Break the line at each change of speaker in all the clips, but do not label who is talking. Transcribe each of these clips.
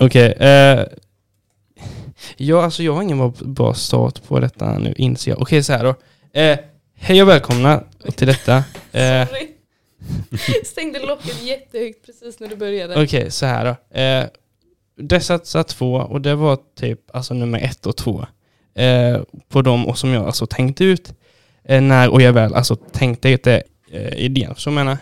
Okej. eh, ja, alltså jag har ingen bra, start på detta nu, inser jag. Okej, så här då. Eh, hej och välkomna till detta. Eh,
Sorry. Stängde locket jättehögt precis när du började.
Okej, så här då. Eh, det två och det var typ alltså nummer ett och två. Eh, på dem och som jag alltså tänkte ut eh, när och jag väl alltså tänkte ut det, eh, idén. Så menar.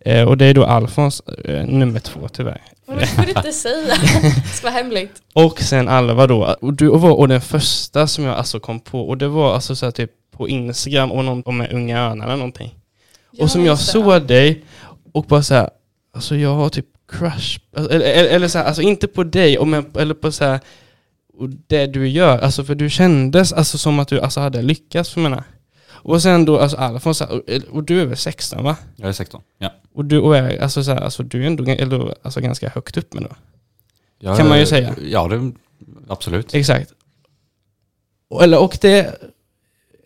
Eh, och det är då Alfons eh, nummer två tyvärr.
Men det får du inte säga. Det ska vara hemligt.
Och sen Alva då. Och du var och den första som jag alltså kom på och det var alltså så här typ på Instagram och någon, om Unga Örnar eller någonting. och som jag såg dig och bara så här, alltså jag har typ crush, alltså, eller, eller, eller så här, alltså inte på dig, och men, eller på så här, det du gör, alltså för du kändes alltså som att du alltså hade lyckats för mina. Och sen då, alltså Alfons, här, och, och du är väl 16 va?
Jag är 16. Ja.
Och du och är, alltså, så här, alltså du är ändå eller, alltså, ganska högt upp med då.
Jag
Kan man ju säga.
Ja, det, absolut.
Exakt. Och, eller, och det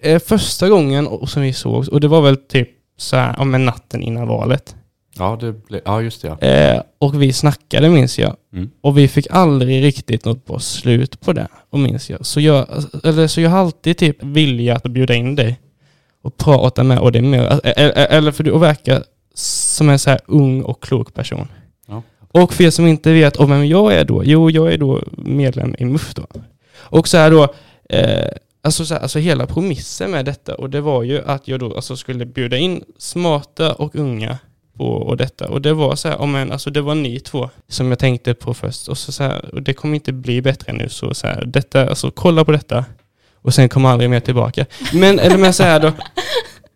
är första gången som vi sågs, och det var väl typ så här, om natten innan valet.
Ja, det ble, ja just det. Ja.
Eh, och vi snackade minns jag.
Mm.
Och vi fick aldrig riktigt något bra slut på det, och minns jag. Så jag, eller, så jag har alltid typ vilja att bjuda in dig och prata med och det mer, eller, eller för du verkar som en så här ung och klok person.
Ja.
Och för er som inte vet om vem jag är då, jo jag är då medlem i MUF då. Och så här då, eh, alltså, så här, alltså hela promissen med detta, och det var ju att jag då alltså skulle bjuda in smarta och unga på och detta. Och det var så här, om en, alltså det var ni två som jag tänkte på först. Och, så så här, och det kommer inte bli bättre nu. Så, så här, detta, alltså kolla på detta. Och sen kommer aldrig mer tillbaka. Men, eller men så här då.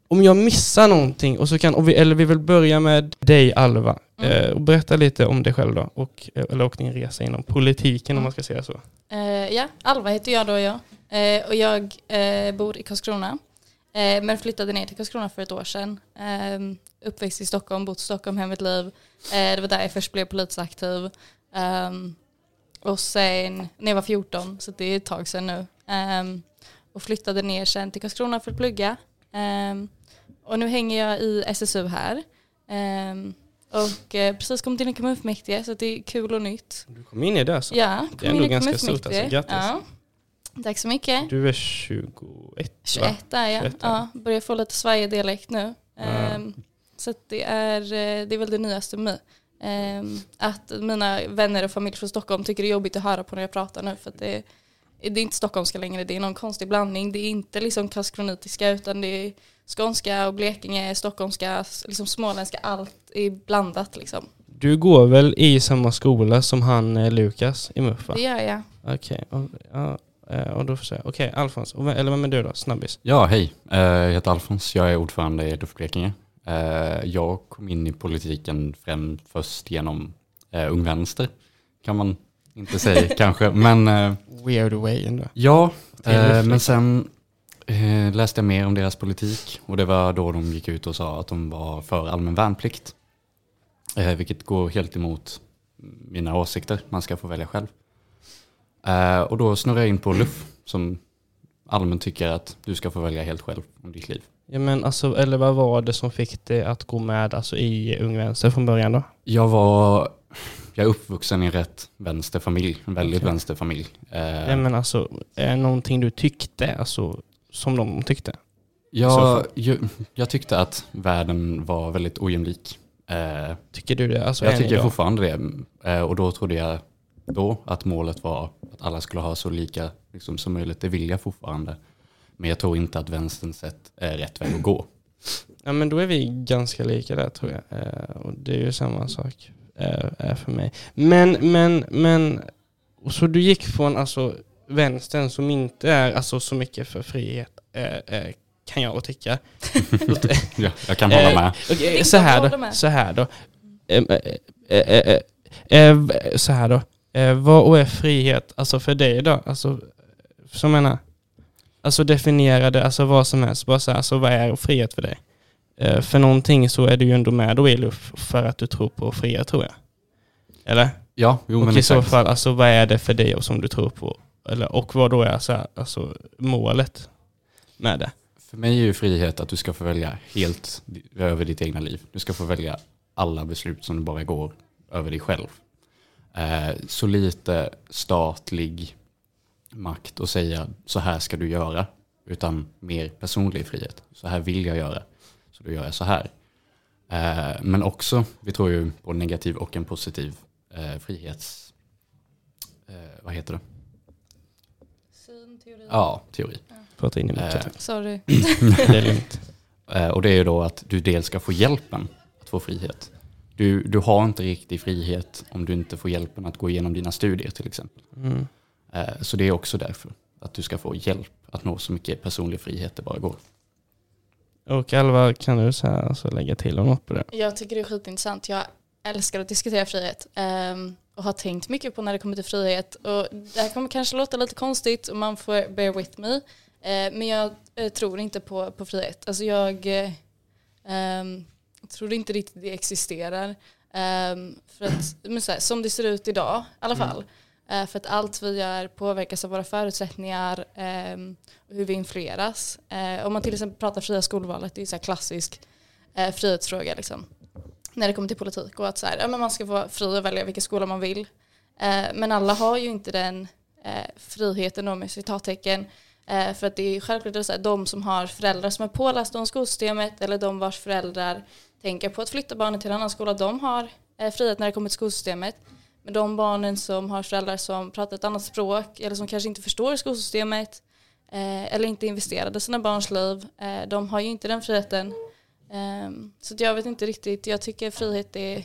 Om jag missar någonting, och så kan, och vi, eller vi vill börja med dig Alva.
Mm.
Eh, och berätta lite om dig själv då. Och, eller och din resa inom politiken om man ska säga så.
Eh, ja, Alva heter jag då och jag. Eh, och jag eh, bor i Karlskrona. Eh, men flyttade ner till Karlskrona för ett år sedan. Eh, uppväxt i Stockholm, bott i Stockholm hela mitt liv. Eh, det var där jag först blev politiskt aktiv. Ehm, och sen när jag var 14, så det är ett tag sedan nu. Och flyttade ner sen till Karlskrona för att plugga. Ehm, och nu hänger jag i SSU här. Ehm, och eh, precis kommit in i kommunfullmäktige så det är kul och nytt.
Du kom in i det alltså.
Ja,
Det är
kom
ändå
in i
ganska stort, alltså. Grattis.
Ja. Tack så mycket.
Du är 21 va?
21 är jag.
21 är
Ja, börjar få lite Sverige-dialekt nu.
Ja.
Ehm, så det, är, eh, det är väl det nyaste med mig. Ehm, att mina vänner och familj från Stockholm tycker det är jobbigt att höra på när jag pratar nu. För det, det är inte stockholmska längre, det är någon konstig blandning. Det är inte liksom karlskronitiska utan det är skånska och blekinge, stockholmska, liksom småländska, allt är blandat liksom.
Du går väl i samma skola som han eh, Lukas i MUF?
Det gör jag.
Okej, och, ja, eh, och då får jag Okej, Alfons. Och, vem- eller vem är du då? Snabbis.
Ja, hej. Eh, Jag heter Alfons. Jag är ordförande i LUF Blekinge. Jag kom in i politiken främst först genom Ung Vänster. Kan man inte säga kanske. Men eh,
Weird way ändå.
ja, eh, men sen eh, läste jag mer om deras politik. Och det var då de gick ut och sa att de var för allmän värnplikt. Eh, Vilket går helt emot mina åsikter. Man ska få välja själv. Eh, Och då snurrade jag in på LUF som allmänt tycker att du ska få välja helt själv om ditt liv.
Ja men alltså, eller vad var det som fick dig att gå med alltså, i Ung Vänster från början då?
Jag var, jag är uppvuxen i en rätt vänsterfamilj, en väldigt
Okej.
vänsterfamilj. Eh,
Ja men alltså, är det någonting du tyckte, alltså, som de tyckte? så
jag, jag, tyckte att världen var väldigt ojämlik. Eh,
Tycker du det? Alltså,
jag tycker
idag?
fortfarande det. Eh, och då trodde jag då att målet var att alla skulle ha så lika liksom, som möjligt. Det vill jag fortfarande. Men jag tror inte att vänsterns sätt är rätt väg att gå.
Ja men då är vi ganska lika där tror jag. Eh, och det är ju samma sak eh, är för mig. Men, men, men, så du gick från alltså vänstern som inte är alltså så mycket för frihet, eh, eh, kan jag tycka.
Ja, jag kan hålla
Eh,
med.
Inte
så här då. Så här då. Eh, eh, eh, eh, eh, så här då. Eh, vad är frihet alltså för dig då? Alltså, som menar, alltså definiera det, alltså vad som helst. Bara så här, alltså vad är frihet för dig? Eh, för någonting så är du ju ändå med då i LUF för att du tror på frihet tror jag. Eller?
Ja, jo
och
men
i så
exakt.
fall, alltså vad är det för dig och som du tror på? Eller, och vad då är så här, alltså, målet med det?
För mig är ju frihet att du ska få välja helt över ditt egna liv. Du ska få välja alla beslut som du bara går över dig själv. Eh, så lite statlig makt att säga så här ska du göra, utan mer personlig frihet. Så här vill jag göra, så då gör jag så här. Eh, men också, vi tror ju på negativ och en positiv eh, frihets... Eh, vad heter det?
Syn, teori.
Ja, teori.
Prata in i micken.
Sorry.
Det är lugnt.
Och det är ju då att du dels ska få hjälpen att få frihet. Du, du har inte riktig frihet om du inte får hjälpen att gå igenom dina studier till exempel.
Mm.
Så det är också därför, att du ska få hjälp att nå så mycket personlig frihet det bara går.
Och Alva, kan du så här, alltså, lägga till något på det?
Jag tycker det är skitintressant. Jag älskar att diskutera frihet. ehm, och har tänkt mycket på när det kommer till frihet. Och det här kommer kanske låta lite konstigt och man får bear with me. Eh, men jag eh, tror inte på, på frihet. Alltså jag ehm, tror inte riktigt det existerar. Ehm, för att, men så här, som det ser ut idag i alla fall. Eh, Eh, för att allt vi gör påverkas av våra förutsättningar ehm, och hur vi influeras. Eh, om man till exempel pratar fria skolvalet, det är ju klassisk eh, frihetsfråga liksom. När det kommer till politik och att så här, ja, men man ska vara fri att välja vilken skola man vill. Men alla har ju inte den friheten då med citattecken. För att det är självklart så här, de som har föräldrar som är pålästa om skolsystemet eller de vars föräldrar tänker på att flytta barnen till en annan skola, de har frihet när det kommer till skolsystemet. Men de barnen som har föräldrar som pratar ett annat språk eller som kanske inte förstår skolsystemet eh, eller inte investerade i sina barns liv, eh, de har ju inte den friheten. Eh, så att jag vet inte riktigt, jag tycker frihet är,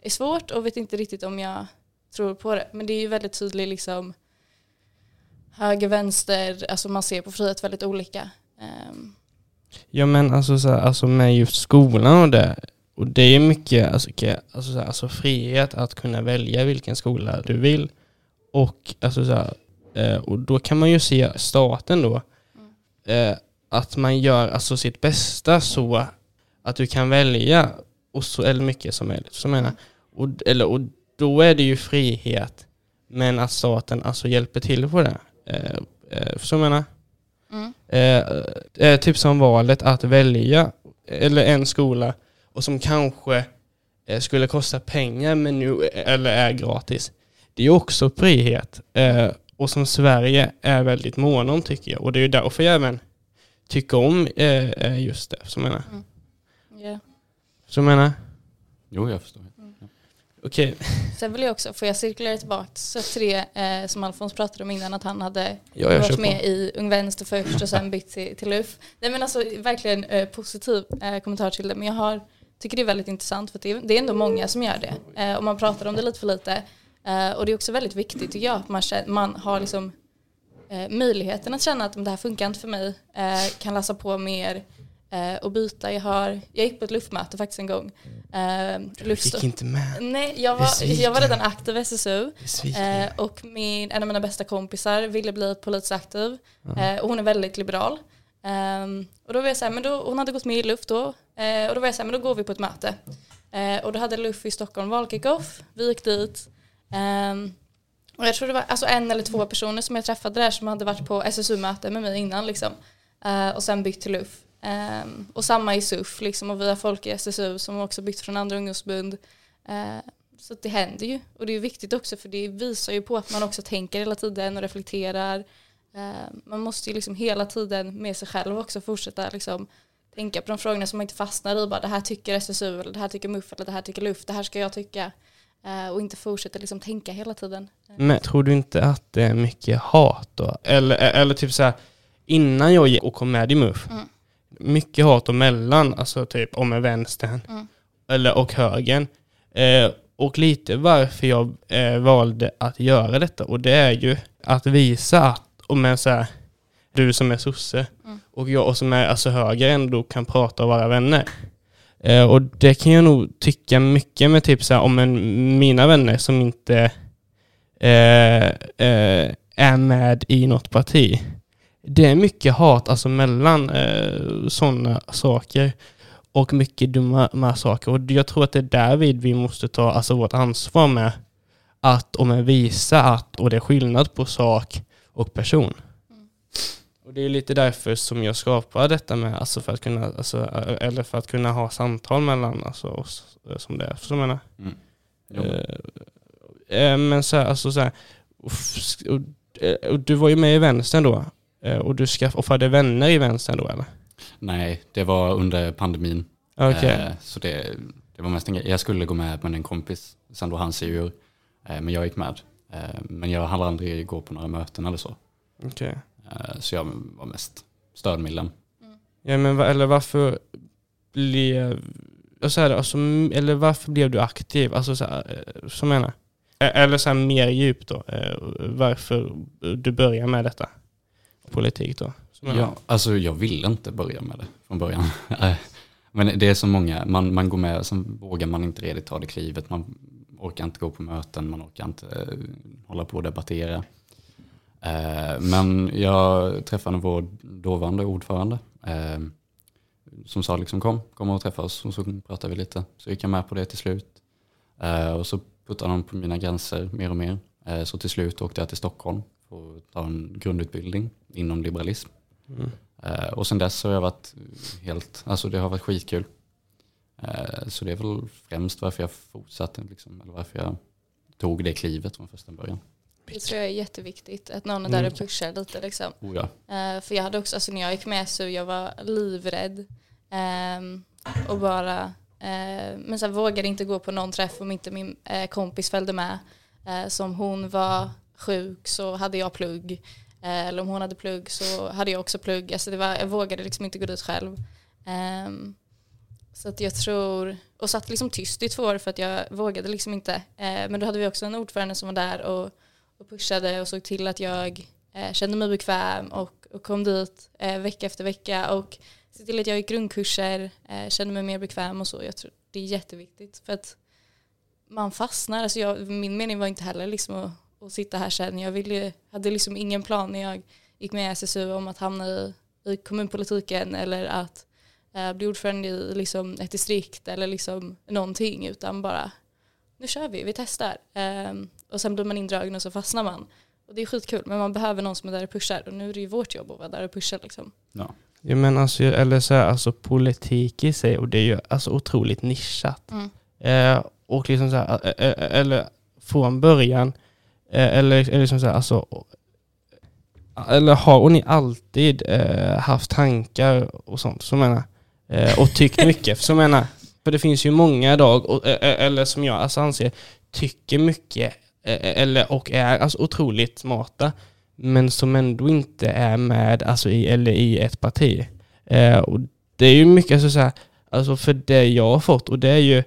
är svårt och vet inte riktigt om jag tror på det. Men det är ju väldigt tydligt liksom höger, vänster, alltså man ser på frihet väldigt olika. Ehm.
Ja men alltså, så här, alltså med just skolan och det. Och det är mycket alltså, alltså, så här, alltså frihet att kunna välja vilken skola du vill. Och, alltså, så här, eh, och då kan man ju se staten då. Eh, att man gör alltså, sitt bästa så att du kan välja och så, eller mycket som möjligt. Så menar, och, eller, och då är det ju frihet. Men att staten alltså hjälper till på det. Eh, eh, så menar.
mm.
Eh, eh, typ som valet att välja eller en skola och som kanske eh, skulle kosta pengar men nu eller är gratis. Det är också frihet eh, och som Sverige är väldigt måna om tycker jag och det är ju därför jag även tycker om eh, eh, just det. Så jag menar.
Ja.
Så jag menar.
Jo, jag förstår.
Okej,
Sen vill jag också, får jag cirkulera tillbaka så till det eh, som Alfons pratade om innan att han hade
ja,
varit
på.
med i Ung Vänster först och sen bytt till, till LUF. Nej men alltså verkligen eh, positiv eh, kommentar till det. Men jag har, tycker det är väldigt intressant för det är, det är ändå många som gör det. Eh, och man pratar om det lite för lite. Eh, och det är också väldigt viktigt tycker jag att man, känner, man har liksom eh, möjligheten att känna att "Men det här funkar inte för mig. Kan läsa på mer och byta. Jag, har, jag gick på ett luftmöte faktiskt en gång. Eh,
Du fick inte med.
Nej, jag var, jag var redan aktiv i SSU. Och min, en av mina bästa kompisar ville bli politiskt aktiv. Och hon är väldigt liberal. Ehm, och då var jag så här, men då, hon hade gått med i LUF då. Eh, och då var jag så här, men då går vi på ett möte. Eh, och då hade LUF i Stockholm valkickoff. Vi gick dit. Eh, och jag tror det var alltså en eller två personer som jag träffade där som hade varit på SSU-möte med mig innan. Liksom. Eh, och sen bytt till LUF. Ehm, och samma i SUF liksom, och vi har folk i SSU som också bytt från andra ungdomsförbund. Eh, så att det händer ju. Och det är viktigt också för det visar ju på att man också tänker hela tiden och reflekterar. Ehm, man måste ju liksom hela tiden med sig själv också fortsätta liksom tänka på de frågorna som man inte fastnar i. Bara det här tycker SSU eller det här tycker MUF eller det här tycker LUF. Det här ska jag tycka. Eh, och inte fortsätta liksom tänka hela tiden. Eh,
Men tror du inte att det är mycket hat då? Eller, eller typ så här, innan jag gick och kom med i MUF,
Mm.
mycket hat och mellan, alltså typ om vänstern
Mm.
eller och högern. Eh, och lite varför jag eh, valde att göra detta och det är ju att visa att, om en så här, du som är sosse
Mm.
och jag som är alltså höger ändå kan prata och vara vänner. Eh, och det kan jag nog tycka mycket med typ så här, om en, mina vänner som inte eh, eh, är med i något parti. Det är mycket hat alltså mellan eh, sådana saker och mycket dumma saker. Och jag tror att det är därvid vi måste ta alltså, vårt ansvar med att om visa att, och det är skillnad på sak och person. Och det är lite därför som jag skapar detta med, alltså för att kunna, alltså, eller för att kunna ha samtal mellan alltså, oss eh, som det är. Så jag menar,
Mm.
Eh, Eh, men så här, alltså så här, och, och, eh, och du var ju med i vänstern då. Eh, och du skaff, och hade vänner i vänstern då eller?
Nej, det var under pandemin.
Okej.
Eh, så det, det var mest en grej. Jag skulle gå med med en kompis, sen då han sig ur. Eh, men jag gick med. Eh, men jag hann aldrig gå på några möten eller så.
okej.
Eh, så jag var mest stödmedlem.
Ja men eller varför blev, så här, alltså, eller varför blev du aktiv? Alltså så här, eh, så menar. Eh, Eller så här mer djupt då, eh, varför du börjar med detta? Politik då?
Ja, alltså jag ville inte börja med det från början. Eh, Men det är så många, man, man går med, sen vågar man inte redigt ta det klivet. Man orkar inte gå på möten, man orkar inte eh, hålla på och debattera. Eh, Men jag träffade vår dåvarande ordförande eh, som sa liksom kom, kom och träffa oss och så pratade vi lite. Så gick jag med på det till slut. Eh, Och så puttade de på mina gränser mer och mer. Så till slut åkte jag till Stockholm för att ta en grundutbildning inom liberalism.
Mm.
Och sen dess har jag varit helt, alltså det har varit skitkul. Så det är väl främst varför jag fortsatte, liksom, eller varför jag tog det klivet från första början.
Det tror jag är jätteviktigt, att någon är där
Mm.
och pushar lite liksom.
Oh ja.
Eh, för jag hade också, alltså när jag gick med så jag var livrädd. ehm, och bara, eh, men sen vågade inte gå på någon träff om inte min eh, kompis följde med. Uh, så om hon var sjuk så hade jag plugg. Eller om hon hade plugg så hade jag också plugg. Alltså det var, jag vågade liksom inte gå dit själv. Ehm, så att jag tror, och satt liksom tyst i två år för att jag vågade liksom inte. Eh, men då hade vi också en ordförande som var där och, och pushade och såg till att jag eh, kände mig bekväm och, och kom dit eh, vecka efter vecka och se till att jag gick grundkurser, eh, kände mig mer bekväm och så. Jag tror det är jätteviktigt för att man fastnar. Alltså jag, min mening var inte heller liksom att, att sitta här sen. Jag ville, hade liksom ingen plan när jag gick med i SSU om att hamna i, i kommunpolitiken eller att eh, bli ordförande i liksom ett distrikt eller liksom någonting utan bara nu kör vi, vi testar. Ehm, och sen blir man indragen och så fastnar man. Och det är skitkul men man behöver någon som är där och pushar och nu är det ju vårt jobb att vara där och pusha liksom.
ja.
Ja men alltså, eller så här, alltså politik i sig, och det är ju alltså otroligt nischat.
Mm.
Eh, och liksom så här, eh, eh, eller från början, eh, eller, eller liksom så här, alltså, eller har ni alltid eh, haft tankar och sånt, så menar eh, och tyckt mycket, så menar för det finns ju många idag, och, eh, eh, eller som jag alltså anser, tycker mycket, eh, Eh, eh, eller, och är alltså otroligt smarta, men som ändå inte är med alltså i, eller i ett parti. Eh, och det är ju mycket alltså, så här, alltså för det jag har fått, och det är ju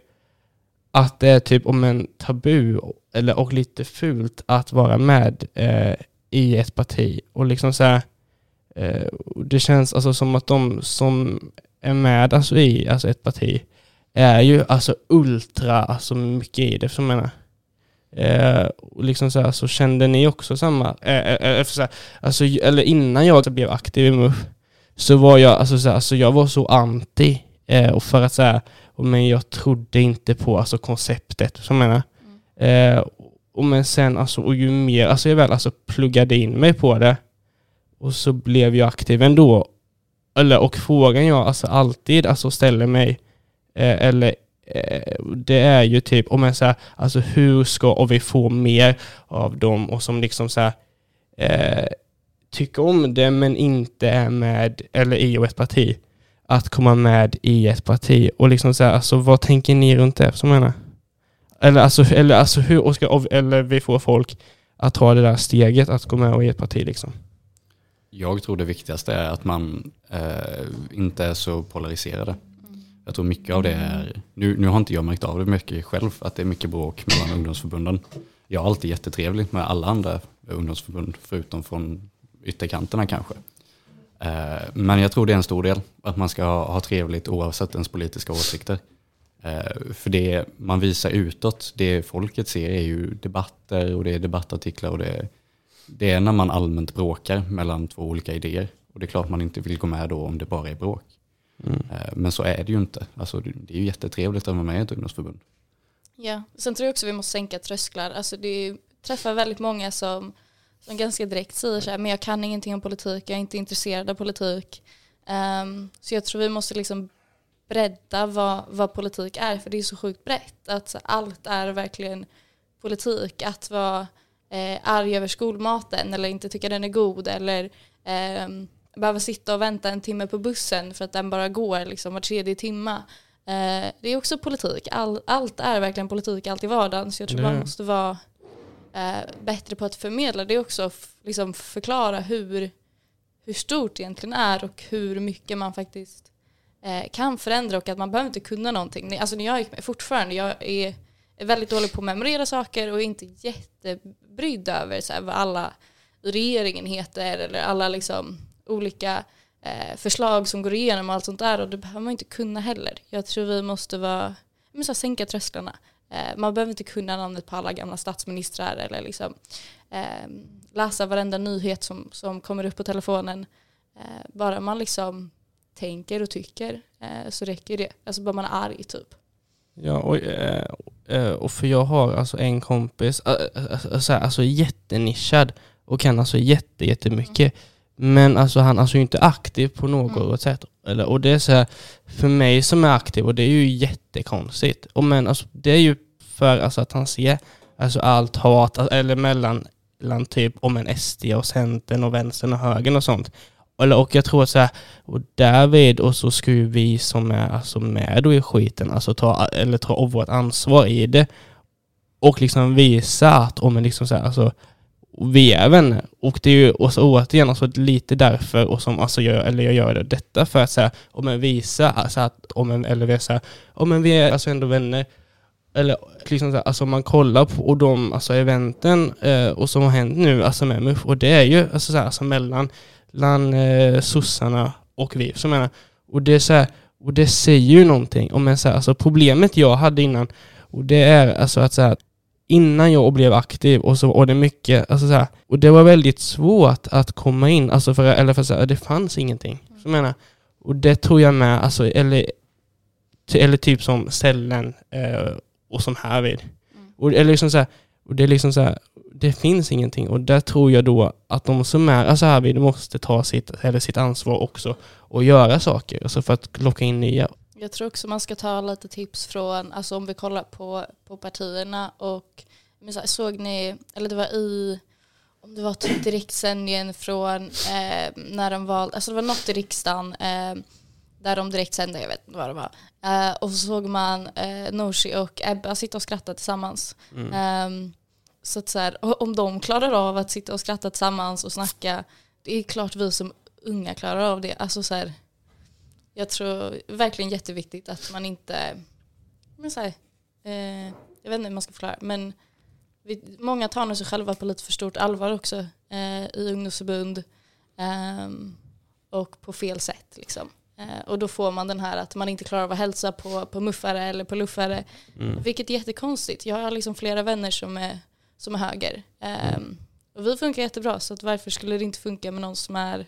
att det är typ om en tabu eller, och lite fult att vara med eh, i ett parti. Och liksom så här, eh, det känns alltså som att de som är med alltså i alltså ett parti är ju alltså ultra alltså mycket i det, som jag menar. Eh, och liksom så, här, så kände ni också samma, eh, eh, eh, så här, alltså, eller innan jag blev aktiv i MUF så var jag, alltså, så här, alltså, jag var så anti, eh, och för att säga, men jag trodde inte på alltså, konceptet, som jag menar. Eh, och men sen, alltså, och ju mer alltså, jag väl alltså, pluggade in mig på det, och så blev jag aktiv ändå. Eller, och frågan jag alltså, alltid alltså, ställer mig, eller Eh, det är ju typ, om man säger, alltså hur ska vi få mer av dem och som liksom så här, eh, tycker om det men inte är med, eller i och ett parti, att komma med i ett parti och liksom så här, alltså vad tänker ni runt det? Som jag menar? Eller alltså, eller alltså hur, och ska, eller vi får folk att ta det där steget att gå med och i ett parti liksom.
Jag tror det viktigaste är att man eh, inte är så polariserade. Jag tror mycket av det är, nu, nu har inte jag märkt av det mycket själv, att det är mycket bråk mellan ungdomsförbunden. Jag är alltid jättetrevlig med alla andra ungdomsförbund, förutom från ytterkanterna kanske. Eh, men jag tror det är en stor del, att man ska ha, ha trevligt oavsett ens politiska åsikter. Eh, för det man visar utåt, det folket ser är ju debatter och det är debattartiklar och det är, det är när man allmänt bråkar mellan två olika idéer. Och det är klart man inte vill gå med då om det bara är bråk.
Mm.
Eh, Men så är det ju inte. Alltså, det är ju jättetrevligt att vara med i ett ungdomsförbund.
Ja, sen tror jag också vi måste sänka trösklar. Alltså det träffar väldigt många som, som ganska direkt säger så här, men jag kan ingenting om politik, jag är inte intresserad av politik. Ehm, så jag tror vi måste liksom bredda vad, vad politik är, för det är så sjukt brett. Att allt är verkligen politik att vara eh, arg över skolmaten eller inte tycka den är god eller eh, behöva sitta och vänta en timme på bussen för att den bara går liksom var tredje timma. Eh, det är också politik. All, allt är verkligen politik, allt i vardagen. Så jag tror
är
man måste vara eh, bättre på att förmedla det också. Liksom förklara hur, hur stort det egentligen är och hur mycket man faktiskt eh, kan förändra och att man behöver inte kunna någonting. Alltså när jag gick med, fortfarande, jag är, väldigt dålig på att memorera saker och är inte jättebrydd över så här, vad alla regeringen heter eller alla liksom olika eh, förslag som går igenom och allt sånt där och det behöver man inte kunna heller. Jag tror vi måste vara, men så här, sänka trösklarna. Eh, man behöver inte kunna namnet på alla gamla statsministrar eller liksom eh, läsa varenda nyhet som, som kommer upp på telefonen. Eh, bara man liksom tänker och tycker eh, så räcker det. Alltså bara man är arg typ.
Ja, och, eh, eh, och för jag har alltså en kompis, alltså, alltså jättenischad och kan alltså jätte, jättemycket. Men alltså han alltså inte aktiv på något
Mm.
sätt. Eller, och det är så här, för mig som är aktiv, och det är ju jättekonstigt. Och men alltså, det är ju för alltså, att han ser alltså, allt hat, alltså, eller mellan, mellan typ om en SD och Centern och Vänstern och Högern och sånt. Eller, och jag tror så här, och därvid och så ska ju vi som är alltså med då i skiten, alltså ta, eller ta vårt ansvar i det. Och liksom visa att, om liksom så här, alltså, vi är vänner. Och det är ju och återigen alltså, lite därför, och som alltså jag, eller jag gör det, detta för att så här, om en visa, alltså att, om en, eller vi är så här, om en vi är alltså ändå vänner. Eller liksom så här, alltså man kollar på och de alltså eventen eh, och som har hänt nu, alltså med MUF, och det är ju alltså så här, alltså mellan bland eh, sossarna och vi. Så menar, och, det är så här, och det säger ju någonting. Om en så här, alltså problemet jag hade innan, och det är alltså att så här, innan jag blev aktiv och så var det mycket, alltså så här, och det var väldigt svårt att komma in, alltså för, eller för så här, det fanns ingenting. Så jag menar, och det tror jag med, alltså, eller, eller typ som Sällen eh, och som härvid.
Mm.
Och, eller liksom så här, och det är liksom så här, det finns ingenting och där tror jag då att de som är alltså härvid måste ta sitt, eller sitt ansvar också och göra saker alltså för att locka in nya.
Jag tror också man ska ta lite tips från, alltså om vi kollar på, på partierna och så såg ni, eller det var i, om det var typ direktsändningen från eh, när de valde, alltså det var något i riksdagen eh, där de direktsände, jag vet inte vad det var. Eh, och så såg man eh, Nooshi och Ebba sitta och skratta tillsammans.
Mm.
Ehm, så att så här, om de klarar av att sitta och skratta tillsammans och snacka, det är klart vi som unga klarar av det. Alltså så här, jag tror verkligen jätteviktigt att man inte, men så här, eh, jag vet inte hur man ska förklara, men vi, många tar nog sig själva på lite för stort allvar också eh, i ungdomsförbund ehm, och på fel sätt. Liksom. Eh, och då får man den här att man inte klarar av att hälsa på, på muffare eller på luffare.
Mm.
Vilket är jättekonstigt. Jag har liksom flera vänner som är, som är höger. Ehm, och vi funkar jättebra så att varför skulle det inte funka med någon som är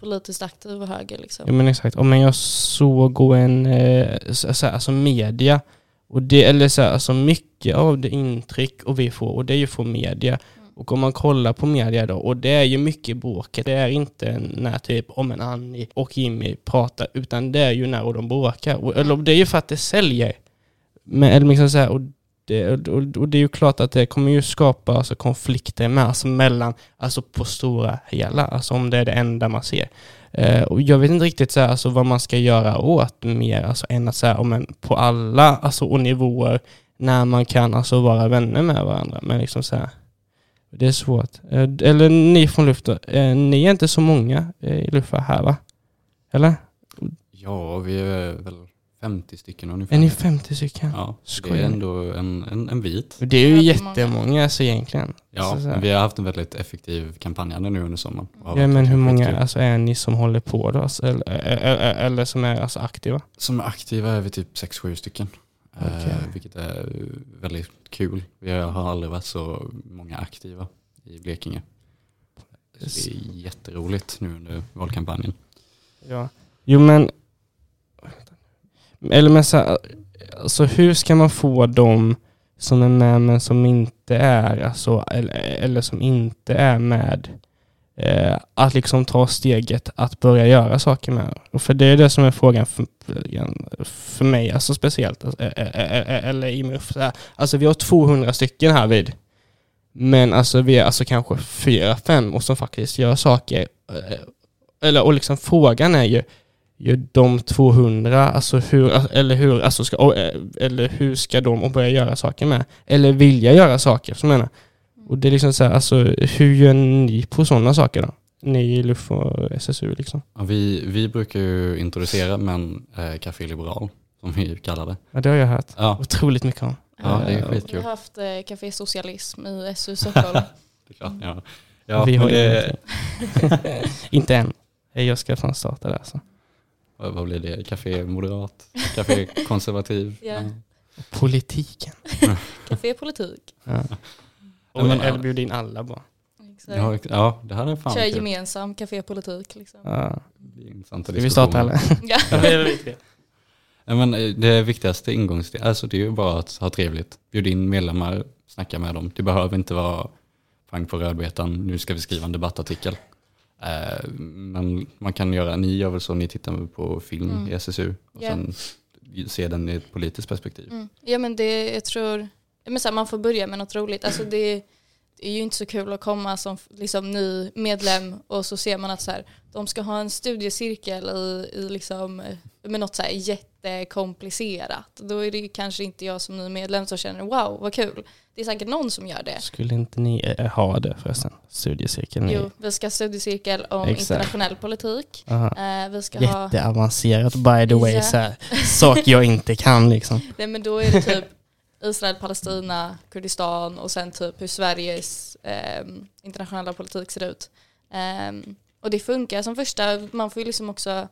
politiskt aktiv och höger liksom.
Ja men exakt, om jag såg och en, eh, så, alltså media, och det, eller så alltså mycket av det intryck och vi får, och det är ju från media. Och om man kollar på media då, och det är ju mycket bråket, det är inte när typ om en Annie och Jimmy pratar, utan det är ju när de bråkar. Och, eller det är ju för att det säljer. Men, eller liksom så här, och, det, och, och det är ju klart att det kommer ju skapa alltså, konflikter med, alltså mellan, alltså på stora hela, alltså om det är det enda man ser. Eh, och jag vet inte riktigt så här, alltså, vad man ska göra åt mer, alltså, än att säga på alla alltså, och nivåer när man kan alltså, vara vänner med varandra. Men liksom så här, det är svårt. Eh, eller ni från luften, eh, ni är inte så många eh, i Luffa här va? Eller?
Ja, vi är väl 50 stycken ungefär.
Är ni 50 stycken?
Ja, det
Skojar
är
ni?
ändå en, en, en bit.
Det är ju
Jättemånga.
alltså, egentligen.
Ja,
Så, så
men vi har haft en väldigt effektiv kampanjande nu under sommaren.
Ja, men hur många alltså, är ni som håller på då? Alltså, Eller, eller, eller som är alltså, aktiva?
Som är aktiva är vi typ 6-7 stycken. Eh,
Okej.
vilket är väldigt kul. Vi har aldrig varit så många aktiva i Blekinge. Så det är jätteroligt nu under valkampanjen.
Ja. Jo men... Eller men så här, alltså hur ska man få dem som är med men som inte är, alltså, eller, eller som inte är med eh, att liksom ta steget att börja göra saker med. Och för det är det som är frågan för, för mig, alltså speciellt, alltså, eh, eh, eh, eller i MUF. Alltså vi har 200 stycken här vid. Men alltså vi är alltså kanske fyra, fem och som faktiskt gör saker. Eller, och liksom frågan är ju de 200, alltså hur, eller hur, alltså ska, eh, eller hur ska de börja göra saker med? Eller vilja göra saker, som jag menar. Och det är liksom så här, alltså hur gör ni på sådana saker då? Ni i LUF och SSU liksom.
Ja, vi, vi brukar ju introducera men eh, Café Liberal, som vi kallar det.
Ja, det har jag hört
Ja,
otroligt mycket om.
Ja, det är
Eh,
Vi
skitkul.
har haft eh, Café Socialism i SU Stockholm.
Det klart, ja. Ja,
vi har
det.
Inte än. Jag ska fan starta där så.
Vad vad blir det? Café Moderat? Café Konservativ?
Ja.
Politiken.
Café Politik.
Ja. Och,
men-
eller bjuda in alla bara.
Ja, ja, det hade fan
Kör
kul.
gemensam Café Politik. Liksom.
Ja.
Det är intressanta
Ska vi starta eller?
Ja.
Ja, men eh, det viktigaste ingångssteget, alltså det är ju bara att ha trevligt. Bjud in medlemmar, snacka med dem. Det behöver inte vara pang på rödbetan, nu ska vi skriva en debattartikel. Eh, men man kan göra, ni gör väl så, ni tittar på film
Mm.
i SSU och
Ja.
sen se den i ett politiskt perspektiv.
Mm. Ja men det, jag tror, men så här, man får börja med något roligt. Alltså det, det är ju inte så kul att komma som liksom, ny medlem och så ser man att så här, de ska ha en studiecirkel i, i liksom, eh, med något så här jättekomplicerat. Då är det ju kanske inte jag som ny medlem som känner wow vad kul. Det är säkert någon som gör det.
Skulle inte ni eh, ha det förresten? Studiecirkeln?
Jo, vi ska ha studiecirkel om
Exakt.
internationell politik. Eh, vi ska
Jätteavancerat by the way,
Ja.
så här, saker jag inte kan liksom.
nej men då är det typ Israel, Palestina, Kurdistan och sen typ hur Sveriges ehm, internationella politik ser ut. Ehm, och det funkar som första, man får ju liksom också,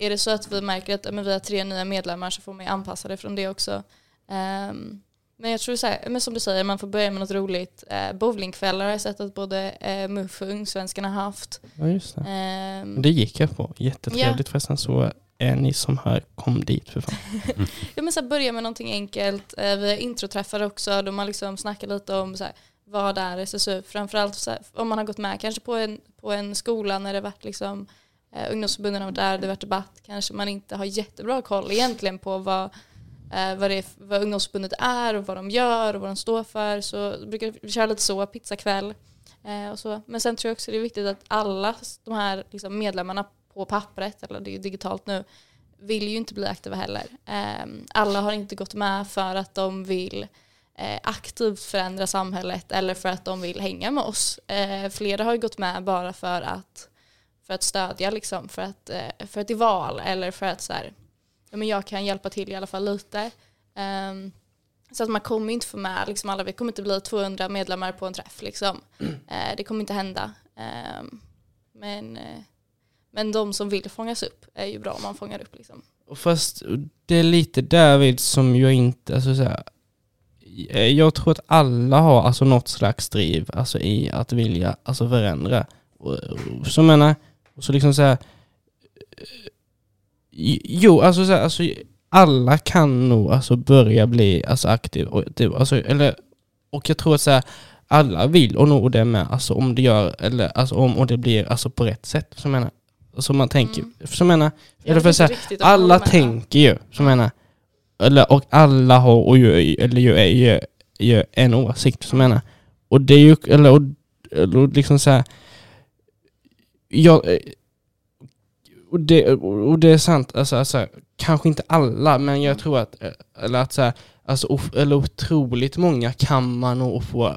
är det så att vi märker att ja, men vi har tre nya medlemmar så får man ju anpassa det från det också. Ehm, men jag tror så här, men som du säger, man får börja med något roligt. Uh, bowlingkvällar har jag sett att både uh, MUF och Ungsvenskarna har haft.
Ja, just det.
Ehm,
Det gick jag på. Jättetrevligt förresten. Så är ni som hör, kom dit för fan.
Ja men så här, börja med någonting enkelt. Eh, vi har introträffar också då man liksom snackar lite om så här, vad är SSU? Framförallt så här, om man har gått med kanske på en, på en skola när det varit liksom eh, ungdomsförbunden har varit där, det har varit debatt. Kanske man inte har jättebra koll egentligen på vad, eh, vad, det är, vad ungdomsförbundet är och vad de gör och vad de står för. Så brukar vi köra lite så, pizzakväll. Eh, och så. Men sen tror jag också det är viktigt att alla de här liksom, medlemmarna på pappret, eller det är ju digitalt nu, vill ju inte bli aktiva heller. Eh, alla har inte gått med för att de vill eh, aktivt förändra samhället eller för att de vill hänga med oss. Eh, flera har ju gått med bara för att, för att stödja, liksom, för, att, eh, för är val eller för att så här, ja, men jag kan hjälpa till i alla fall lite. Ehm, så att man kommer inte få med liksom alla, vi kommer inte bli 200 medlemmar på en träff. Liksom. Eh, det kommer inte hända. Ehm, men, eh, men de som vill fångas upp är ju bra om man fångar upp. Liksom.
Och Fast det är lite därvid som jag inte, alltså så här, jag tror att alla har alltså något slags driv alltså i att vilja alltså förändra. Och, och, så menar, och så liksom så här, eh, jo alltså, så här, alltså alla kan nog alltså börja bli alltså aktiv. Och, det, alltså, eller, och jag tror att så här, alla vill och nog det med, alltså om det gör, eller alltså om och det blir alltså på rätt sätt. Så menar, så man tänker,
Mm.
menar,
Jag
eller för så här, alla tänker ju, som menar, eller, och alla har och ju, eller ju, ju, ju en åsikt, som menar. Och det är ju, eller, och, eller liksom så här, jag, eh, och det, och det är sant, alltså, alltså, kanske inte alla, men jag tror att, eh, eller att så här, alltså, eller otroligt många kan man nog få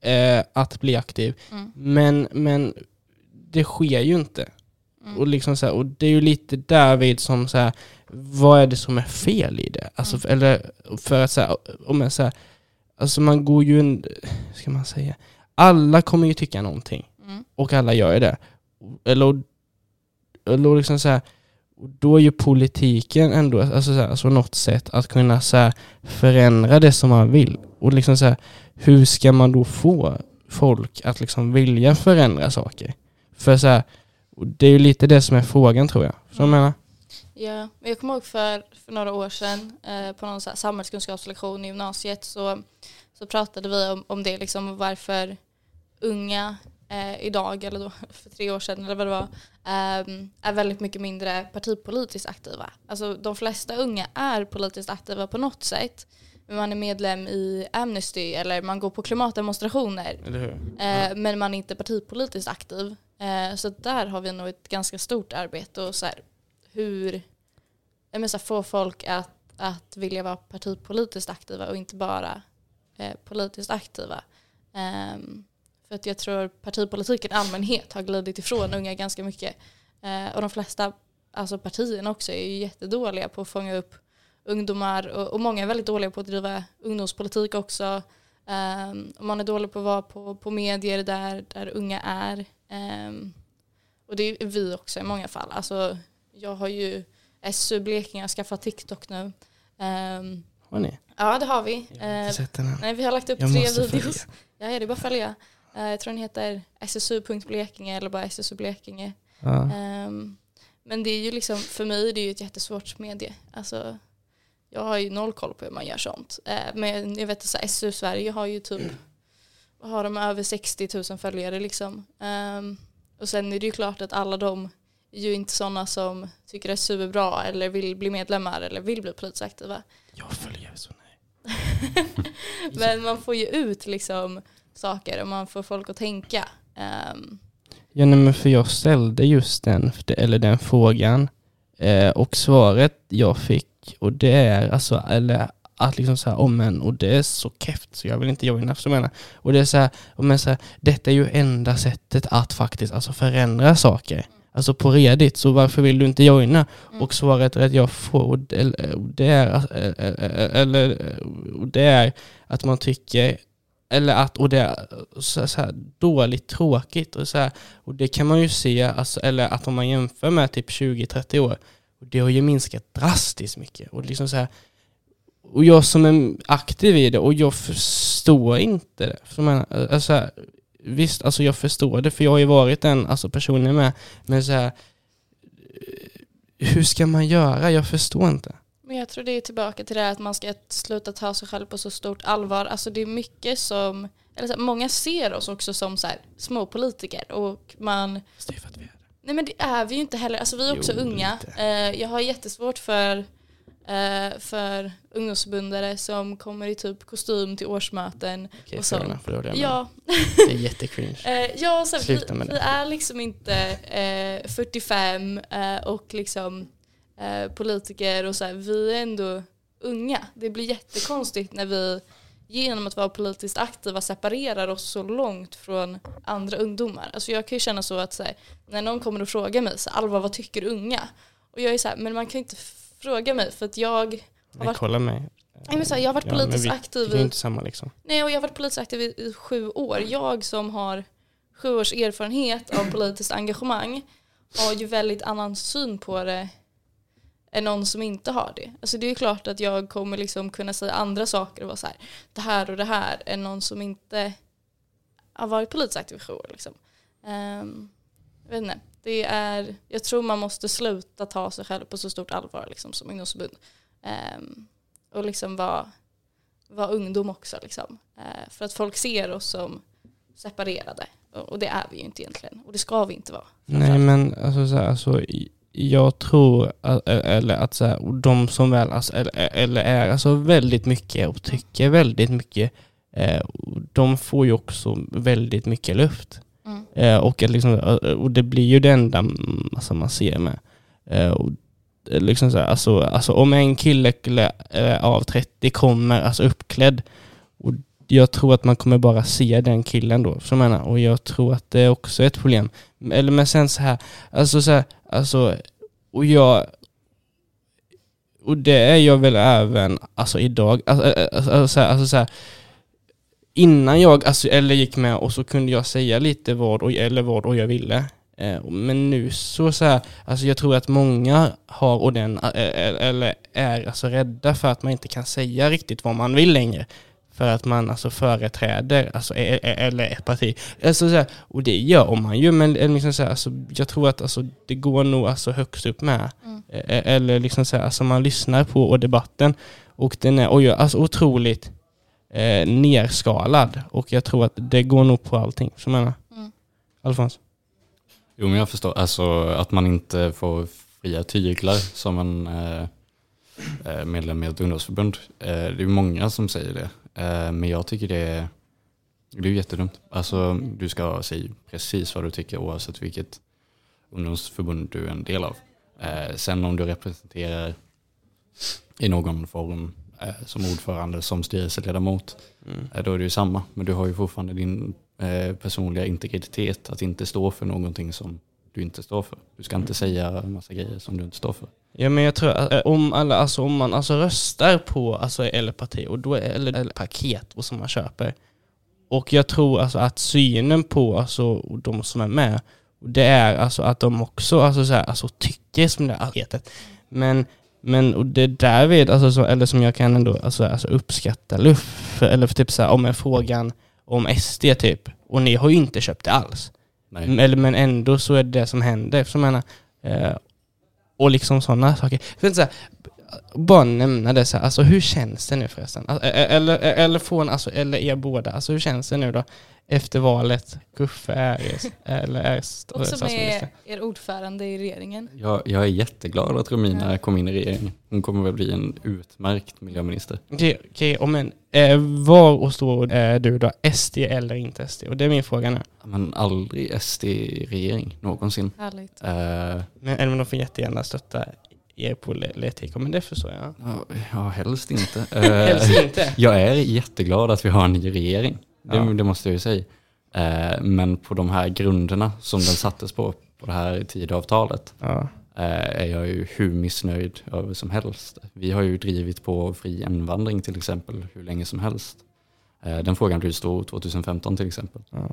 eh, att bli aktiv.
Mm.
Men, men det sker ju inte.
Mm.
Och, liksom så här, och det är ju lite därvid som så här, vad är det som är fel i det? Alltså, för, eller för att så här, om jag så här, alltså man går ju en, ska man säga, alla kommer ju tycka någonting.
Mm.
Och alla gör ju det. Eller, eller liksom så här, då är ju politiken ändå alltså så här, alltså något sätt att kunna så här, förändra det som man vill. Och liksom så här, hur ska man då få folk att liksom vilja förändra saker? För så här, det är ju lite det som är frågan tror jag. Så jag menar,
Ja, jag kommer ihåg för, för några år sedan eh, på någon så här samhällskunskapslektion i gymnasiet så, så pratade vi om, om det, liksom varför unga eh, idag, eller då för tre år sedan eller vad det var, ehm, är väldigt mycket mindre partipolitiskt aktiva. Alltså de flesta unga är politiskt aktiva på något sätt. Man är medlem i Amnesty eller man går på klimatdemonstrationer. Eh, men man är inte partipolitiskt aktiv. Eh, så där har vi nog ett ganska stort arbete och så här, hur menar, så här, få folk att, att vilja vara partipolitiskt aktiva och inte bara eh, politiskt aktiva. Ehm, för att jag tror partipolitiken i allmänhet har glidit ifrån unga ganska mycket. Eh, och de flesta alltså partierna också är ju jättedåliga på att fånga upp ungdomar och, och många är väldigt dåliga på att driva ungdomspolitik också. Um, och man är dålig på att vara på, på medier där, där unga är. Um, och det är vi också i många fall. Alltså, jag har ju SU Blekinge har skaffat TikTok nu. Um,
Har ni?
ja det har vi.
Jag har inte
Uh,
sett den än.
nej, vi har lagt upp
Jag
tre videos.
följa.
Ja, det är bara att följa. Uh, jag tror den heter ssu.blekinge eller bara ssu Blekinge.
Ja.
Ehm, men det är ju liksom, för mig är det ju ett jättesvårt medie. Alltså, jag har ju noll koll på hur man gör sånt. Eh, men jag vet att så här, SU Sverige har ju typ, vad har de över 60 000 följare liksom. Ehm, och sen är det ju klart att alla de är ju inte sådana som tycker SU är bra eller vill bli medlemmar eller vill bli politiskt aktiva.
Jag följer så nej.
Men man får ju ut liksom saker och man får folk att tänka. Ehm,
Ja, nej, men för jag ställde just den, eller den frågan eh, och svaret jag fick och det är alltså, eller att liksom så här, om en, och det är så keft så jag vill inte joina, förstår du? Och det är så här, om en så här, detta är ju enda sättet att faktiskt alltså förändra saker. Alltså på redigt, så varför vill du inte joina?
Mm.
Och svaret är att jag får, det, och det är, eller, och det är att man tycker, eller att, och det är så, så här dåligt tråkigt och så här, och det kan man ju se, alltså, eller att om man jämför med typ 20-30 år, och det har ju minskat drastiskt mycket. Och liksom så här, och jag som är aktiv i det, och jag förstår inte det. För man, alltså, visst, alltså jag förstår det, för jag har ju varit den alltså, personen med, men så här, hur ska man göra? Jag förstår inte.
Men jag tror det är tillbaka till det här att man ska sluta ta sig själv på så stort allvar. Alltså det är mycket som, eller så här, många ser oss också som så här, små politiker och man,
det är för att vi är det.
nej men det är vi ju inte heller, alltså vi är också
Jo,
unga.
lite.
Eh, jag har jättesvårt för, eh, för ungdomsförbundare som kommer i typ kostym till årsmöten.
Okej,
Och så-
fair enough, för det var det jag.
Ja,
Det är jättecringe.
Eh, ja, så
Sluta med
vi,
det.
vi är liksom inte eh, 45 eh, och liksom eh, politiker och så här, vi är ändå unga. Det blir jättekonstigt när vi genom att vara politiskt aktiva separerar oss så långt från andra ungdomar. Alltså jag kan ju känna så att så här, när någon kommer och frågar mig så Alva vad tycker unga? Och jag är så här, men man kan inte fråga mig för att jag,
Men
varit-
kolla mig.
nej, men så här, jag har varit
Ja,
politiskt
vi-
aktiv i
inte samma liksom.
Nej, och jag har varit politiskt aktiv i, i sju år. Jag som har sju års erfarenhet av politiskt engagemang har ju väldigt annan syn på det än någon som inte har det. Alltså det är ju klart att jag kommer liksom kunna säga andra saker och vara så här, det här och det här, än någon som inte har varit politiskt aktiv i sju år. Liksom. Um, jag vet inte. Det är, jag tror man måste sluta ta sig själv på så stort allvar liksom, som ungdomsförbund. Um, och liksom vara vara ungdom också. Liksom. Uh, för att folk ser oss som separerade. Och, och det är vi ju inte egentligen. Och det ska vi inte vara.
Nej men alltså, så här, alltså jag tror att, eller att så här, de som väl alltså, eller, eller är alltså väldigt mycket och tycker väldigt mycket eh, de får ju också väldigt mycket luft.
Mm.
Eh, och, liksom, och det blir ju det enda alltså, man ser med. Eh, och, liksom så här, alltså, alltså, om en kille av 30 kommer alltså, uppklädd jag tror att man kommer bara se den killen då, som jag menar. Och jag tror att det är också ett problem. Eller men sen så här, alltså så här, alltså, och jag, och det är jag väl även, alltså idag, alltså, eh, eh, alltså, alltså, så här, alltså så här, innan jag, alltså, eller gick med och så kunde jag säga lite vad, och, eller vad och jag ville. Eh, men nu så, så här, alltså jag tror att många har och den, eller är alltså rädda för att man inte kan säga riktigt vad man vill längre. För att man alltså företräder, alltså, e- e- eller ett parti. Alltså, så här, och det gör man ju, men eh, liksom så här, alltså, jag tror att alltså, det går nog alltså, högst upp med.
Mm.
Eh, Eller liksom så här, alltså, man lyssnar på och debatten och den är oj, alltså, otroligt eh, nerskalad. Och jag tror att det går nog på allting. Så jag menar.
Mm.
Alfons?
Jo men jag förstår, alltså att man inte får fria tyglar som en eh, eh medlem i ett ungdomsförbund. Eh, det är många som säger det. Eh, men jag tycker det är, det är jättedumt. Alltså du ska säga precis vad du tycker oavsett vilket ungdomsförbund du är en del av. Eh, sen om du representerar i någon form eh, som ordförande, som styrelseledamot,
Mm.
då är det ju samma. Men du har ju fortfarande din personliga integritet att inte stå för någonting som du inte står för. Du ska inte säga en massa grejer som du inte står för.
Ja men jag tror att eh, om, alla, alltså, om man alltså röstar på alltså, eller parti och då eller, eller paket och som man köper och jag tror alltså att synen på alltså, de som är med det är alltså att de också alltså, så här, alltså, tycker som det här paketet men men och det är därvid, alltså, så, eller som jag kan ändå alltså, alltså uppskatta luff, eller för typ så här, om en frågan om SD typ, och ni har ju inte köpt det alls.
Nej.
Eller, men ändå så är det det som händer. För jag menar, eh, och liksom sådana saker. För så här, bara nämna det så här, alltså hur känns det nu förresten? Alltså, eller, eller från, alltså, eller er båda, alltså hur känns det nu då? Efter valet, Guffe är, eller är st-
Och som
statsminister?
är er ordförande i regeringen.
Jag, jag är jätteglad att Romina
Ja.
kom in i regeringen. Hon kommer väl bli en utmärkt miljöminister.
Okej, okej, om en, eh, var och står eh, du då? SD eller inte SD? Och det är min fråga nu.
Men aldrig SD i regering, någonsin.
Härligt.
Eh,
Men, eller men de får jättegärna stötta er politik, men det förstår jag.
ja, ja, helst inte. Eh,
Helst inte.
Jag är jätteglad att vi har en ny regering. Det,
Ja.
det måste jag ju säga. Eh, men på de här grunderna som den sattes på, på det här Tidöavtalet,
Ja.
eh, är jag ju hur missnöjd över som helst. Vi har ju drivit på fri invandring till exempel hur länge som helst. Eh, den frågan blev stor 2015 till exempel.
Ja.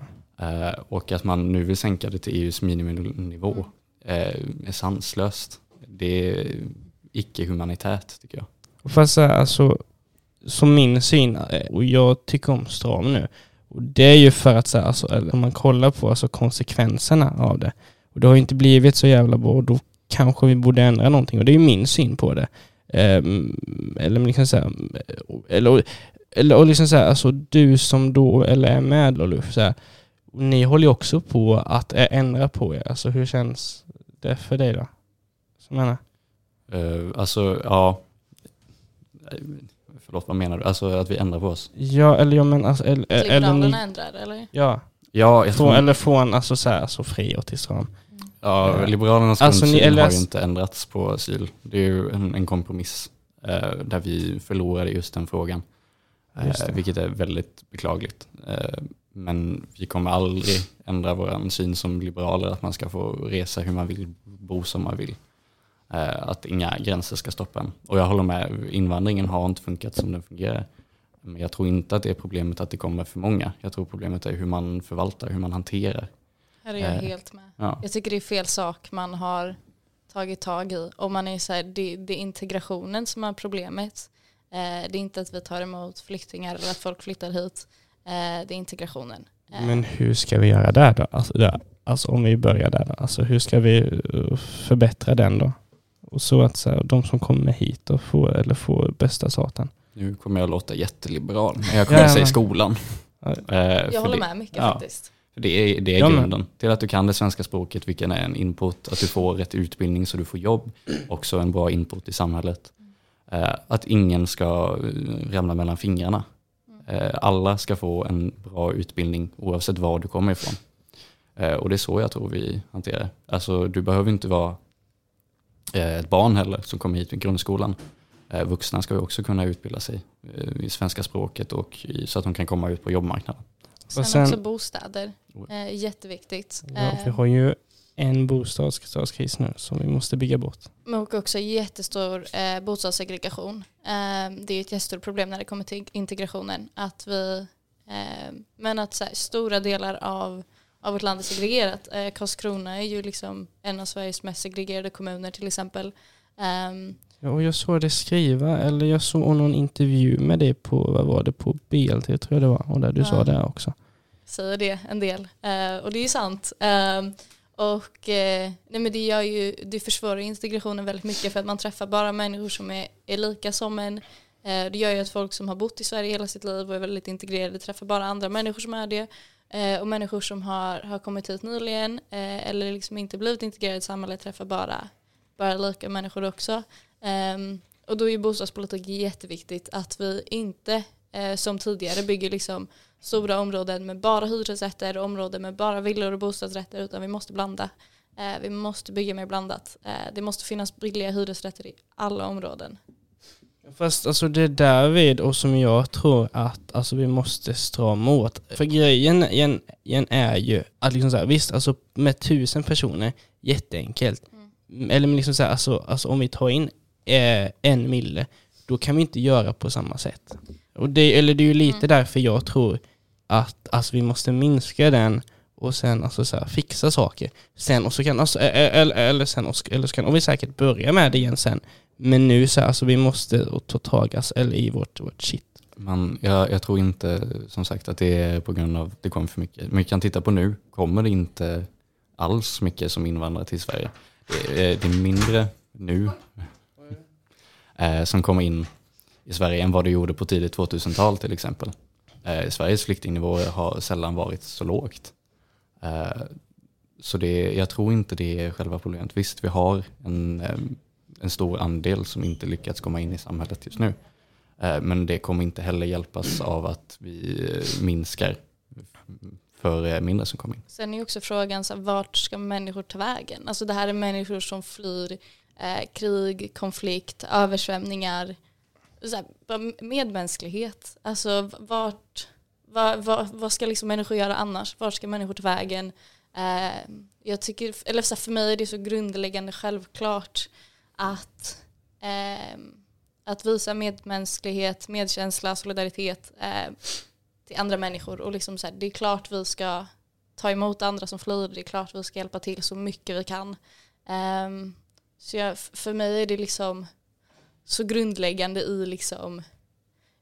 Och att man nu vill sänka det till EUs miniminivå är sanslöst. Det är icke-humanitärt tycker jag.
Fast alltså, som min syn, eh, och jag tycker om stram nu, och det är ju för att så här, alltså, om man kollar på alltså, konsekvenserna av det, och det har ju inte blivit så jävla bra, och då kanske vi borde ändra någonting, och det är ju min syn på det. Um, eller liksom så här, eh, eller, eller och liksom så här, alltså du som då, eller är med då, så här, ni håller ju också på att eh, ändra på er, alltså hur känns det för dig då? Som menar?
Eh, alltså, ja. Eh, Förlåt, vad menar du? Alltså att vi ändrar på oss?
Ja, eller jag men alltså, eller, eller ni,
ändrar eller?
ja,
Ja, jag
från,
tror,
eller från alltså så här, så fri och till stram.
ja Liberalernas
Alltså,
grundsyn
eller-
har ju inte ändrats på asyl. Det är ju en, en kompromiss eh, där vi förlorade just den frågan.
Just.
Eh, vilket är väldigt beklagligt. Eh, men vi kommer aldrig ändra vår syn som liberaler att man ska få resa hur man vill, bo som man vill. Eh, att inga gränser ska stoppa en. Och jag håller med, invandringen har inte funkat som den fungerar. Men jag tror inte att det är problemet att det kommer för många. Jag tror problemet är hur man förvaltar, hur man hanterar.
Här är jag
Eh,
helt med.
Ja.
Jag tycker det är fel sak man har tagit tag i. Om man är så här, det, det är integrationen som är problemet. Eh, det är inte att vi tar emot flyktingar eller att folk flyttar hit. Eh, det är integrationen. Eh,
Men hur ska vi göra där då? Alltså, där, alltså om vi börjar där då. Alltså hur ska vi uh, förbättra den då? Och så att så här, de som kommer hit och får, eller får bästa satan.
Nu kommer jag låta jätteliberal, men jag kommer
Ja,
säga skolan.
Ja.
Eh,
jag håller
det-
med mycket
ja.
faktiskt.
För det är, det är grunden till att du kan det svenska språket, vilken är en input, att du får rätt utbildning så du får jobb, också en bra input i samhället. Eh, att ingen ska eh, ramla mellan fingrarna. Eh, alla ska få en bra utbildning oavsett var du kommer ifrån. Och det är så jag tror vi hanterar det. Alltså du behöver inte vara ett barn heller som kommer hit i grundskolan. Eh, vuxna ska ju också kunna utbilda sig eh, i svenska språket och i, så att de kan komma ut på jobbmarknaden.
Sen,
sen-
också bostäder.
Oh.
Eh, jätteviktigt.
Ja,
Eh,
vi har ju en bostadskris nu som vi måste bygga bort.
Men också jättestor eh, bostadssegregation. Eh, det är ett jättestort problem när det kommer till integrationen. Att vi, eh, men att så här, stora delar av, av vårt land är segregerat. Eh, Karlskrona är ju liksom en av Sveriges mest segregerade kommuner till exempel. Ehm,
Ja, och jag såg det skriva, eller jag såg någon intervju med dig på, vad var det, på BLT tror jag det var, och där du
Ja.
sa det också.
säger det en del. Eh, och det är ju sant. Ehm, och eh, nej men det, gör ju, det försvårar integrationen väldigt mycket för att man träffar bara människor som är, är lika som en. Eh, det gör ju att folk som har bott i Sverige hela sitt liv och är väldigt integrerade träffar bara andra människor som är det. Eh, och människor som har, har kommit hit nyligen eh, eller liksom inte blivit integrerade i samhället träffar bara, bara lika människor också. Ehm, och då är ju bostadspolitik jätteviktigt att vi inte eh, som tidigare bygger liksom stora områden med bara hyresrätter, och områden med bara villor och bostadsrätter utan vi måste blanda. Eh, vi måste bygga mer blandat. Eh, det måste finnas billiga hyresrätter i alla områden.
Fast alltså det är därvid och som jag tror att alltså, vi måste strama åt. För grejen igen, igen är ju att liksom så här, visst alltså med tusen personer, jätteenkelt. Mm. Eller liksom så här, alltså, alltså om vi tar in eh, en mille, då kan vi inte göra på samma sätt. Och det, eller det är ju lite mm. därför jag tror att alltså, vi måste minska den och sen alltså så här, fixa saker. Sen och så kan, alltså, eller, eller, sen, eller så kan vi säkert börja med det igen sen. Men nu så alltså vi måste ta tag alltså, eller i vårt, vårt shit.
Man, jag, jag tror inte som sagt att det är på grund av att det kommer för mycket. Men vi kan titta på nu, kommer det inte alls mycket som invandrar till Sverige. Det är, det är mindre nu eh, som kommer in i Sverige än vad det gjorde på tidigt 2000-tal till exempel. Eh, Sveriges flyktingnivå har sällan varit så lågt. Eh, så det, jag tror inte det är själva problemet. Visst, vi har en, ehm, en stor andel som inte lyckats komma in i samhället just nu. Eh, men det kommer inte heller hjälpas av att vi eh, minskar för eh, mindre som kommer in.
Sen är också frågan, så här, vart ska människor ta vägen? Alltså det här är människor som flyr eh, krig, konflikt, översvämningar, så här, medmänsklighet. Alltså vart, vad, vad, vad ska liksom människor göra annars? Vart ska människor ta vägen? Eh, jag tycker, eller så här, för mig är det så grundläggande självklart att, eh, att visa medmänsklighet, medkänsla, solidaritet eh, till andra människor. Och liksom så här, det är klart vi ska ta emot andra som flyr, det är klart vi ska hjälpa till så mycket vi kan. Eh, så jag, för mig är det liksom så grundläggande i liksom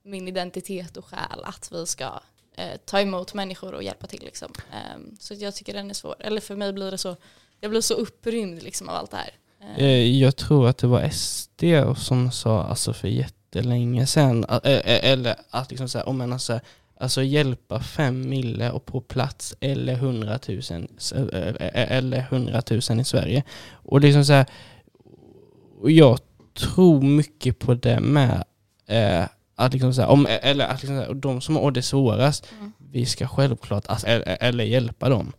min identitet och själ att vi ska eh, ta emot människor och hjälpa till. Liksom. Ehm, så jag tycker den är svår. Eller för mig blir det så, jag blir så upprymd liksom av allt det här.
Um. Jag tror att det var SD som sa alltså för jättelänge sedan, eller att liksom så här, om man alltså, alltså hjälpa fem mille och på plats eller hundratusen eller hundratusen i Sverige. Och liksom så här, och jag tror mycket på det med. Eh, att liksom så här, om, eller att liksom så här, de som har det svårast, mm. vi ska självklart, alltså, eller, eller, hjälpa dem.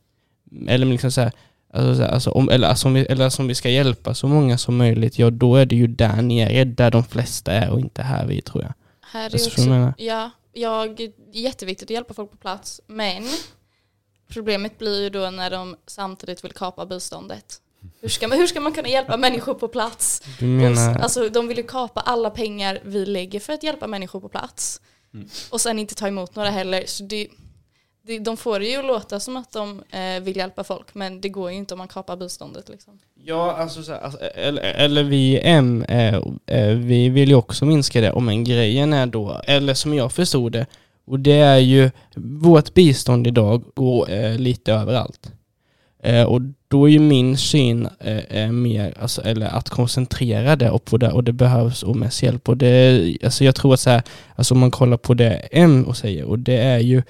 Eller liksom så här, alltså, alltså, om, eller, alltså, om vi, eller alltså, om vi ska hjälpa så många som möjligt, ja då är det ju där nere, där de flesta är och inte här vi tror jag.
Här är alltså, också, ja, jag, det är jätteviktigt att hjälpa folk på plats, men problemet blir ju då när de samtidigt vill kapa biståndet. Hur ska, man, hur ska man kunna hjälpa människor på plats?
Du menar...
Alltså, de vill ju kapa alla pengar vi lägger för att hjälpa människor på plats. Mm. Och sen inte ta emot några heller. Så det, de får det ju att låta som att de eh, vill hjälpa folk, men det går ju inte om man kapar biståndet. Liksom.
Ja, alltså, så här, alltså eh, eller, eller, vi i M, eh, eh, vi vill ju också minska det, Och men grejen är då, eller som jag förstod det, och det är ju, vårt bistånd idag går eh, lite överallt. Eh, och då är ju min syn eh, mer, alltså, eller att koncentrera det och på det, och det behövs och mest hjälp. Och det, alltså jag tror att så här, alltså om man kollar på det M och säger, och det är ju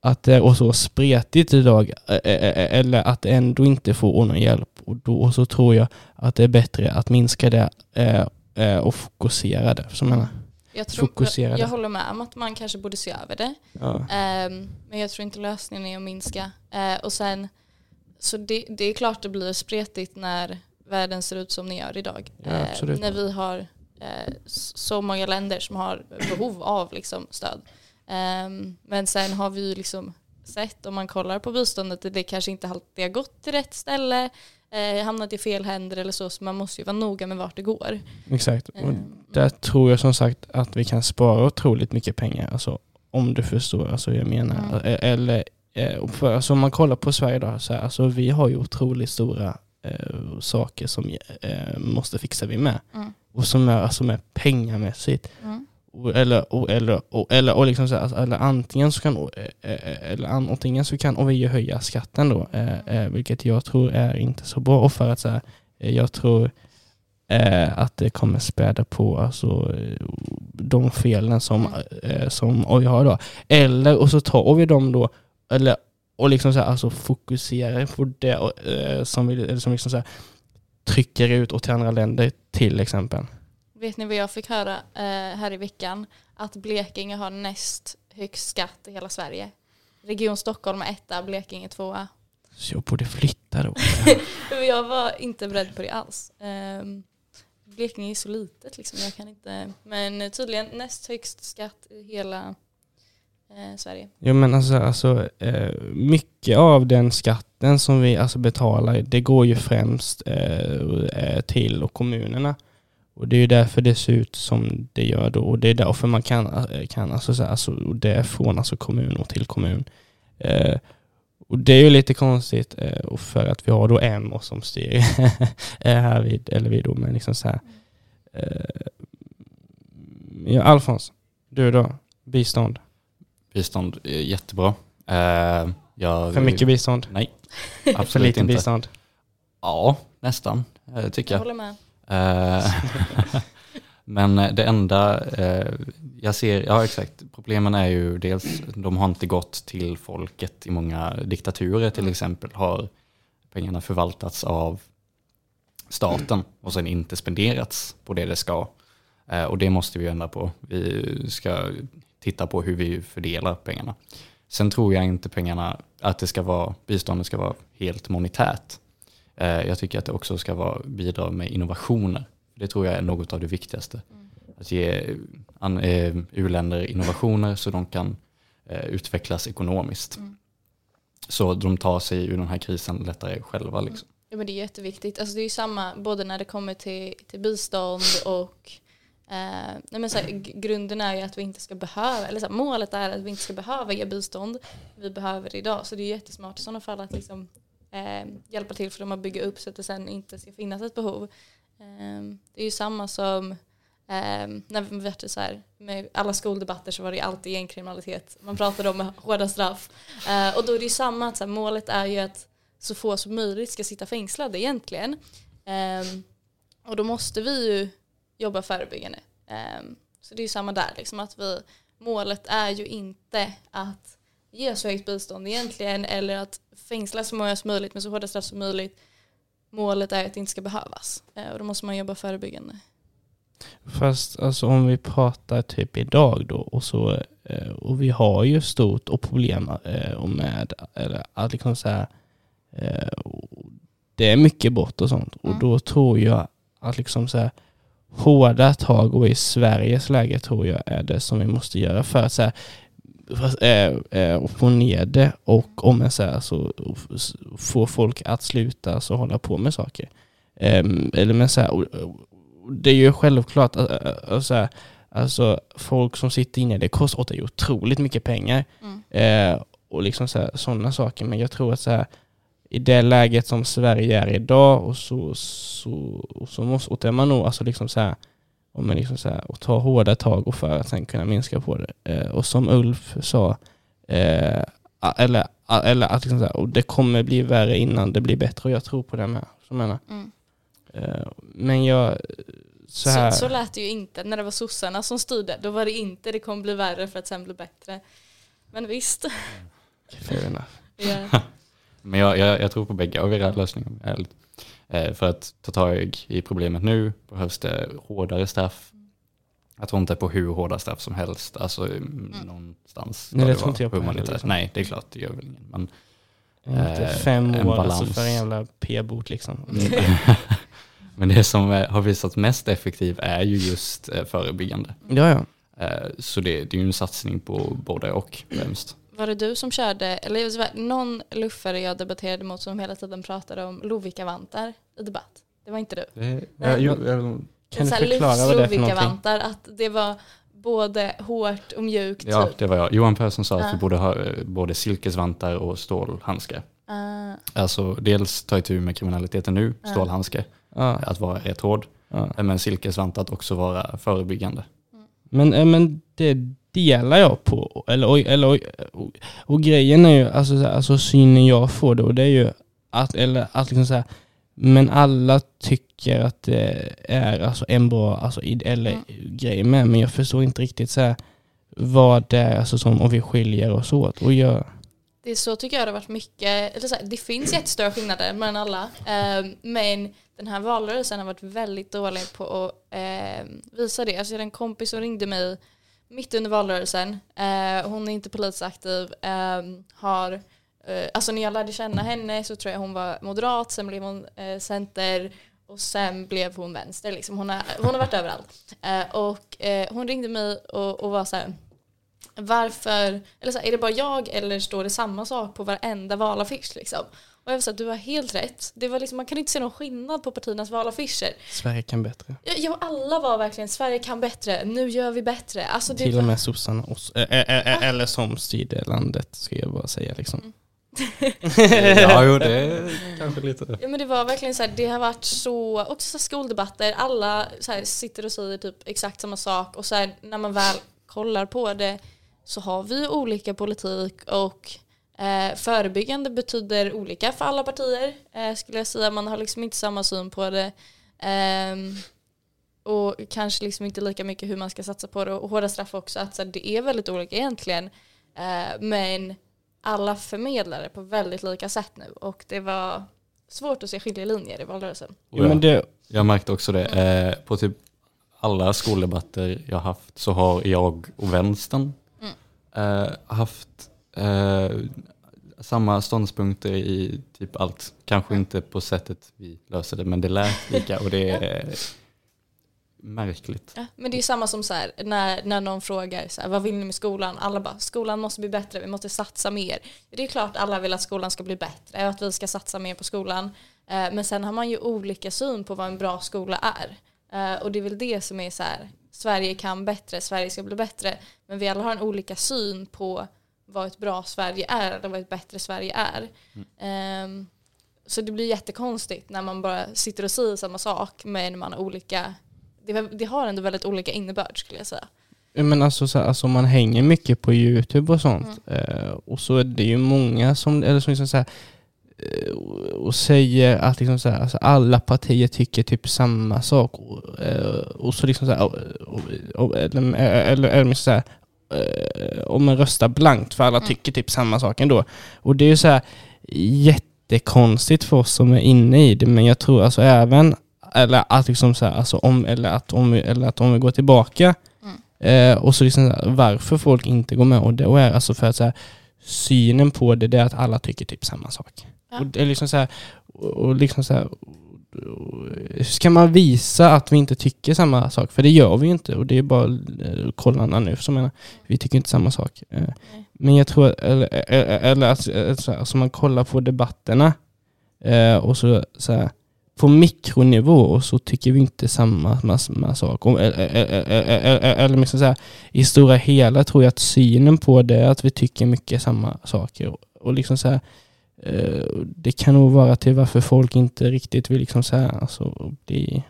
att det är så spretigt idag, eller att ändå inte får någon hjälp. Och då så tror jag att det är bättre att minska det och fokusera det. Som jag
jag, tror, jag, jag, håller med om att man kanske borde se över det. Ja. Um, men jag tror inte lösningen är att minska. Och sen så det, det, är klart det blir spretigt när världen ser ut som den gör idag.
Ja,
när vi har så många länder som har behov av liksom, stöd. Eh, men sen har vi ju liksom sett, om man kollar på biståndet, att det kanske inte alltid har gått till rätt ställe, eh, hamnat i fel händer eller så, så man måste ju vara noga med vart det går.
Exakt, och ehm, där tror jag som sagt att vi kan spara otroligt mycket pengar, alltså, om du förstår alltså, jag menar. Mm. E-, eller Eh, för, alltså om man kollar på Sverige då, så här, alltså vi har ju otroligt stora eh, saker som eh, måste fixa vi med. Mm. Och som är, alltså är pengamässigt. Mm. Och, eller, och, eller, och, eller, och liksom så här, alltså, eller antingen så kan, eh, eh, eller antingen så kan och vi höja skatten då, mm. vilket jag tror är inte så bra. Och för att så här, jag tror att det kommer späda på alltså, de felen som, mm. som oj har då. Eller, och så tar vi dem då eller och liksom så här, alltså fokusera på det och, eh, som, vi, eller som liksom så här, trycker ut åt andra länder till exempel.
Vet ni vad jag fick höra eh, här i veckan? Att Blekinge har näst högst skatt i hela Sverige. Region Stockholm är etta, Blekinge tvåa.
Så jag borde flytta då.
jag var inte beredd på det alls. Um, Blekinge är så litet liksom, jag kan inte. Men tydligen näst högst skatt i hela eh, Sverige.
Jo men alltså, alltså eh, mycket av den skatten som vi alltså betalar, det går ju främst eh, till kommunerna. Och det är ju därför det ser ut som det gör då. Och det är därför man kan, eh, kan alltså, så alltså, det är från alltså kommun och till kommun. Eh, och det är ju lite konstigt eh, och för att vi har då M som styr här vid, eller vi då, men liksom så här. Eh, ja, Alfons, du då? Bistånd?
Bistånd är jättebra. Eh, jag,
för mycket bistånd?
Nej,
absolut För lite inte. bistånd?
Ja, nästan, eh, tycker jag.
Jag håller med.
Eh, men det enda eh, jag ser, ja exakt, problemen är ju dels, de har inte gått till folket i många diktaturer till mm. exempel, har pengarna förvaltats av staten och sen inte spenderats på det det ska. Eh, och det måste vi ändra på. Vi ska titta på hur vi fördelar pengarna. Sen tror jag inte pengarna, att det ska vara, biståndet ska vara helt monetärt. Eh, jag tycker att det också ska vara, bidra med innovationer. Det tror jag är något av det viktigaste. Mm. Att ge eh, u-länder innovationer så de kan eh, utvecklas ekonomiskt. Mm. Så de tar sig ur den här krisen lättare själva. Liksom.
Ja, men det är jätteviktigt. Alltså, det är ju samma både när det kommer till, till bistånd och eh, nej, men så här, grunden är ju att vi inte ska behöva, eller så här, målet är att vi inte ska behöva ge bistånd. Vi behöver det idag. Så det är jättesmart i sådana fall att liksom, eh, hjälpa till för dem att bygga upp så att det sen inte ska finnas ett behov. Eh, det är ju samma som eh, när vi var så här, med alla skoldebatter så var det alltid gängkriminalitet. Man pratade om hårda straff. Eh, och då är det ju samma, att så här, målet är ju att så få som möjligt ska sitta fängslade egentligen. Eh, och då måste vi ju jobba förebyggande. Ehm, så det är ju samma där, liksom, att vi, målet är ju inte att ge så högt bistånd egentligen eller att fängsla så många som möjligt med så hårda straff som möjligt. Målet är att det inte ska behövas eh, och då måste man jobba förebyggande.
Fast alltså om vi pratar typ idag då och så eh, och vi har ju stort och problem eh, med eller att liksom så här, det är mycket brott och sånt och mm. då tror jag att liksom så här, hårda tag och i Sveriges läge tror jag är det som vi måste göra för att så här, få ner det och om man säger så få folk att sluta så hålla på med saker. Ähm, eller men så här, och, och det är ju självklart att så här, alltså folk som sitter inne, det kostar ju otroligt mycket pengar. Mm. Eh, och liksom sådana saker. Men jag tror att så här, i det läget som Sverige är idag och så, så, så måste och man nog alltså liksom så här, om man liksom så här, och ta hårda tag och för att sen kunna minska på det. Eh, och som Ulf sa, eh, eller, eller att liksom så här, och det kommer bli värre innan det blir bättre och jag tror på det med. Så menar. Mm. Eh, men jag, så, här.
Så, så lät det ju inte när det var sossarna som styrde. Då var det inte det kommer bli värre för att sen bli bättre. Men visst.
Fair enough.
yeah. Men jag, jag, jag tror på bägge av era lösningar. För att ta tag i problemet nu behövs det hårdare straff. Jag tror inte på hur hårda straff som helst. Alltså mm. någonstans.
Nej, det tror inte jag på heller,
liksom. Nej, det är klart, det gör väl ingen. Men,
eh, fem år alltså för en jävla p-bot liksom.
Men det som eh, har visat mest effektiv är ju just eh, förebyggande.
Ja, ja.
Så det, det är ju en satsning på både och främst.
Var det du som körde, eller någon luffare jag debatterade mot som hela tiden pratade om Lovikkavantar i debatt? Det var inte du? Det,
jag, jag, jag, kan du förklara vad det är för någonting?
att det var både hårt och mjukt.
Ja, typ. det var jag. Johan Persson sa uh. att vi borde ha eh, både silkesvantar och stålhandskar. Uh. Alltså dels ta itu med kriminaliteten nu, uh. stålhandske, uh. att vara rätt hård. Uh. Men silkesvantar att också vara förebyggande.
Mm. Men, eh, men det delar jag på. Eller, eller, och, och, och grejen är ju, alltså, alltså synen jag får då, det är ju att, eller att liksom så men alla tycker att det är alltså en bra alltså, eller mm. grej med, men jag förstår inte riktigt så här, vad det är alltså, som om vi skiljer oss åt. Och jag...
det är så tycker jag det har varit mycket, eller så här, det finns jättestora skillnader mellan alla, eh, men den här valrörelsen har varit väldigt dålig på att eh, visa det. Alltså jag hade en kompis som ringde mig mitt under valrörelsen, eh, hon är inte politiskt aktiv, eh, har eh, Alltså när jag lärde känna henne så tror jag hon var moderat, sen blev hon eh, center och sen blev hon vänster. Liksom. Hon, har, hon har varit överallt. Eh, och eh, hon ringde mig och, och var så här, varför, eller så här, är det bara jag eller står det samma sak på varenda valaffisch liksom? Och jag var så att du har helt rätt. Det var liksom, man kan inte se någon skillnad på partiernas valaffischer.
Sverige kan bättre.
Ja, alla var verkligen Sverige kan bättre, nu gör vi bättre. Alltså, det
Till
var-
och med sossarna, oss- ä- ä- ä- eller som styrde landet ska jag bara säga liksom.
ja, jo, det kanske lite...
Ja men det var verkligen så här, det har varit så, också så skoldebatter, alla så här, sitter och säger typ exakt samma sak och så här, när man väl kollar på det så har vi ju olika politik och eh, förebyggande betyder olika för alla partier eh, skulle jag säga. Man har liksom inte samma syn på det. Ehm, och kanske liksom inte lika mycket hur man ska satsa på det och hårda straff också. Att så här, det är väldigt olika egentligen. Eh, men alla förmedlar det på väldigt lika sätt nu och det var svårt att se skiljelinjer i valrörelsen.
Jo, men det,
Jag märkte också det. Eh, på typ alla skoldebatter jag haft så har jag och vänstern eh, haft eh, samma ståndpunkter i typ allt. Kanske inte på sättet vi löser det, men det lät lika och det är märkligt.
Ja, men det är samma som så här, när, när någon frågar så här, vad vill ni med skolan? Alla bara skolan måste bli bättre, vi måste satsa mer. Det är klart alla vill att skolan ska bli bättre och att vi ska satsa mer på skolan. Eh, men sen har man ju olika syn på vad en bra skola är. Eh, och det är väl det som är så här, Sverige kan bättre, Sverige ska bli bättre. Men vi alla har en olika syn på vad ett bra Sverige är eller vad ett bättre Sverige är. Ehm, så det blir jättekonstigt när man bara sitter och säger samma sak men man har olika det, det har ändå väldigt olika innebörd skulle jag säga.
men alltså, så här, alltså man hänger mycket på Youtube och sånt. Eh, och så är det ju många som, eller som liksom så här, och säger att liksom så här, alltså alla partier tycker typ samma sak. Och, eh, och så liksom så här, och, och, eller, eller, eller så här, eh, om man röstar blankt för alla
Mm.
tycker typ samma sak ändå. Och det är ju så här jättekonstigt för oss som är inne i det, men jag tror alltså även, eller att liksom så här, alltså om, eller att om, eller att om vi går tillbaka eh, och så liksom varför folk inte går med och det och är alltså för att så här, synen på det, det är att alla tycker typ samma sak.
Ja.
Och det är liksom så här, och, och liksom så här, och- ska man visa att vi inte tycker samma sak? För det gör vi ju inte och det är bara eh, kolla nu som menar, vi tycker inte samma sak. Eh, men jag tror, eller, eller, att så här, alltså man kollar på debatterna eh, och så, så här, på mikronivå och så tycker vi inte samma, samma, sak. Och, eller, liksom så här, i stora hela tror jag att synen på det är att vi tycker mycket samma saker. Och, och liksom så här, Eh, det kan nog vara till varför folk inte riktigt vill liksom så här, alltså, bli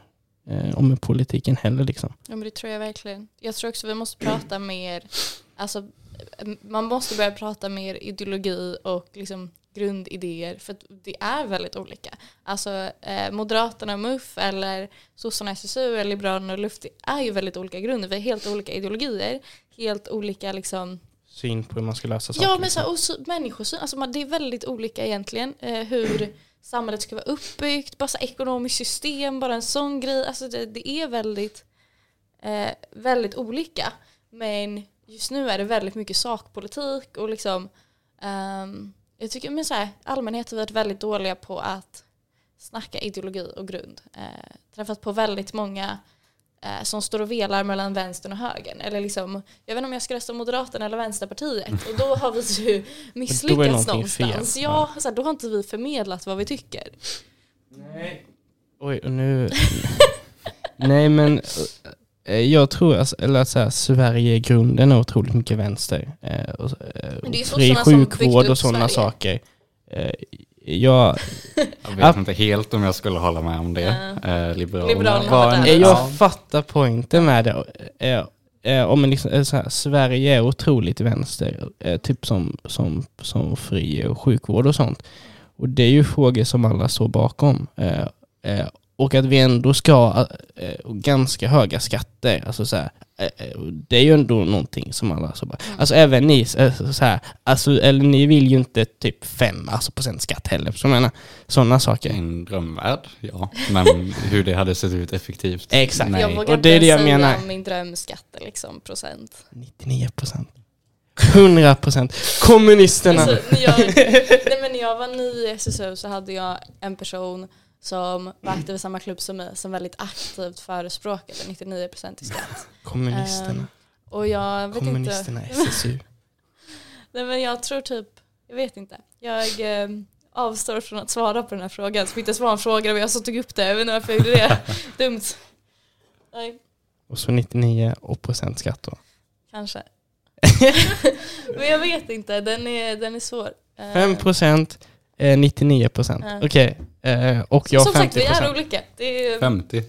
eh, om med politiken heller. Liksom.
Ja men det tror jag verkligen. Jag tror också vi måste prata mer, alltså man måste börja prata mer ideologi och liksom grundidéer för att det är väldigt olika. Alltså eh, Moderaterna och MUF eller sossarna SSU eller Liberalerna och Luft det är ju väldigt olika grunder. Vi har helt olika ideologier, helt olika liksom
Syn på hur man ska lösa saker.
Ja, men
liksom.
så här, och så, människosyn, alltså man, det är väldigt olika egentligen eh, hur samhället ska vara uppbyggt, bara så här, ekonomiskt system, bara en sån grej. Alltså det, det är väldigt, eh, väldigt olika. Men just nu är det väldigt mycket sakpolitik och liksom ehm, jag tycker men så här, allmänhet har varit väldigt dåliga på att snacka ideologi och grund. Eh, träffat på väldigt många eh, som står och velar mellan vänstern och högern. Eller liksom, jag vet inte om jag ska rösta Moderaterna eller Vänsterpartiet. Och då har vi ju misslyckats
någonting fel.
någonstans. Ja, så här, då har inte vi förmedlat vad vi tycker.
Nej. Oj, och nu... Nej men eh, jag tror alltså, eller att så här, Sverige i grunden är otroligt mycket vänster. Eh, och, eh,
Men det är ju
fri sjukvård och sådana saker. Eh, jag,
Jag vet inte helt om jag skulle hålla med om det. Eh, Liberalerna,
Liberalerna
var en,
eh, jag fattar poängen med det. Eh, eh, om man liksom, eh, så här, Sverige är otroligt vänster, eh, typ som, som, som fri och sjukvård och sånt. Och det är ju frågor som alla står bakom. Och att vi ändå ska ha eh, ganska höga skatter. Alltså så här, eh, eh, det är ju ändå någonting som alla så bara,
Mm.
alltså även ni, så här, alltså, eller ni vill ju inte typ 5 alltså, procent skatt heller. Så jag menar, sådana saker.
En drömvärld, ja. Men hur det hade sett ut effektivt.
Exakt.
Nej.
Jag vågar
Och det är det jag menar.
min drömskatt liksom procent.
99 procent. 100 procent. Kommunisterna.
Alltså, när, jag, nej, men när jag var ny i SSU så hade jag en person som var aktiv i samma klubb som mig som väldigt aktivt förespråkade 99% i skatt.
Kommunisterna.
Ehm, och jag vet inte.
Kommunisterna, SSU.
Nej men jag tror typ, jag vet inte. Jag eh, avstår från att svara på den här frågan. Så inte ens var en fråga men jag så tog upp det. Jag vet inte varför jag gjorde det. Dumt. Nej,
Och så 99 och procent skatt då.
kanske. men jag vet inte, den är, den är svår. Eh,
5 procent, eh, 99 procent.
Ja.
Okej. Eh, och jag
Som sagt,
50
vi är
procent.
olika. Det är,
50.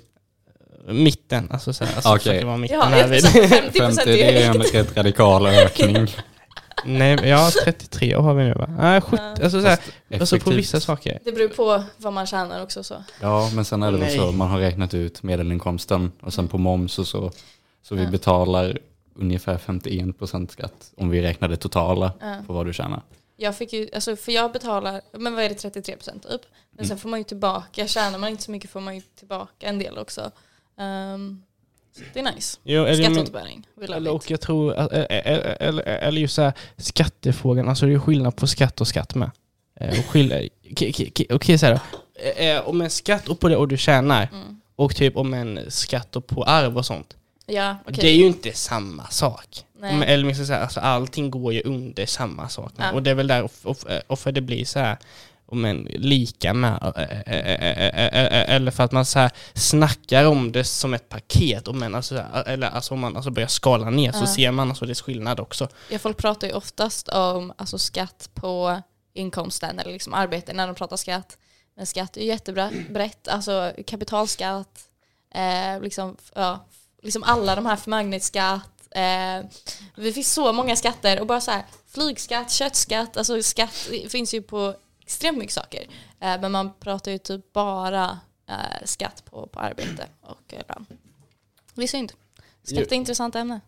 Mitten, alltså så här, alltså
Okej.
för att det var mitten
ja,
här vid.
50
50 det är en rätt radikal ökning.
Nej, men ja 33 har vi nu va? Nej, 70,
Ja.
alltså, så här, alltså på
effektivt.
vissa saker.
Det beror på vad man tjänar också så.
Ja, men sen är det väl
Nej.
så, man har räknat ut medelinkomsten och sen på moms och så. Så vi
Ja.
betalar ungefär 51% skatt om vi räknar det totala
Ja.
på vad du tjänar.
Jag fick ju, alltså för jag betalar, men vad är det 33% typ? Men sen får man ju tillbaka, tjänar man inte så mycket får man ju tillbaka en del också. Um, det är nice.
Jo, eller,
Skatteåterbäring,
eller, och jag tror, att- eh, eller, eller, eller just så här, skattefrågan, alltså det är skillnad på skatt och skatt med. Eh, och skill- Okej, okej, så här då. Eh, eh, Om en skatt och på det och du tjänar,
Mm.
och typ om en skatt och på arv och sånt.
Ja, okej.
Det är ju inte samma sak.
Nej.
Eller liksom så här, alltså allting går ju under samma sak.
Ja.
Och det är väl där och, och, och för det blir så här om en lika med, eh, eh, eh, eh, eh, eh, eller för att man så här snackar om det som ett paket, om man, alltså, eller alltså om man alltså börjar skala ner så
Ja.
ser man alltså dess skillnad också.
Ja, folk pratar ju oftast om alltså, skatt på inkomsten eller liksom arbete när de pratar skatt. Men skatt är ju jättebrett, alltså kapitalskatt, eh, liksom, ja, liksom alla de här förmögenhetsskatt. Eh, det finns så många skatter och bara så här flygskatt, köttskatt, alltså skatt finns ju på extremt mycket saker. Eh, men man pratar ju typ bara eh, skatt på, på arbete och eh, lön. Det är synd. Skatt är intressant ämne.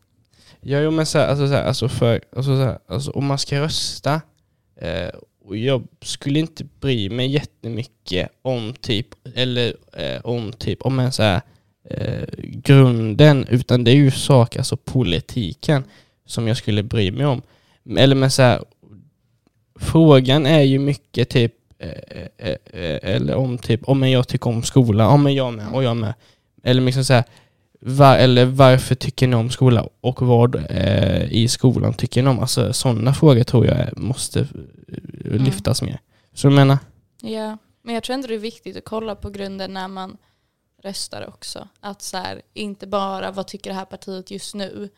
Ja, jo, men så här, alltså, så här, alltså, för, alltså, så här, alltså om man ska rösta, eh, och jag skulle inte bry mig jättemycket om typ, eller eh, om typ, om en så här, eh, grunden, utan det är ju saker, alltså politiken, som jag skulle bry mig om. Eller men så här, frågan är ju mycket typ, eh, eh, eh, eller om typ, om jag tycker om skola, om jag med, och jag med. Eller liksom så här, var, eller varför tycker ni om skola och vad eh, i skolan tycker ni om? Alltså sådana frågor tror jag måste eh, lyftas mer. Så jag menar,
Ja, men jag tror ändå det är viktigt att kolla på grunden när man röstar också. Att så här, inte bara vad tycker det här partiet just nu,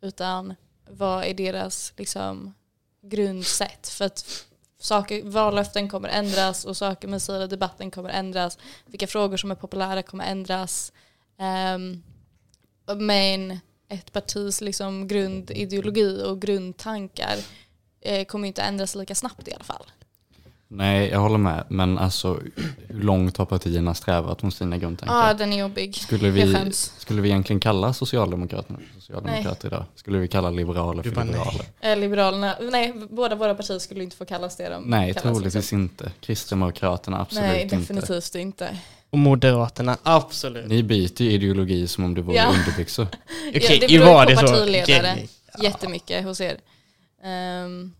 utan vad är deras liksom, grundsätt. För att saker, vallöften kommer ändras och saker man säger i debatten kommer ändras. Vilka frågor som är populära kommer ändras. Um, men ett partis liksom, grundideologi och grundtankar eh, kommer inte ändras lika snabbt i alla fall.
Nej, jag håller med. Men alltså, hur långt har partierna strävat mot sina grundtankar?
Ja, den är jobbig.
Skulle vi, skulle vi egentligen kalla Socialdemokraterna för socialdemokrater idag? Skulle vi kalla liberaler för
bara, nej.
liberaler?
Eh, Liberalerna, nej båda våra partier skulle inte få kallas det de
Nej, troligtvis
liksom.
inte. Kristdemokraterna absolut
Nej,
inte.
definitivt inte.
och Moderaterna, absolut.
Ni byter ju ideologi som om det vore
Ja.
underbyxor.
Okej,
det
i
beror på
det så?
partiledare.
Okej,
Jättemycket hos er. Ehm,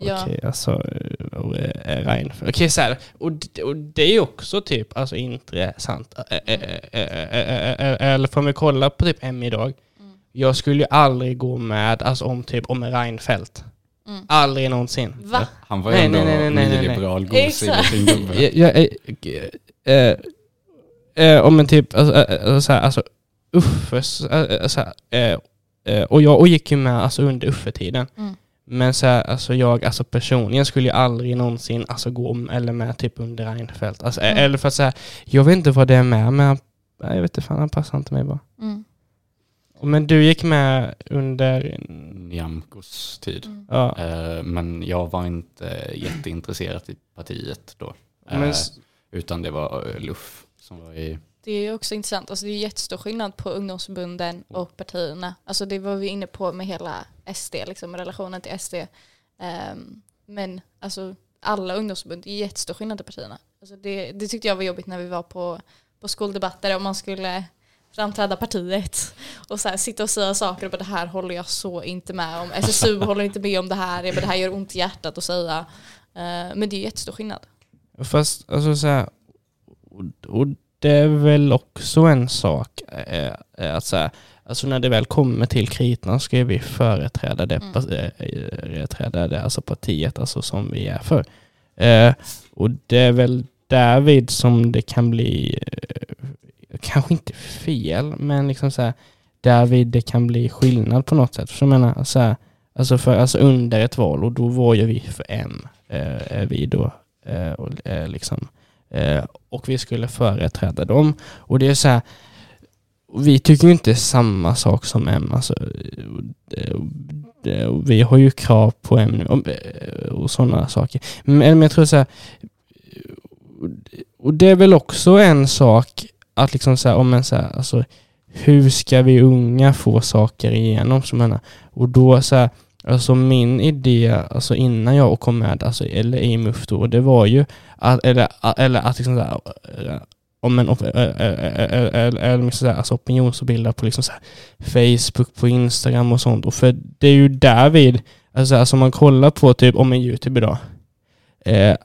Ja.
Okej, alltså eh, och, eh, Reinfeldt. Okej, så här. Och, och det är ju också typ alltså intressant. Eh, eh, eh, eh, eh, eh, eh, Eller får vi kolla på typ M idag.
Mm.
Jag skulle ju aldrig gå med alltså, om typ om en Reinfeldt.
Mm.
Aldrig någonsin.
Va?
Han var
Nej,
ändå
nej, nej, nej, nej, nej.
nyliberal, gosig liten gubbe.
Eh, eh, eh, om en typ, alltså, eh, eh, så här, alltså eh, eh, eh, eh, och jag och gick ju med alltså, under Uffe-tiden.
Mm.
Men så här, alltså jag alltså personligen skulle ju aldrig någonsin alltså, gå om eller med typ under Reinfeldt. Alltså, eh,
Mm.
Eller för att säga, jag vet inte vad det är med, men han- jag vet inte fan, han passar inte mig bara.
Mm.
Men du gick med under,
Nyamkos tid.
Mm.
ja.
Eh, Men jag var inte jätteintresserad i partiet då. Eh,
Men, s-
Utan det var eh, Luff som var i...
det är också intressant. Alltså det är jättestor skillnad på ungdomsförbunden och partierna. Alltså det var vi inne på med hela SD, liksom, relationen till SD. Um, men alltså alla ungdomsförbund, det är jättestor skillnad i partierna. Alltså det, det tyckte jag var jobbigt när vi var på, på skoldebatter och man skulle framträda partiet och så här, sitta och säga saker och bara, det här håller jag så inte med om. SSU håller inte med om det här, jag bara, det här gör ont i hjärtat att säga. Uh, men det är jättestor skillnad.
Fast alltså så här, och, och det är väl också en sak eh, att säga, alltså när det väl kommer till kritan ska vi företräda det, mm. företräda det alltså partiet alltså som vi är för. Eh, och det är väl därvid som det kan bli, eh, kanske inte fel, men liksom så här, därvid det kan bli skillnad på något sätt. För jag menar, så här, alltså, för, alltså under ett val och då var ju vi för M, eh, vi då, eh, och, eh, liksom Eh, Eh, och vi skulle företräda dem. Och det är så här, vi tycker ju inte samma sak som M. Alltså, eh, eh, vi har ju krav på M och, och sådana saker. Men, jag tror så här, och det är väl också en sak att liksom så här, om en så här, alltså, hur ska vi unga få saker igenom? Som och då så här, Alltså min idé, alltså innan jag kom med, alltså, eller i MUF då, det var ju att, eller, eller att liksom såhär, eh, om en eh, eh, eller liksom såhär, alltså opinionsbilda på liksom så här, Facebook, på Instagram och sånt. Och för det är ju därvid, alltså, alltså om man kollar på typ om en YouTube idag, eh,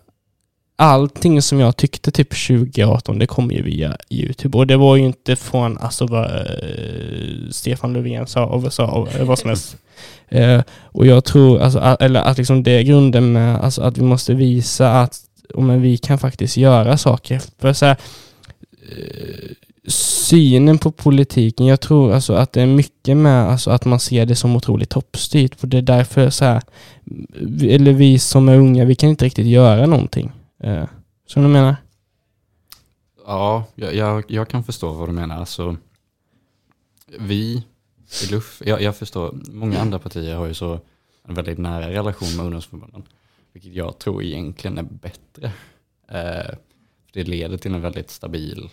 allting som jag tyckte typ 2018, det kom ju via YouTube. Och det var ju inte från alltså, vad uh, Stefan Löfven sa och sa vad som helst. Uh, och jag tror, alltså, eller att liksom det är grunden med alltså, att vi måste visa att oh, men vi kan faktiskt göra saker. För så här, uh, synen på politiken, jag tror alltså att det är mycket med alltså att man ser det som otroligt toppstyrt. Och det är därför så här, eller vi som är unga, vi kan inte riktigt göra någonting. Eh, som du menar?
Ja, jag, jag, jag, kan förstå vad du menar. Alltså, vi i LUF, jag, jag förstår, många andra partier har ju så en väldigt nära relation med ungdomsförbunden. Vilket jag tror egentligen är bättre. Eh, det leder till en väldigt stabil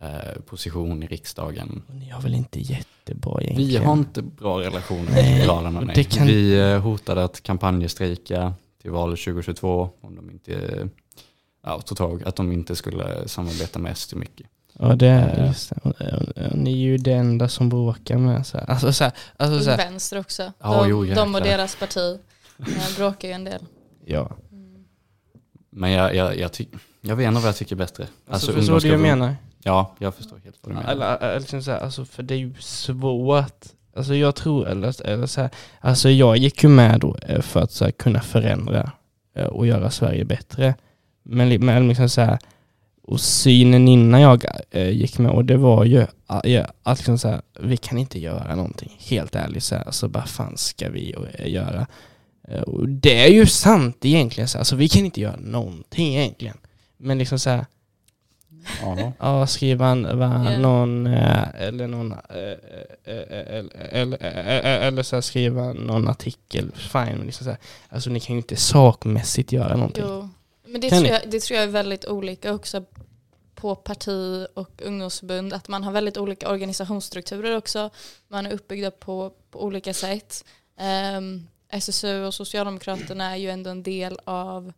eh, position i riksdagen.
Ni har väl inte jättebra egentligen?
Vi har inte bra relationer med Liberalerna. Kan... Vi eh, hotade att kampanjstrejka till valet 2022 om de inte ja, tog tag, att de inte skulle samarbeta med SD mycket.
Ja, det är just det. Ni är ju det enda som bråkar med så här. Alltså, så här, alltså,
så här. Vänster också. Ja, de, jo, de och deras parti eh, bråkar ju en del.
Ja.
Mm. Men jag, jag, jag, tyck, jag vet ändå vad jag tycker är bättre.
Alltså, alltså förstår du vad jag menar?
Ja, jag förstår helt vad du menar.
Eller, eller, liksom alltså, för det är ju svårt Alltså jag tror, eller, eller så här, alltså jag gick ju med då för att så här, kunna förändra eh, och göra Sverige bättre. Men, men liksom så här, och synen innan jag äh, gick med, och det var ju att, att liksom så här, vi kan inte göra någonting, helt ärligt. Så här, alltså vad fan ska vi äh, göra? Äh, och det är ju sant egentligen, så här, alltså vi kan inte göra någonting egentligen. Men liksom så här, Ja, skriva en, någon, eller någon, eller, eller så skriva någon artikel, fine. Liksom så här. Alltså ni kan ju inte sakmässigt göra någonting. Jo.
Men det tror, jag, det tror jag är väldigt olika också på parti och ungdomsförbund. Att man har väldigt olika organisationsstrukturer också. Man är uppbyggda på, på olika sätt. Um, ehm, SSU och Socialdemokraterna är ju ändå en del av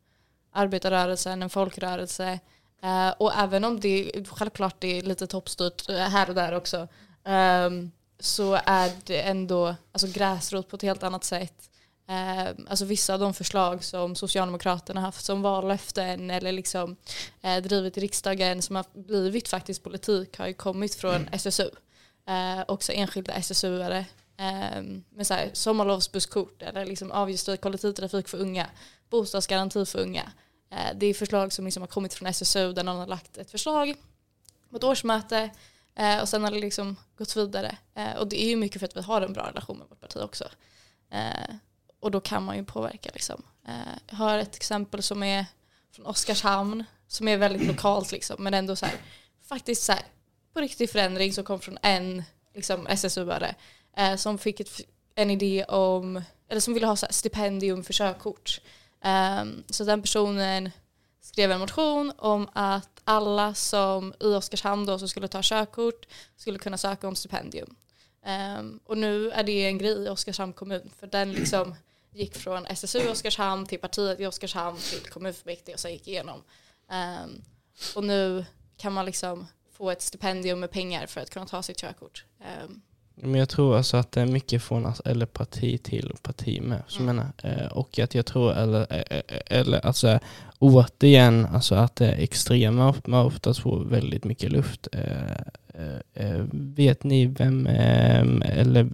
arbetarrörelsen, en folkrörelse. Uh, och även om det självklart det är lite toppstyrt eh, här och där också um, så är det ändå alltså gräsrot på ett helt annat sätt. Uh, alltså vissa av de förslag som Socialdemokraterna haft som vallöften eller liksom uh, drivit i riksdagen som har blivit faktiskt politik har ju kommit från SSU. Uh, också enskilda SSU-are. Um, med så här, sommarlovsbusskort eller liksom avgiftsfri kollektivtrafik för unga, bostadsgaranti för unga. Eh, det är förslag som liksom har kommit från SSU där någon har lagt ett förslag på ett årsmöte eh, och sen har det liksom gått vidare. Eh, och det är ju mycket för att vi har en bra relation med vårt parti också. Och då kan man ju påverka. Liksom. Jag har ett exempel som är från Oskarshamn som är väldigt lokalt liksom, men ändå så här, faktiskt så här, på riktig förändring som kom från en liksom, SSU-are som fick ett, en idé om, eller som ville ha så stipendium för körkort. Um, så den personen skrev en motion om att alla som i Oskarshamn då som skulle ta körkort skulle kunna söka om stipendium. Um, och nu är det en grej i Oskarshamn kommun för den liksom gick från SSU i Oskarshamn till partiet i Oskarshamn till kommunfullmäktige och sen gick igenom. Um, och nu kan man liksom få ett stipendium med pengar för att kunna ta sitt körkort. Um,
men jag tror alltså att det är mycket från eller parti till och parti med. Så mm. menar, eh, och att jag tror, eller, eh, eh, eller alltså återigen, alltså att det är extrema man oftast får väldigt mycket luft. vet ni vem, eller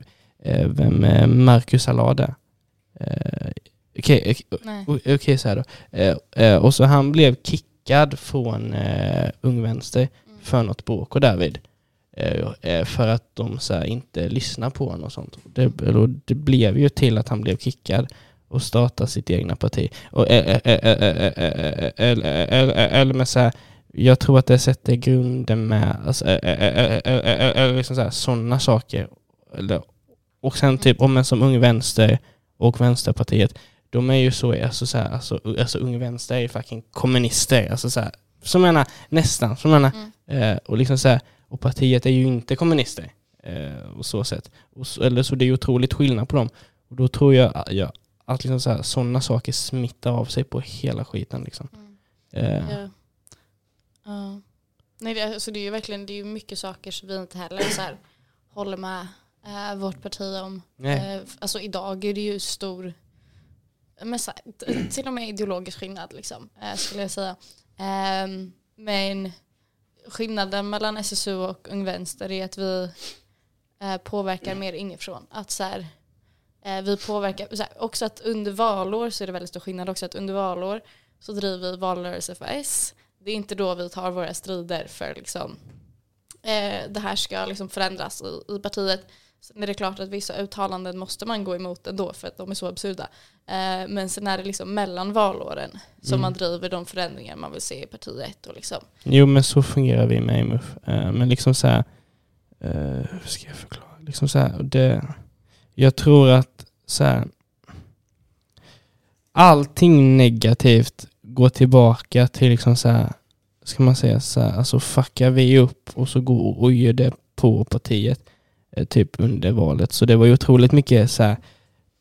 vem Marcus Allard är? Okej, okay, okay, så här då. och så han blev kickad från Ung Vänster mm. för något bråk och därvid. Eh, eh, för att de så inte lyssnar på honom och sånt. Det, det blev ju till att han blev kickad och startade sitt egna parti. Och, eller med så här, jag tror att det sätter grunden med alltså, eller liksom sådana saker. Och sen typ om en som Ung Vänster och Vänsterpartiet, de är ju så, alltså, så här, alltså, alltså Ung Vänster är ju fucking kommunister, alltså så här, så menar nästan, så menar, mm. och liksom så här, och partiet är ju inte kommunister. Eh, och så sätt. Och så, eller så det är ju otroligt skillnad på dem. Och då tror jag, ja, att liksom så här, sådana saker smittar av sig på hela skiten. Liksom. Mm.
Eh. Ja. Uh. Nej, det, alltså det är ju verkligen det är mycket saker som vi inte heller så här, håller med eh, vårt parti om. Eh, alltså idag är det ju stor, men till och med ideologisk skillnad liksom, eh, skulle jag säga. Ehm, men skillnaden mellan SSU och Ung Vänster är att vi eh, påverkar mer inifrån. Att så här, eh, vi påverkar, så här, också att under valår så är det väldigt stor skillnad också att under valår så driver vi valrörelse för S. Det är inte då vi tar våra strider för liksom, eh, det här ska liksom förändras i, i partiet. Sen är det klart att vissa uttalanden måste man gå emot ändå för att de är så absurda. Eh, men sen är det liksom mellan valåren som mm. man driver de förändringar man vill se i partiet. Och liksom.
Jo men så fungerar vi med IMUF. Eh, men liksom så här, eh, hur ska jag förklara? Liksom så här, det, jag tror att så här, allting negativt går tillbaka till liksom så här, ska man säga så här, alltså fuckar vi upp och så går och gör det på partiet typ under valet. Så det var ju otroligt mycket så här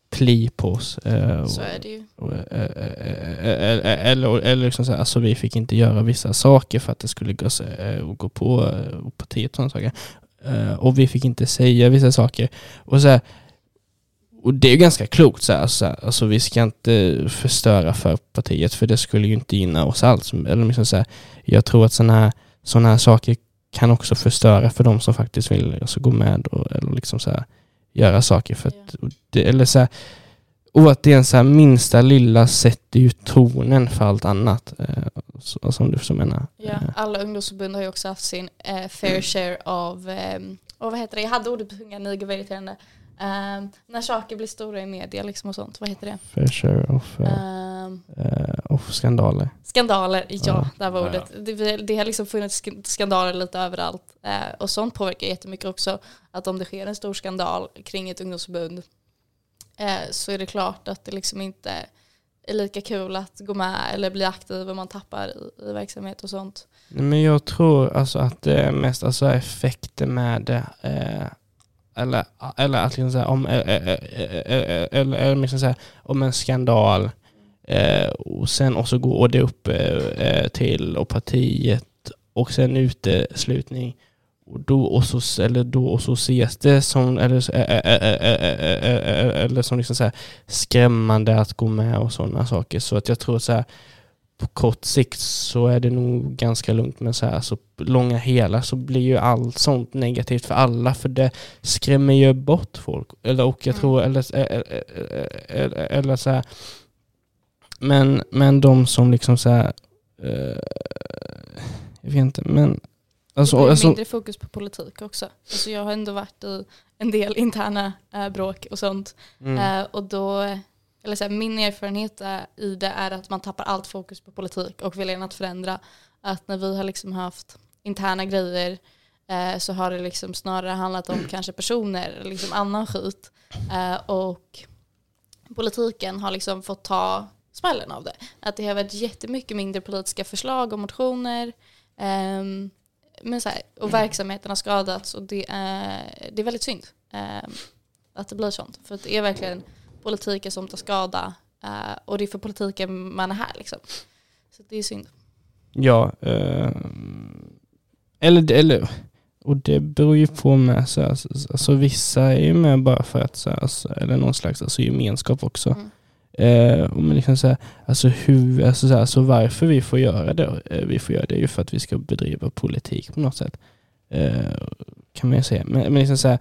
pli på oss.
Eh, så är det ju.
Eh, eller, eller liksom så här, alltså vi fick inte göra vissa saker för att det skulle gå, gå på partiet och sådana saker. Och vi fick inte säga vissa saker. Och så här, och det är ju ganska klokt så här, alltså, alltså vi ska inte förstöra för partiet för det skulle ju inte gynna oss alls. Eller liksom så här, jag tror att sådana här, såna här saker kan också förstöra för de som faktiskt vill alltså, gå med och eller liksom så här, göra saker. För att, det, eller så här, återigen, så här, minsta lilla sätter ju tonen för allt annat. Eh, som du så menar.
Ja, eh. alla ungdomsförbund har ju också haft sin eh, fair share av, eh, och vad heter det, jag hade ordet på tungan, är väldigt irriterande. Um, när saker blir stora i media liksom och sånt, vad heter det?
Fair share of, um, uh, of skandaler.
Skandaler, ja, uh, där var ordet. Uh, det, det har liksom funnits skandaler lite överallt. Uh, och sånt påverkar jättemycket också. Att om det sker en stor skandal kring ett ungdomsförbund uh, så är det klart att det liksom inte är lika kul att gå med eller bli aktiv och man tappar i, i verksamhet och sånt.
Men jag tror alltså att det är mest alltså effekten med det eller, eller att liksom så här, om, eller, eller liksom så här, om en skandal eh, och sen och så går det upp eh, till och partiet och sen uteslutning och då och så, eller då och så ses det som, eller, eller som liksom så här skrämmande att gå med och sådana saker. Så att jag tror så här, på kort sikt så är det nog ganska lugnt men så här så långa hela så blir ju allt sånt negativt för alla för det skrämmer ju bort folk. Eller och jag mm. tror, eller, eller, eller så här, men, men de som liksom så här, uh, jag vet inte, men
Alltså, det blir alltså, mindre fokus på politik också. Alltså jag har ändå varit i en del interna äh, bråk och sånt. Mm. Äh, och då eller så här, min erfarenhet i det är att man tappar allt fokus på politik och viljan att förändra. Att när vi har liksom haft interna grejer eh, så har det liksom snarare handlat om kanske personer, liksom annan skit. Eh, och politiken har liksom fått ta smällen av det. Att det har varit jättemycket mindre politiska förslag och motioner. Eh, men så här, och verksamheten har skadats och det är, det är väldigt synd ehm, att det blir sånt. För det är verkligen politiken som tar skada uh, och det är för politiken man är här liksom. Så det är synd.
Ja, uh, eller, eller och det beror ju på med, så alltså, alltså, vissa är ju med bara för att, så alltså, eller någon slags alltså, gemenskap också. Mm. Eh, men liksom så här, alltså, hur, alltså, så här, alltså varför vi får göra det, eh, vi får göra det ju för att vi ska bedriva politik på något sätt. Eh, kan man ju säga. Men, men liksom så här,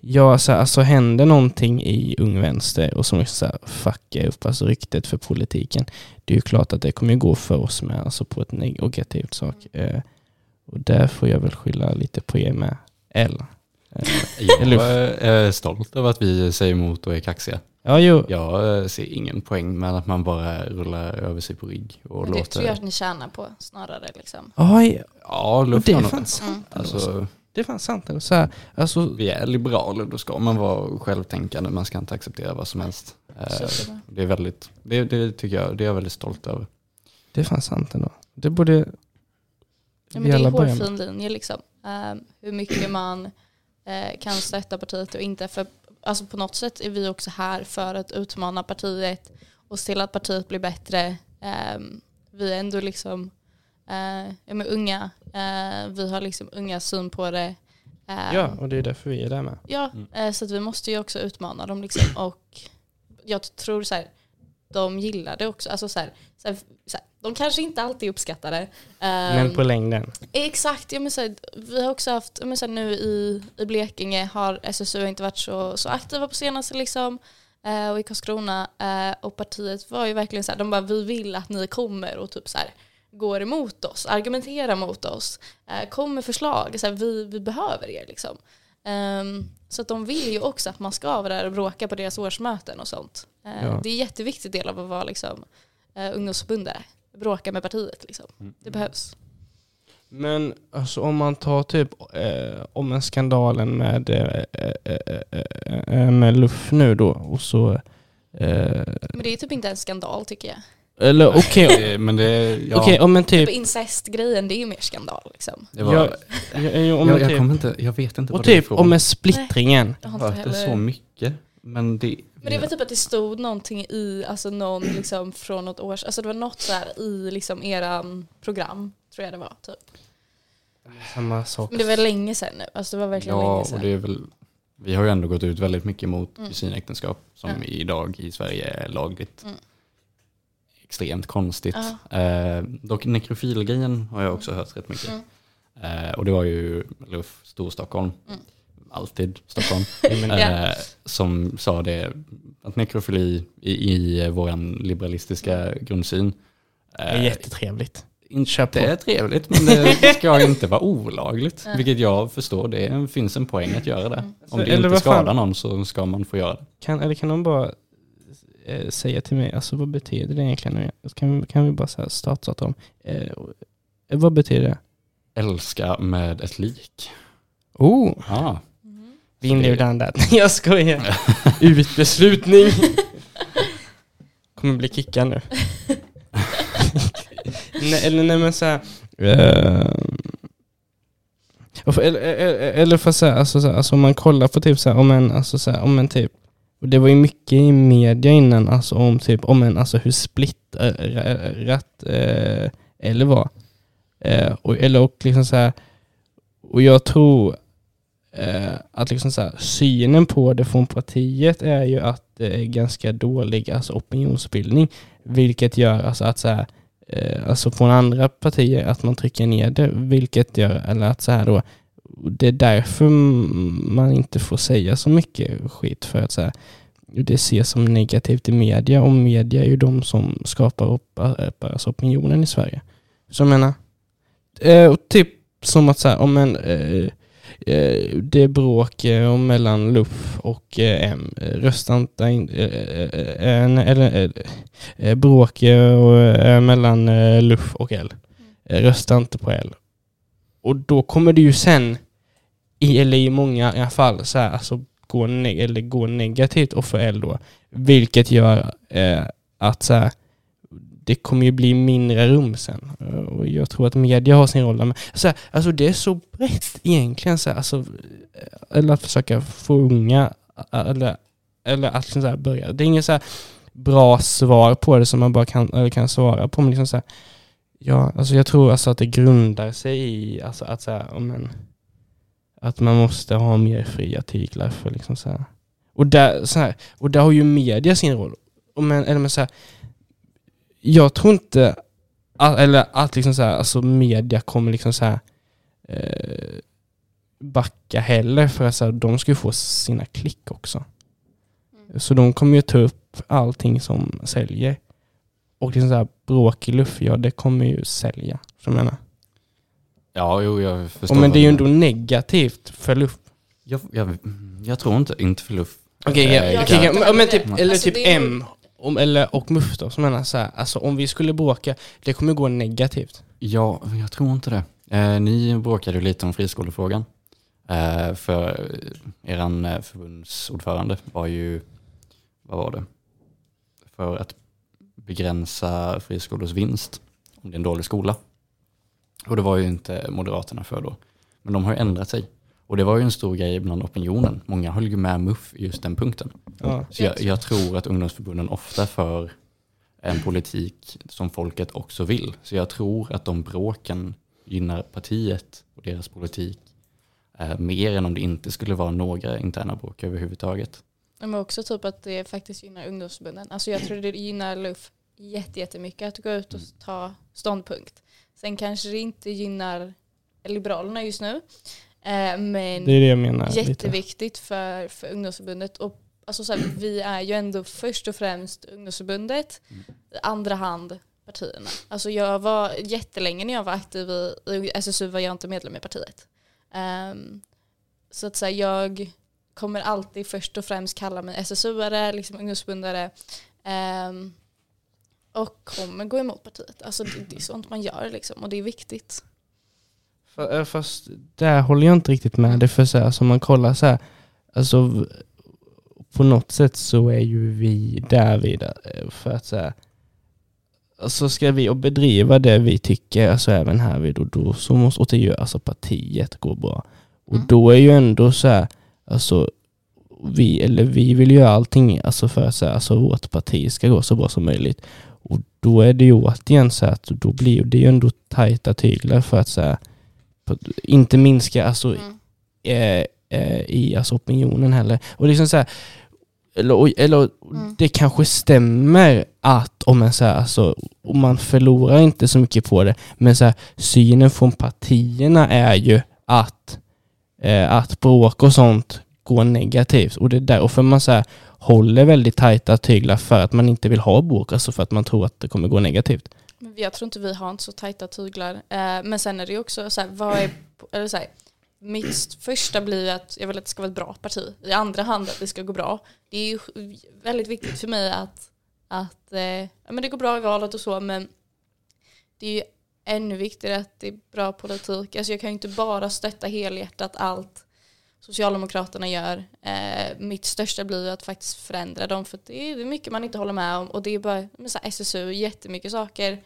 ja, så här, alltså händer någonting i Ung Vänster och som liksom så här, fuckar upp alltså ryktet för politiken, det är ju klart att det kommer gå för oss med, alltså på ett negativt sak. Eh, och där får jag väl skylla lite på er med, L.
Eh, jag är stolt över att vi säger emot och är kaxiga.
Ja, jo.
Jag eh, ser ingen poäng med att man bara rullar över sig på rygg. Och
det
låter...
tror jag att ni tjänar på snarare. Liksom.
Oj.
Ja, luft
det är fan sant. Mm.
Alltså,
det är fan sant. Så här, alltså...
Vi är liberaler, då ska man vara självtänkande. Man ska inte acceptera vad som helst. Så eh, det är väldigt, det, det tycker jag, det är jag väldigt stolt över.
Det är fan sant ändå. Det borde
ja, men Det är en hårfin linje liksom. Um, hur mycket man uh, kan stötta partiet och inte. För alltså på något sätt är vi också här för att utmana partiet och se till att partiet blir bättre. Um, vi är ändå liksom ja, men unga, uh, vi har liksom unga syn på det.
Um, ja, och det är därför vi är där med.
Ja, mm. uh, så att vi måste ju också utmana dem liksom. Och jag tror så här, de gillar det också. Alltså så här, så här, så här, de kanske inte alltid uppskattar det. Um,
men på längden?
Exakt. Ja, men så här, vi har också haft, men så nu i, i Blekinge har SSU inte varit så, så aktiva på senaste liksom. Uh, och i Karlskrona. Och partiet var ju verkligen så här, de bara vi vill att ni kommer och typ så här går emot oss, argumenterar mot oss, uh, kommer med förslag, så här, vi, vi behöver er liksom. Um, så att de vill ju också att man ska vara där och bråka på deras årsmöten och sånt. Uh, ja. Det är en jätteviktig del av att vara liksom, uh, ungdomsförbundet. Bråka med partiet liksom. Mm. Det behövs.
Men alltså om man tar typ eh, om en skandalen med, eh, eh, eh med Luff nu då och så...
men det är typ inte en skandal tycker jag.
Eller okej. Okay.
men det,
ja. okay, om en typ...
typ incestgrejen, det är ju mer skandal liksom.
Det var, jag, jag, om jag, jag, typ, inte, jag vet inte
och vad typ, det är om en splittringen. Nej,
jag har hört det så mycket. Men det,
men det var typ att det stod någonting i, alltså någon liksom från något år alltså det var något så här i liksom eran program, tror jag det var typ.
Samma sak.
Men det var länge sedan nu, alltså det var verkligen
ja,
länge sedan.
Och det är väl, vi har ju ändå gått ut väldigt mycket mot mm. kusinäktenskap som mm. idag i Sverige är lagligt. Mm extremt konstigt. Uh. Eh, dock nekrofilgrejen har jag också mm. hört rätt mycket. Mm. Eh, och det var ju Luff Storstockholm, mm. alltid Stockholm, eh, som sa det, att nekrofili i, i vår liberalistiska grundsyn
det är jättetrevligt.
Inte det är trevligt men det ska inte vara olagligt. Vilket jag förstår, det finns en poäng att göra det. Mm. Om det eller inte skadar någon så ska man få göra det.
Kan, eller kan de bara eh, säga till mig, alltså vad betyder det egentligen? Kan, vi, kan vi bara så starta om, eh, vad betyder det?
Älska med ett lik.
Oh!
Ah.
Mm. Been there, done that. Jag skojar. Utbeslutning. Kommer bli kickad nu. nej, eller nej men såhär. Uh, eller, eller, eller för så här, alltså, så här, alltså om man kollar på typ så här, om en, alltså så här, om en typ och det var ju mycket i media innan alltså om typ om en, alltså hur splittrat eh, eller eh, var. Eh, och, eller och liksom så här, och jag tror eh, att liksom så här, synen på det från partiet är ju att det är ganska dålig alltså opinionsbildning. Vilket gör alltså att så här, eh, alltså från andra partier att man trycker ner det. Vilket gör, eller att så här då, det är därför man inte får säga så mycket skit. För att så här, det ses som negativt i media och media är ju de som skapar upp, alltså opinionen i Sverige. Så jag menar, eh, typ som att så här, om en eh, eh det är bråk eh, mellan LUF och eh, M. Rösta inte in, eller bråk mellan LUF och L. Rösta inte på L. Och då kommer det ju sen, i, eller i många fall, så här, alltså går, neg eller går negativt och för L då. Vilket gör eh, att så här, det kommer ju bli mindre rum sen. Eh, och jag tror att media har sin roll där. Men, så här, alltså det är så brett egentligen. Så här, alltså, eh, eller att försöka få unga, eller, eller att liksom så här börja. Det är inget så här bra svar på det som man bara kan, eller kan svara på. Men liksom så här, ja, alltså jag tror alltså att det grundar sig i alltså att, så här, om en, att man måste ha mer fria tyglar för liksom så här. Och där, så här, och där har ju media sin roll. Och men, eller men så här, jag tror inte, att, eller att liksom så här, alltså media kommer liksom så här, eh, backa heller för att så här, de ska ju få sina klick också. Så de kommer ju ta upp allting som säljer. Och liksom så här, bråk i luft, ja det kommer ju sälja. Så jag menar.
Ja, jo, jag förstår.
Och men det är ju ändå negativt för luft.
Jag, jag, jag tror inte, inte för luft.
Okej,
Eh,
okay, okay,
kan-
men, men typ, eller
Alltså,
typ
är-
M om, eller, och MUF då, som menar så här, alltså om vi skulle bråka, det kommer gå negativt.
Ja, jag tror inte det. Eh, ni bråkade ju lite om friskolefrågan. Eh, för eran eh, förbundsordförande var ju, vad var det? För att begränsa friskolors vinst om det är en dålig skola. Och det var ju inte Moderaterna för då. Men de har ju ändrat sig. Och det var ju en stor grej bland opinionen. Många höll ju med MUF i just den punkten.
Ja.
Så jag, jag tror att ungdomsförbunden ofta för en politik som folket också vill. Så jag tror att de bråken gynnar partiet och deras politik eh, mer än om det inte skulle vara några interna bråk överhuvudtaget.
Men också typ att det faktiskt gynnar ungdomsförbunden. Alltså jag tror det gynnar LUF jätte- jättemycket att gå ut och ta ståndpunkt. Sen kanske det inte gynnar Liberalerna just nu. Eh, men
Det är det jag menar. Lite.
jätteviktigt för, för ungdomsförbundet. Och, alltså, så här, vi är ju ändå först och främst ungdomsförbundet, i andra hand partierna. Alltså jag var jättelänge när jag var aktiv i, i SSU var jag inte medlem i partiet. Ehm, så att säga, jag kommer alltid först och främst kalla mig SSU-are, liksom ungdomsförbundare. ehm, och kommer gå emot partiet. Alltså det, det är sånt man gör liksom och det är viktigt.
För, eh, fast där håller jag inte riktigt med. Det för så här, alltså, om man kollar så här, alltså på något sätt så är ju vi där vidare för att så här, alltså ska vi bedriva det vi tycker, alltså även här vid och då, så måste och det gör alltså partiet gå bra. Och
Mm.
då är ju ändå så här, alltså vi, eller vi vill göra allting alltså för att så här, alltså vårt parti ska gå så bra som möjligt. Och då är det ju återigen så att då blir det ju ändå tajta tyglar för att så här, inte minska alltså,
Mm.
eh, eh, i alltså, opinionen heller. Och liksom så här, eller, eller
Mm.
det kanske stämmer att om man, så här, alltså, om man förlorar inte så mycket på det, men så här, synen från partierna är ju att, eh, att bråk och sånt går negativt. Och det är därför man så här, håller väldigt tajta tyglar för att man inte vill ha bråk, alltså för att man tror att det kommer gå negativt.
Men Jag tror inte vi har inte så tajta tyglar. Eh, men sen är det ju också så här, vad är, eller så här, mitt första blir ju att jag vill att det ska vara ett bra parti. I andra hand att det ska gå bra. Det är ju väldigt viktigt för mig att, att eh, ja, men det går bra i valet och så men det är ju ännu viktigare att det är bra politik. Alltså jag kan ju inte bara stötta helhjärtat allt Socialdemokraterna gör. Eh, mitt största blir ju att faktiskt förändra dem för det är mycket man inte håller med om och det är bara med så här SSU, jättemycket saker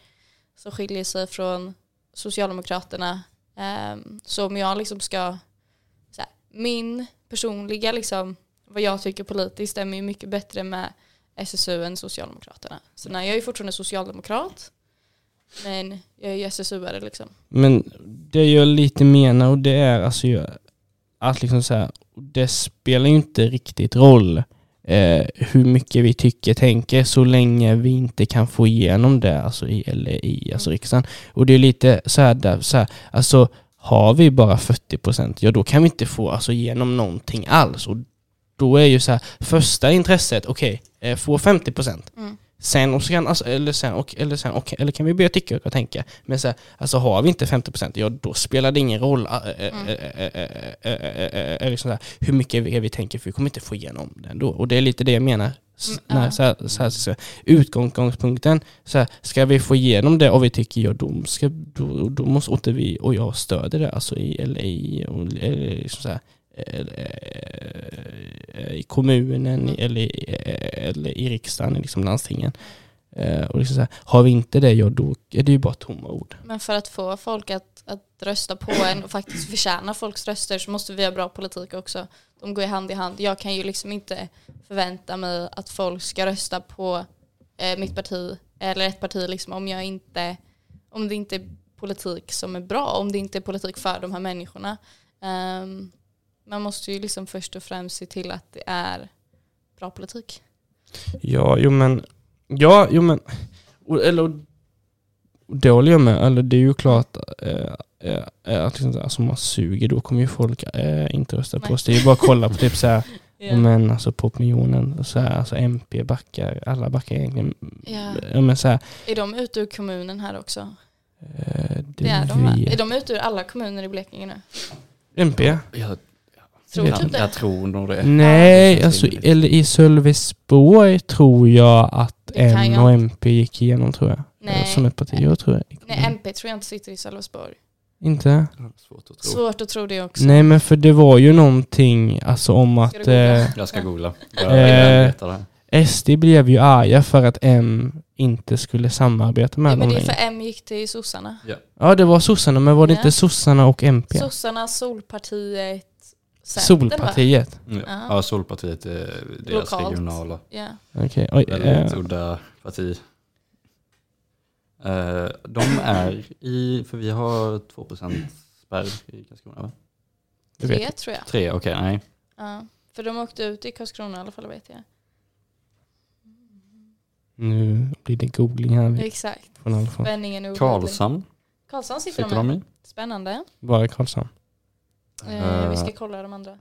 som skiljer sig från Socialdemokraterna. Eh, så om jag liksom ska, så här, min personliga liksom, vad jag tycker politiskt stämmer ju mycket bättre med SSU än Socialdemokraterna. Så nej, jag är fortfarande socialdemokrat, men jag är ju SSU-are liksom.
Men det jag lite menar och det är alltså jag att liksom så här, det spelar ju inte riktigt roll eh, hur mycket vi tycker, tänker så länge vi inte kan få igenom det alltså i, eller i alltså riksdagen. Och det är lite så här, där, så här alltså har vi bara 40 procent, ja då kan vi inte få alltså igenom någonting alls. Och då är ju så här, första intresset, okej, eh, få 50 procent.
Mm.
Sen, och kan, alltså, eller, sen, och, eller, sen, och, eller kan vi börja tycka och tänka. Men så här, alltså har vi inte 50% ja då spelar det ingen roll hur mycket vi, vi tänker för vi kommer inte få igenom det ändå. Och det är lite det jag menar. S-
Mm,
när, så här, så här, så här, utgångspunkten, så här, ska vi få igenom det och vi tycker ja då, ska, då, då måste vi, och jag stöder det alltså i, i, och, eller liksom så här, Eh, i kommunen eller, i- eller i riksdagen, liksom landstingen. Eh, och liksom så här, har vi inte det, ja då är det ju bara tomma ord.
Men för att få folk att, att rösta på en och faktiskt förtjäna folks röster så måste vi ha bra politik också. De går ju hand i hand. Jag kan ju liksom inte förvänta mig att folk ska rösta på eh, mitt parti eller ett parti liksom om jag inte om det inte är politik som är bra, om det inte är politik för de här människorna. Um, man måste ju liksom först och främst se till att det är bra politik.
Ja, jo men, ja, jo men, eller det håller jag med, eller det är ju klart eh, eh, eh, att liksom, så här, alltså, man suger då kommer ju folk eh, inte rösta på oss. Det är ju bara att kolla på typ så här,
Ja.
men alltså på opinionen, så här, alltså MP backar, alla backar egentligen.
Ja.
Ja, men så här,
Är de ute ur kommunen här också?
eh, det,
Det är de
vet-
Är de ute ur alla kommuner i Blekinge nu?
MP?
Jag,
Tror typ
jag,
det.
tror nog det.
Nej,
Ja,
alltså, eller i Sölvesborg tror jag att M
jag
och. MP gick igenom tror jag.
Nej.
Som ett parti, jag tror jag.
Nej, MP tror jag inte sitter i Sölvesborg.
Inte?
Svårt att tro.
Svårt att tro det också.
Nej men för det var ju någonting alltså om
Ska
att eh,
Jag ska googla. Jag,
Eh,
jag.
SD blev ju arga för att M inte skulle samarbeta med
Ja, men
dem
det är för. M gick till sossarna.
Ja det var sossarna men var det
Ja.
inte sossarna och MP?
Sossarna, Solpartiet, Centern?
Solpartiet?
Ja.
Ja.
Ja, Solpartiet är deras
Lokalt.
regionala.
Ja.
Okej, oj.
Väldigt
eh,
udda parti. Eh, de är i, för vi har 2% spärr i Karlskrona va?
Vet.
Tre tror jag.
Tre, okej, nej.
Ja. För de åkte ut i Karlskrona i alla fall vet jag.
nu blir det googling här.
Exakt.
Från.
Spänningen är.
Karlshamn
Karlshamn sitter,
sitter
de
i.
Spännande.
Bara Karlshamn.
Eh, vi ska
Eh,
kolla de andra.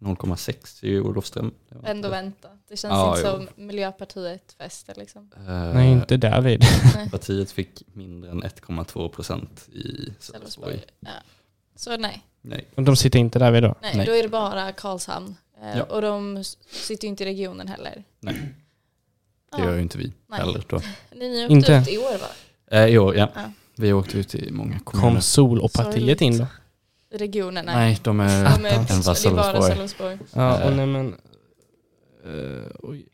0,6 i Olofström.
Ändå vänta. Det känns
Ja,
inte
jo.
som Miljöpartiet fäster liksom.
Eh,
Nej inte därvid.
Partiet fick mindre än 1,2 procent i Sölvesborg.
Ja. Så nej.
Nej.
Och de sitter inte därvid då?
nej,
Nej.
då är det bara Karlshamn. Eh,
Ja.
Och de sitter ju inte i regionen heller.
Nej, det gör ju inte vi
Nej.
heller då.
Ni, ni åkte
Inte?
ut i år va?
Eh, I år, ja.
Ja.
Vi åkte ut i många kommuner.
Kom Sol och partiet in då?
Regionen? Nej.
Nej, de är,
De är, det är bara
Sölvesborg.
Ja, och
Eh.
nej men... eh, oj.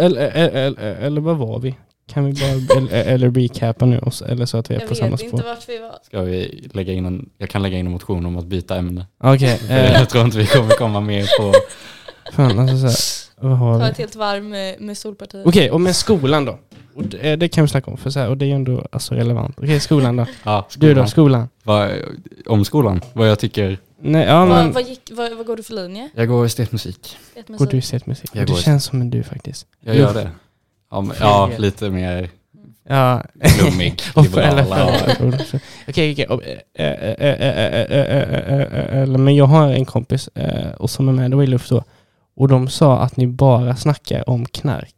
Eller, eller, eller vad var vi? Kan vi bara, eller, eller recapa nu, eller så att vi är
Jag
på samma
vet
spår?
inte vart vi var.
Ska vi lägga in en, jag kan lägga in en motion om att byta ämne.
Okej, eh,
jag tror inte vi kommer komma mer på...
fan alltså så här, vad har
Ta
vi?
ett helt varv med, med Solpartiet.
Okej, och med skolan då? Och det, det kan vi snacka om, för så här, och det är ju ändå alltså, relevant. Okej, skolan då?
Ja,
Du då, skolan?
Vad, om skolan, vad jag tycker.
Nej, ja
vad,
men...
vad, gick, vad, vad går du för linje?
Jag går estetmusik.
Vet
Går du
musik?
sett musik?
Jag
Det
går-
känns som en du faktiskt.
Jag gör det. Ja, men, ja lite mer
Ja.
flummig,
Och för, eller,
liberal.
för, okej, okej. och, eh, eh, eh, eh, eh, eh, eh, eller, Men jag har en kompis eh, och som är med då i Luft då. Och de sa att ni bara snackar om knark.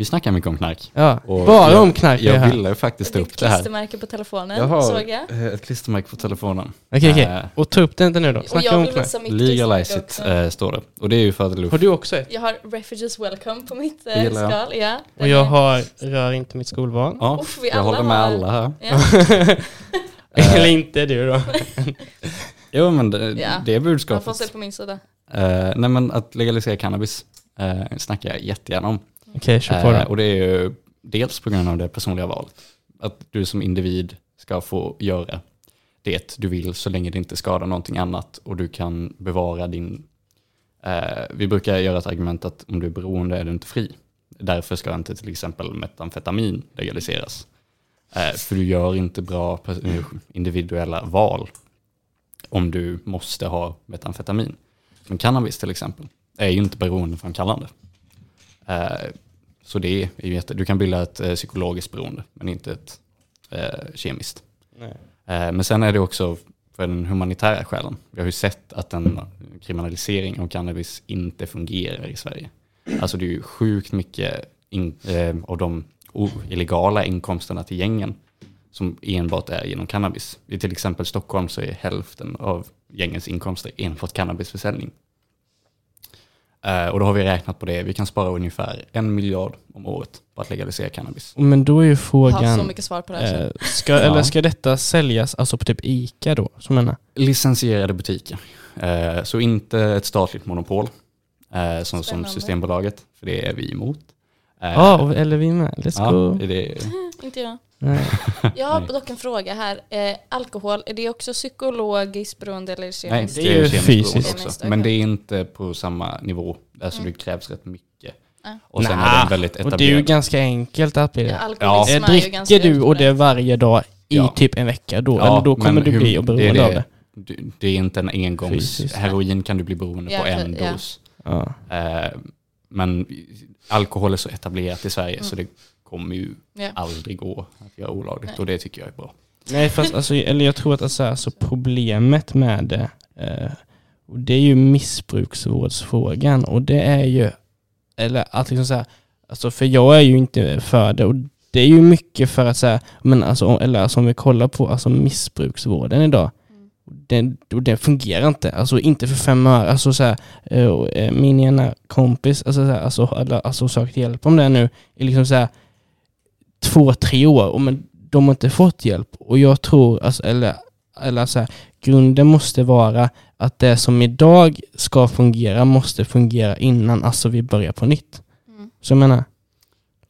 Vi snackar mycket om knark.
Ja,
Och
bara
jag,
om knark
Jag
här.
ville faktiskt ta upp det här.
klistermärke på telefonen,
Jag har
såg jag.
eh, ett klistermärke på telefonen.
Okej, okej.
Eh,
Och ta upp det inte nu då. Snacka om knark.
Legalize it, eh, står det. Och det är ju för att
Har
luft...
du också ett?
Jag har Refugees Welcome på mitt
jag.
skal. Ja,
Och jag
är-
har Rör inte mitt skolval.
Ja,
Uff, vi
jag
alla
håller med
har-
alla här.
Ja,
Eller inte du då.
Jo men det,
Ja.
det är
man får
budskapet.
se på min sida.
Eh, nej men att legalisera cannabis eh, snackar jag jättegärna om.
Okej, kör på
Eh,
då.
och det är ju dels på grund av det personliga valet. Att du som individ ska få göra det du vill så länge det inte skadar någonting annat och du kan bevara din... Eh, vi brukar göra ett argument att om du är beroende är du inte fri. Därför ska inte till exempel metamfetamin legaliseras. Eh, för du gör inte bra individuella val om du måste ha metamfetamin. Men cannabis till exempel är ju inte beroendeframkallande. Eh, så det är ju jätte, du kan bilda ett eh, psykologiskt beroende men inte ett eh, kemiskt.
Nej.
Men sen är det också för den humanitära skälen. Vi har ju sett att en kriminalisering av cannabis inte fungerar i Sverige. Alltså det är ju sjukt mycket in, eh, av de illegala inkomsterna till gängen som enbart är genom cannabis. I till exempel Stockholm så är hälften av gängens inkomster enbart cannabisförsäljning. Eh, och då har vi räknat på det. Vi kan spara ungefär en miljard om året på att legalisera cannabis.
Men då är ju
Jag har så
frågan,
mycket svar på det här.
eh,
så.
ska,
Ja.
eller ska detta säljas alltså på typ ICA då? Som menar?
Licensierade butiker. Eh, så inte ett statligt monopol eh, som, som. Systembolaget, för det är vi emot. Eh,
Ja, och- eller vi med. Let's
ja,
go.
är det,
Inte jag.
Nej.
Jag har
Nej.
dock en fråga här. Eh, alkohol, är det också psykologiskt beroende eller
nej,
kemiskt?
det är ju
kemiskt
fysiskt.
Kemiskt,
också. Men det är inte på samma nivå. Alltså
Mm.
det krävs rätt mycket.
Ja.
Och sen är
Nah,
den väldigt
Och det är ju ganska enkelt att bli
Ja,
det.
alkoholism
Eh,
är ganska
dricker du och det varje dag i
Ja.
typ en vecka då,
Ja,
eller då kommer du
hur-
bli
det är
beroende
det.
av det.
Det är inte en engångs...
Fysiskt.
Heroin kan du bli beroende
Ja,
på en
ja.
dos.
Ja.
Eh, men alkohol är så etablerat i Sverige så det kommer ju
Ja.
aldrig gå att göra olagligt
Nej.
och det tycker jag är bra.
Nej, fast alltså, eller jag tror att alltså, alltså, problemet med det, eh, och det är ju missbruksvårdsfrågan och det är ju, eller att liksom säga, alltså för jag är ju inte för det och det är ju mycket för att säga, men alltså, eller alltså om vi kollar på alltså missbruksvården idag, den, och den fungerar inte, alltså inte för fem öre, alltså så här, eh, och, eh, min ena kompis, alltså, så här, alltså, eller, alltså sökt hjälp om det nu, i liksom så här, två, tre år, och men de har inte fått hjälp. Och jag tror, alltså, eller, eller så här, grunden måste vara att det som idag ska fungera måste fungera innan alltså vi börjar på nytt.
Mm.
Så jag menar,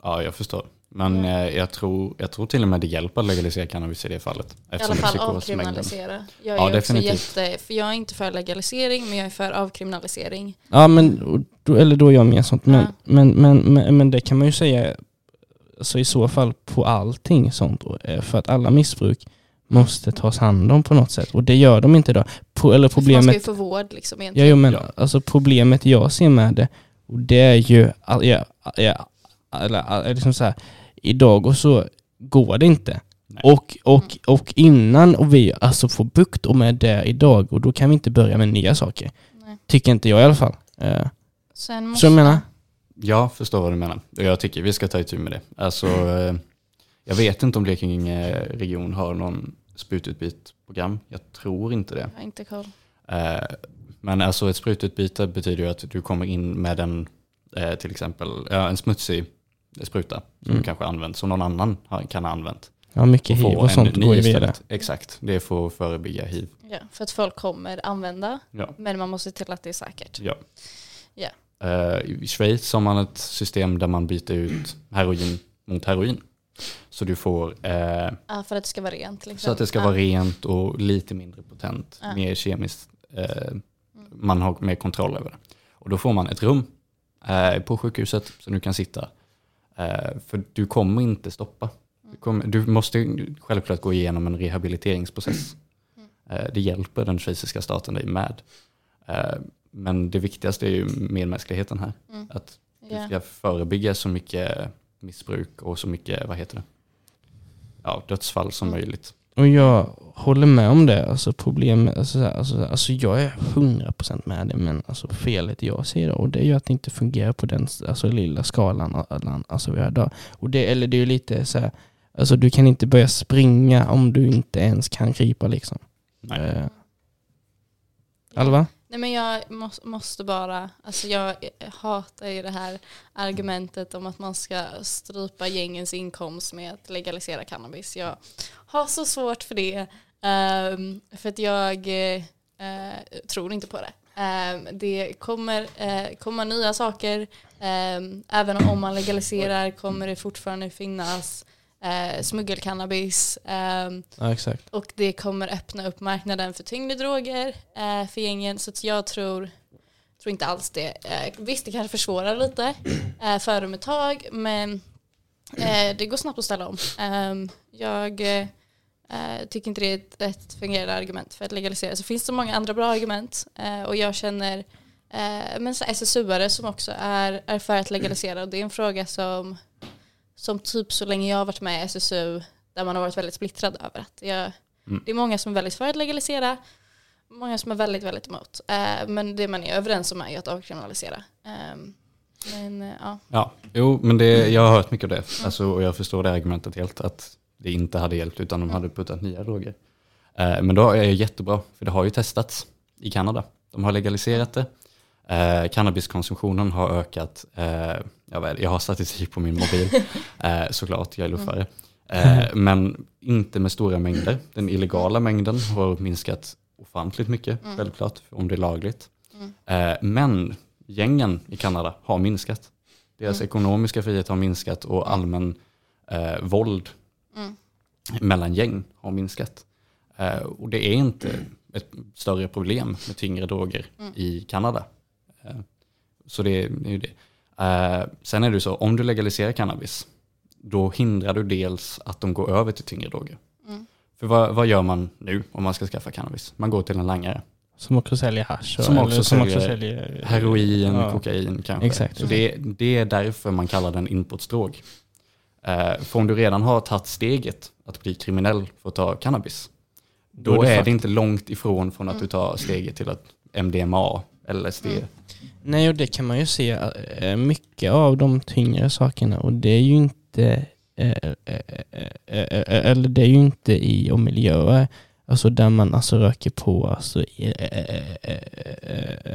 Ja, jag förstår. Men eh, jag, tror, jag tror till och med det hjälper att legalisera cannabis i det fallet.
I alla fall avkriminalisera. Jag är
Ja, definitivt.
jätte, för jag är inte för legalisering men jag är för avkriminalisering.
ja men, eller då är jag med sånt. Men,
Ja.
men, men, men, men det kan man ju säga alltså i så fall på allting sånt. eh, För att alla missbruk måste tas hand om på något sätt. Och det gör de inte idag. På, eller
För man ska ju
problemet
få vård liksom
Ja,
egentligen.
jo, men
Ja.
alltså problemet jag ser med det, och det är ju, ja, ja, eller, liksom så här, idag och så går det inte.
Nej.
Och, och, och innan och vi alltså får bukt och med det idag, och då kan vi inte börja med nya saker.
Nej.
Tycker inte jag i alla fall. Eh,
Sen måste,
Så jag menar,
Jag förstår vad du menar. Och Jag tycker vi ska ta itu med det. Alltså, eh, jag vet inte om Blekinge region har någon sprututbytesprogram. Jag tror inte det.
Jag inte koll.
Eh, Men alltså ett sprututbyte betyder ju att du kommer in med en, eh, till exempel, en smutsig spruta som
Mm.
kanske används, som någon annan kan ha använt.
ja mycket
Och
hiv
få
och sånt går ju vidare.
Exakt, det får förebygga hiv.
Ja, för att folk kommer använda
Ja.
men man måste se till att det är säkert.
Ja.
Ja.
Eh, I Schweiz har man ett system där man byter ut heroin mot heroin. Så du får, eh,
Ja, för att det ska vara rent. Liksom.
så att det ska
ja.
vara rent och lite mindre potent,
Ja.
mer kemiskt. Eh, man har mer kontroll över det. Och då får man ett rum eh, på sjukhuset så du kan sitta. Eh, för du kommer inte stoppa. Du, kommer, du måste självklart gå igenom en rehabiliteringsprocess. Eh, det hjälper den schweiziska staten dig med. Men det viktigaste är ju medmänskligheten här.
Mm.
Att
Ja.
ska förebygga så mycket missbruk och så mycket, vad heter det? Ja, dödsfall som
Mm.
möjligt.
Och jag håller med om det. Alltså problemet, alltså, alltså, alltså jag är 100% med det men alltså felet jag ser då, och det är ju att det inte fungerar på den alltså, lilla skalan alltså, vi har idag. Och det, eller det är ju lite så här, alltså du kan inte börja springa om du inte ens kan krypa liksom.
Nej.
Ja.
Alva?
Nej men jag måste, måste bara, alltså jag hatar ju det här argumentet om att man ska strypa gängens inkomst med att legalisera cannabis. Jag har så svårt för det. um, för att jag uh, tror inte på det. Um, det kommer uh, komma nya saker. um, även om man legaliserar kommer det fortfarande finnas eh, smuggelcannabis. Ehm,
Ja exakt.
och det kommer öppna upp marknaden för tyngre droger eh, för gängen. Så att jag tror, tror inte alls det. Eh, visst, det kanske försvårar lite eh, för dem ett tag, men eh, det går snabbt att ställa om. Ehm, jag eh, eh, tycker inte det är ett, ett fungerande argument för att legalisera. Så finns det många andra bra argument eh, och jag känner eh, men så SSU-are som också är, är för att legalisera och det är en fråga som som typ så länge jag har varit med i SSU där man har varit väldigt splittrad över att jag,
Mm.
det är många som är väldigt för att legalisera, många som är väldigt, väldigt emot. Eh, men det man är överens om är ju att avkriminalisera. Eh, men eh, ja,
Ja, jo, men det, jag har hört mycket av det. Alltså, och jag förstår det argumentet helt, att det inte hade hjälpt utan de hade puttat nya droger. Eh, men då är det jättebra, för det har ju testats i Kanada. De har legaliserat det. Eh, cannabiskonsumtionen har ökat, eh, jag, vet, jag har statistik på min mobil eh, såklart, jag är luffare. Eh, men inte med stora mängder. Den illegala mängden har minskat ofantligt mycket,
Mm.
självklart, om det är lagligt. Eh, men gängen i Kanada har minskat. Deras
Mm.
ekonomiska frihet har minskat och allmän eh, våld
Mm.
mellan gäng har minskat. Eh, och det är inte ett större problem med tyngre droger
Mm.
i Kanada. Eh, så det, det är ju det. Eh, sen är det ju så, om du legaliserar cannabis, då hindrar du dels att de går över till tyngre droger.
Mm.
För vad, vad gör man nu om man ska skaffa cannabis? Man går till en langare.
Som också säljer hasch. och-
Som också
eller som också
säljer
säljer
Heroin,
Ja.
kokain kanske.
Exakt.
Så det, det är därför man kallar den inputsdrog. Eh, för om du redan har tagit steget att bli kriminell för att ta cannabis,
Då
då,
är det
är det inte långt ifrån från att du tar steget till att MDMA, LSD.
Mm.
Nej, och det kan man ju se mycket av de tyngre sakerna och det är ju inte eller det är ju inte i och miljöer alltså där man alltså röker på alltså, i,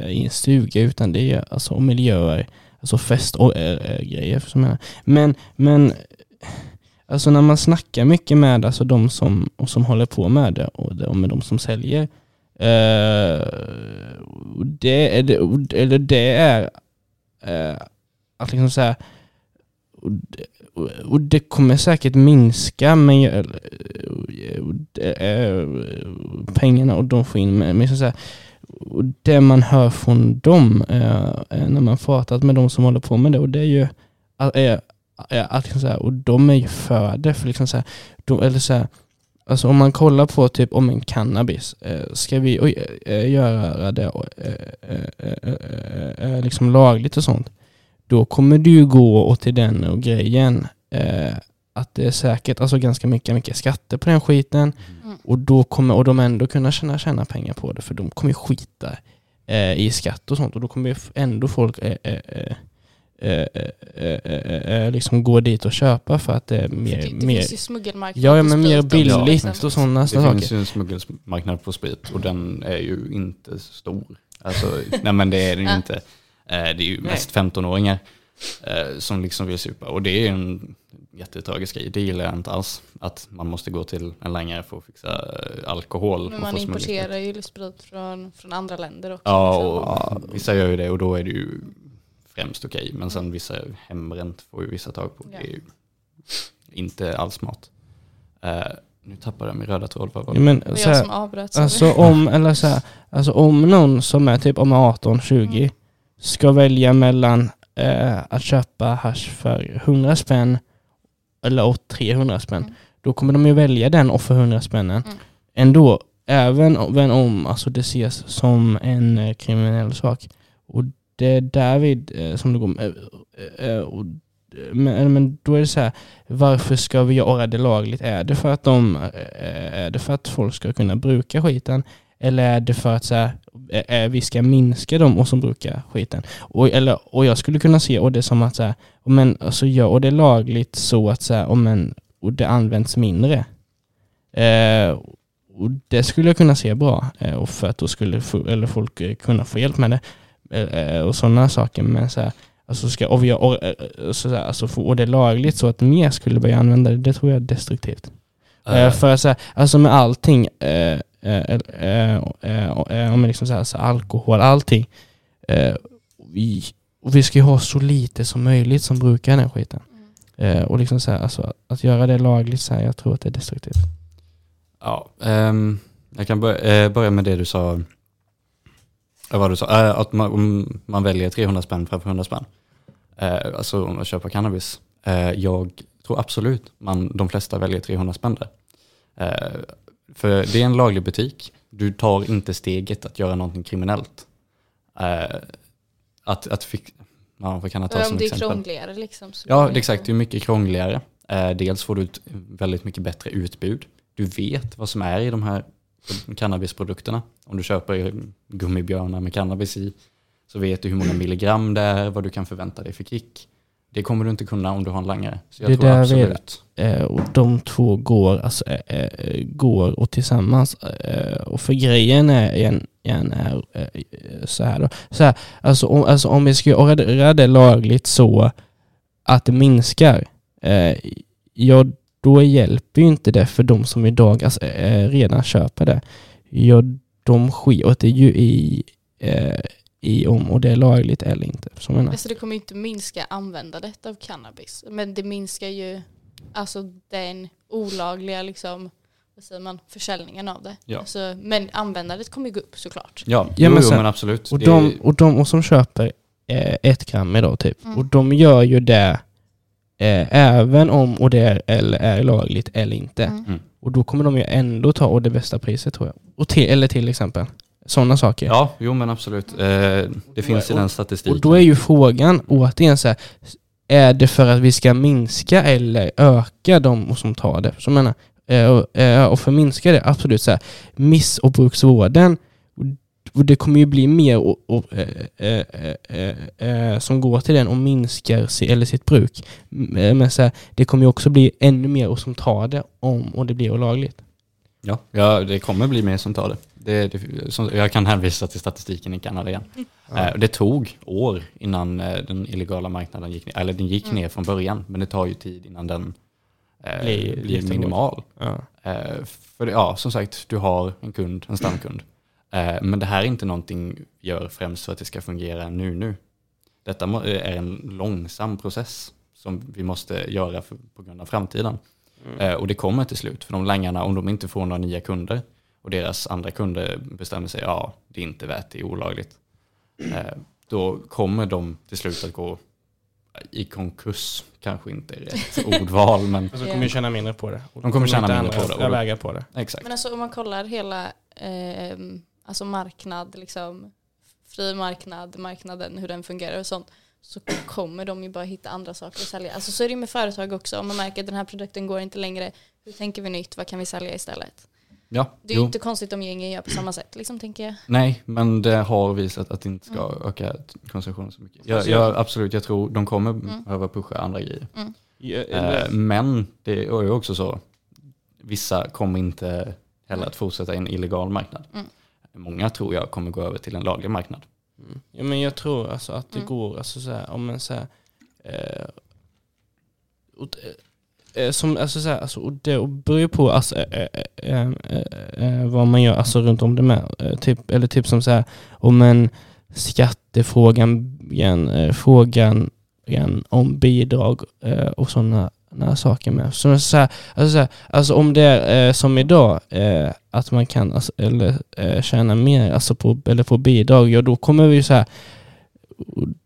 i en stuga utan det är alltså och miljöer, alltså fest och grejer. Som jag menar. Men, men alltså när man snackar mycket med alltså de som, och som håller på med det och, med de som säljer Eh, det är det, eller det är eh, att liksom säga och det, och- det kommer säkert minska men jag- eh, och det är pengarna och de får in men liksom så här, och det man hör från dem när man pratat med de som håller på med det och det är ju att, är, är, att liksom så här, och de är ju för det för liksom så här, de, eller så här, Alltså om man kollar på typ om en cannabis, eh, ska vi oj, eh, göra det eh, eh, eh, eh, eh, liksom lagligt och sånt, då kommer du ju gå och till den och grejen eh, att det är säkert alltså ganska mycket, mycket skatter på den skiten
Mm.
och då kommer och de ändå kunna tjäna, tjäna pengar på det för de kommer skita eh, i skatt och sånt och då kommer ändå folk eh, eh, eh, liksom gå dit och köpa för att det är mer,
det, det
mer
finns ju smuggelmarknad
Ja, ja men mer
också,
billigt
liksom.
och sådana
Det
saker.
finns ju en smuggelmarknad på sprit och den är ju inte stor. Alltså, nej men det är den ju
Ja.
inte. Eh, Det är ju mest 15-åringar eh, som liksom vill supa och det är ju en jättetragisk grej. Det gillar jag inte alls. Att man måste gå till en langare för att fixa alkohol.
Men man importerar ju sprit från, från andra länder också.
Ja,
liksom.
och vissa gör ju det och då är det ju främst okej. Men sen vissa hembränt får ju vissa tag på.
Ja.
Det är ju inte alls smart. Eh, nu tappade jag min röda tråd. Vad var
Ja,
det?
men,
Det var
så
jag som avbröt. sorry.
alltså, om, eller så här, alltså om någon som är typ om 18-20
Mm.
ska välja mellan eh, att köpa hash för 100 spänn eller åt 300 spänn,
Mm.
då kommer de ju välja den och för 100 spännen.
Mm.
Ändå, även om, även om alltså, det ses som en eh, kriminell sak. Och det är därvid eh, som det går. Eh, eh, men, men då är det så här, varför ska vi göra det lagligt? Är det för att de, är det för att folk ska kunna bruka skiten? Eller är det för att så här, vi ska minska dem och som brukar skiten? Och, eller, och jag skulle kunna se och det som att så här, och men, alltså, gör det lagligt så att så här, och men, och det används mindre. Eh, och det skulle jag kunna se bra. Eh, och för att då skulle eller folk kunna få hjälp med det. Eh, och sådana saker. Men så här, alltså ska, och, vi, och, eh, så här, alltså, få- och det är lagligt så att mer skulle börja använda det, det tror jag är destruktivt. Eh,
Eh,
för så här, alltså med allting, eh, eh, eh, eh, eh, om man liksom så här, så alkohol, allting. Eh, vi, och vi ska ju ha så lite som möjligt som brukar den skiten.
Mm.
Eh, och liksom så här, alltså, att göra det lagligt, så här, jag tror att det är destruktivt.
Ja, ehm, jag kan börja, eh, börja med det du sa. Vad du sa, eh, att man, om man väljer 300 spänn framför 100 spänn. Eh, alltså om man köper cannabis. Eh, jag tror absolut man, de flesta väljer 300 spänn där. För det är en laglig butik. Du tar inte steget att göra någonting kriminellt. Att, att fix, ja, vad kan jag ta som
om det är
exempel?
krångligare liksom.
Ja, det exakt. Det är mycket krångligare. Dels får du ett väldigt mycket bättre utbud. Du vet vad som är i de här cannabisprodukterna. Om du köper gummibjörnar med cannabis i så vet du hur många milligram det är, vad du kan förvänta dig för kick. Det kommer du inte kunna om du har en langare. Så jag
Det
tror
där
absolut.
Eh, och de två går, alltså, eh, eh, går och tillsammans. Och för grejen är, igen, igen är så här då. Så här, alltså, om, alltså om vi ska göra det lagligt så att det minskar, eh, ja då hjälper ju inte det för de som idag alltså, eh, redan köper det. Ja, de skiter ju i, eh, i om och det är lagligt eller inte. Så menar.
Alltså det kommer inte minska användandet av cannabis. Men det minskar ju alltså den olagliga liksom, vad säger man, försäljningen av det.
Ja.
Alltså, men användandet kommer ju gå upp såklart.
Ja,
Ja,
jo,
men
jo,
sen-
men absolut.
Och de, och de och som köper eh, ett gram idag typ,
Mm.
och de gör ju det eh, även om och det är, eller är lagligt eller inte.
Mm.
Mm.
Och då kommer de ju ändå ta och det bästa priset tror jag. Och till, eller till exempel. Sådana saker.
Ja, jo men absolut. Eh, det finns i
och-
den statistiken.
Och då är ju frågan återigen så här, är det för att vi ska minska eller öka de som tar det? Så jag menar, eh, och, eh, och för att minska det, absolut så här, miss och bruksvården, och det kommer ju bli mer och, och, eh, eh, eh, eh, eh, som går till den och minskar si, eller sitt bruk. Eh, Men så här, det kommer ju också bli ännu mer och som tar det om och det blir olagligt.
Ja, ja, det kommer bli mer som tar det. det, det som, jag kan hänvisa till statistiken i Kanada igen. Eh, det tog år innan eh, den illegala marknaden gick ner. Eller den gick
Mm.
ner från början, men det tar ju tid innan den eh,
Blir
minimal.
Ja.
Eh, för ja, som sagt, du har en kund, en stamkund. Eh, men det här är inte någonting vi gör främst för att det ska fungera nu nu. Detta är en långsam process som vi måste göra för, på grund av framtiden. Eh, och det kommer till slut, för de langarna, om de inte får några nya kunder och deras andra kunder bestämmer sig, ja, det är inte värt, det är olagligt. Eh, då kommer de till slut att gå i konkurs, kanske inte är rätt ordval, men
Så de kommer ju tjäna mindre på det.
De kommer tjäna mindre på det, och då-
väga på det.
exakt.
Men alltså om man kollar hela eh, alltså marknad, liksom, fri marknad, marknaden, hur den fungerar och sånt, så kommer de ju bara hitta andra saker att sälja. Alltså så är det ju med företag också. Om man märker att den här produkten går inte längre, hur tänker vi nytt, vad kan vi sälja istället?
Ja,
Det är ju inte konstigt om gängen gör på samma sätt, liksom tänker jag.
Nej, men det har visat att det inte ska öka konsumtionen så mycket. Jag,
Alltså,
jag, absolut, jag tror de kommer
Mm.
behöva pusha andra grejer.
Ja,
Eh, men det är ju också så, vissa kommer inte heller att fortsätta i en illegal marknad.
Mm.
Många tror jag kommer gå över till en laglig marknad.
Mm. Ja, men jag tror alltså att det
Mm.
går, alltså så här, om en så här, eh, och, eh, eh, som, alltså så här, alltså, och det beror ju på alltså, eh, eh, vad man gör alltså, runt om det med. Typ, eller typ som så här, om en skattefrågan, igen, frågan igen, om bidrag och sådana saker med. Så, så här, alltså, så här, alltså om det är eh, som idag, eh, att man kan alltså, eller, eh, tjäna mer alltså på, eller få bidrag, ja då kommer vi så här,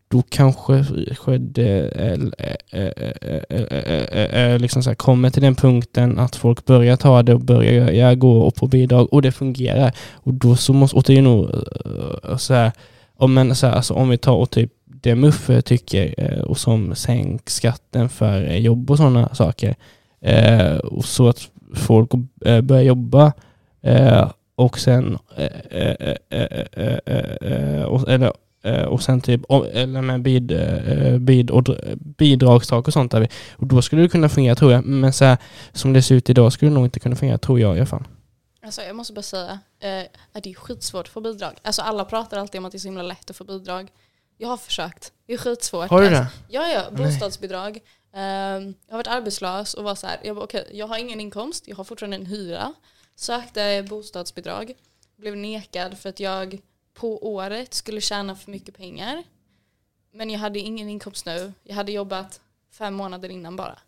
då kanske skedde, eh, liksom så här, kommer till den punkten att folk börjar ta det och börjar ja, gå och på bidrag och det fungerar. Och då så måste, och det är nog så här, om, men, så här, alltså, om vi tar och typ det Muffe tycker eh, och som sänk skatten för eh, jobb och sådana saker. Eh, och så att folk börjar jobba och sen och, eller, och sen typ eller med bid, bid och bidragstak och sånt där. Och då skulle det kunna fungera tror jag. Men så här, som det ser ut idag skulle det nog inte kunna fungera tror jag i alla fall.
Alltså jag måste bara säga att det är skitsvårt att få bidrag. Alltså alla pratar alltid om att det är så himla lätt att få bidrag. Jag har försökt. Det är skitsvårt.
Har du
Alltså,
det?
Ja, ja, bostadsbidrag. Ehm, jag har varit arbetslös och var så här, jag, bara, okej, jag har ingen inkomst, jag har fortfarande en hyra. Sökte bostadsbidrag, blev nekad för att jag på året skulle tjäna för mycket pengar. Men jag hade ingen inkomst nu. Jag hade jobbat fem månader innan bara.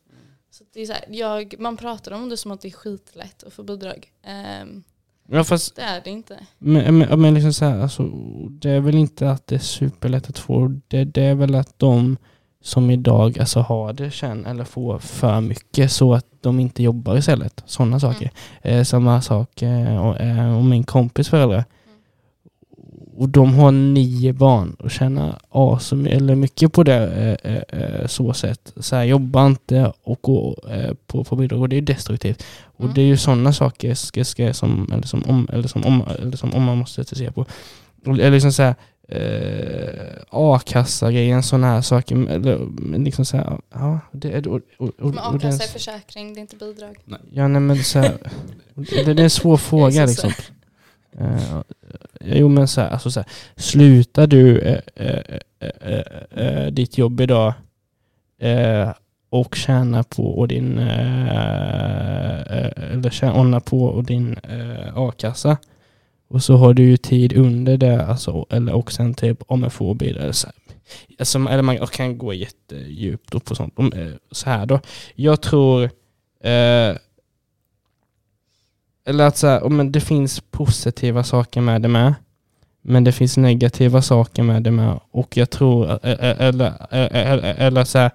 Så det är så här, jag, man pratar om det som att det är skitlätt att få bidrag. Ehm,
Ja fast
det är det inte.
Men, men, men liksom så här, alltså, det är väl inte att det är superlätt att få. Det, det är väl att de som idag alltså, har det känner eller får för mycket så att de inte jobbar istället. Sådana saker. Eh, samma sak eh, och, eh, och min kompis föräldrar. Och de har nio barn och tjänar asum, eller mycket på det eh, eh, eh, så sätt. Så här, jobba inte och gå eh, på, på bidrag och det är destruktivt. Och
Mm.
det är ju sådana saker ska, ska, som, eller som, om, eller som, om, eller som om man måste se på. Eller liksom såhär eh, a-kassa-grejen, sådana här saker. Eller, liksom såhär, ja, det är... Och, och, och,
a-kassa är försäkring, det är inte bidrag.
Ja, nej men så här, det, det är en svår fråga
så
liksom. Eh, jo men så här, alltså så här, slutar du eh, eh, eh, eh, ditt jobb idag eh, och tjänar på och din, eh, eller tjänar på och din eh, a-kassa och så har du ju tid under det, alltså, eller och sen typ om en får bidrag. Så här. Alltså, eller man kan gå jättedjupt upp på sånt. Så här då. Jag tror eh, eller att så här, oh, men det finns positiva saker med det med. Men det finns negativa saker med det med. Och jag tror, eller, eller, eller så här,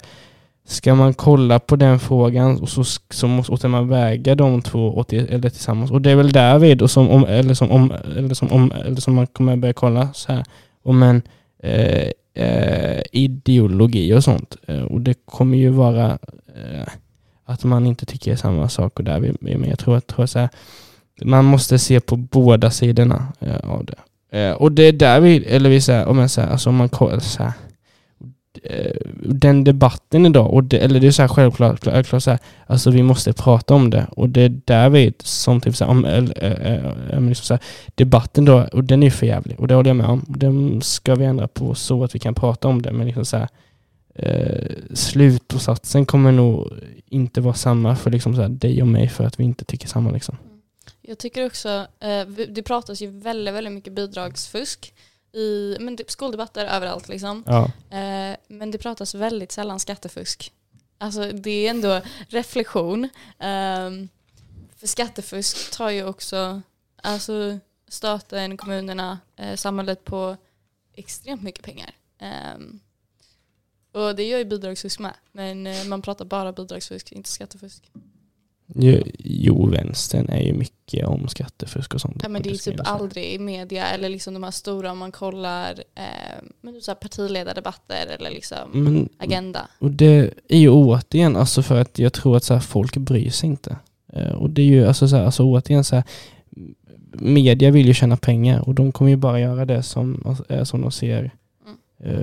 ska man kolla på den frågan och så, så måste man väga de två åt, eller tillsammans. Och det är väl därvid, och som om, eller, som om, eller, som om, eller som man kommer börja kolla så här, om en eh, eh, ideologi och sånt. Eh, och det kommer ju vara eh, att man inte tycker samma sak och där. Men jag tror, tror så här, man måste se på båda sidorna eh, av det. Eh, och det är där vi, eller vi säger, om jag säger, alltså om man kollar så här, eh, den debatten idag, och det, eller det är så här självklart, självklart så här, alltså vi måste prata om det och det är där vi som typ så här, om, äh, liksom så här, debatten då, och den är för jävlig och det håller jag med om. Den ska vi ändra på så att vi kan prata om det, men liksom så här, eh, slutsatsen kommer nog inte vara samma för liksom så här, dig och mig för att vi inte tycker samma. Liksom.
Jag tycker också, eh, det pratas ju väldigt, väldigt mycket bidragsfusk i men typ skoldebatter överallt liksom.
Ja.
Eh, men det pratas väldigt sällan skattefusk. Alltså det är ändå reflektion. Eh, för skattefusk tar ju också alltså, staten, kommunerna, eh, samhället på extremt mycket pengar. Um, och det gör ju bidragsfusk med. Men eh, man pratar bara bidragsfusk, inte skattefusk.
Jo, jo, vänstern är ju mycket om skattefusk och sånt.
Ja, men det är typ aldrig i media eller liksom de här stora om man kollar eh, men så här partiledardebatter eller liksom men, agenda.
Och det är ju återigen alltså för att jag tror att så här, folk bryr sig inte. Eh, och det är ju alltså, så här, alltså återigen så här, media vill ju tjäna pengar och de kommer ju bara göra det som, alltså, som de ser Eh,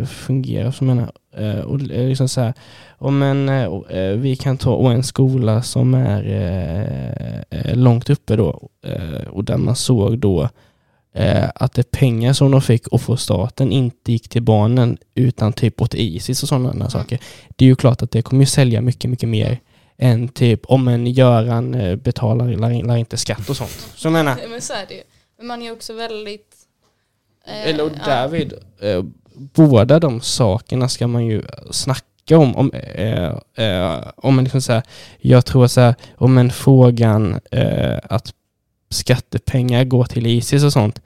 fungerar. Som menar, eh, och liksom så här, om en, eh, vi kan ta en skola som är långt uppe då och där man såg då att det pengar som de fick och från staten inte gick till barnen utan typ åt Isis och sådana mm. saker. Det är ju klart att det kommer ju sälja mycket, mycket mer än typ om en Göran betalar lär, inte skatt och sånt. Så jag menar.
Men så är det ju. Men man är också väldigt...
Eh, Eller därvid, ja båda de sakerna ska man ju snacka om. Om, eh, eh, om liksom så här, jag tror så här, om en frågan eh, att skattepengar går till Isis och sånt.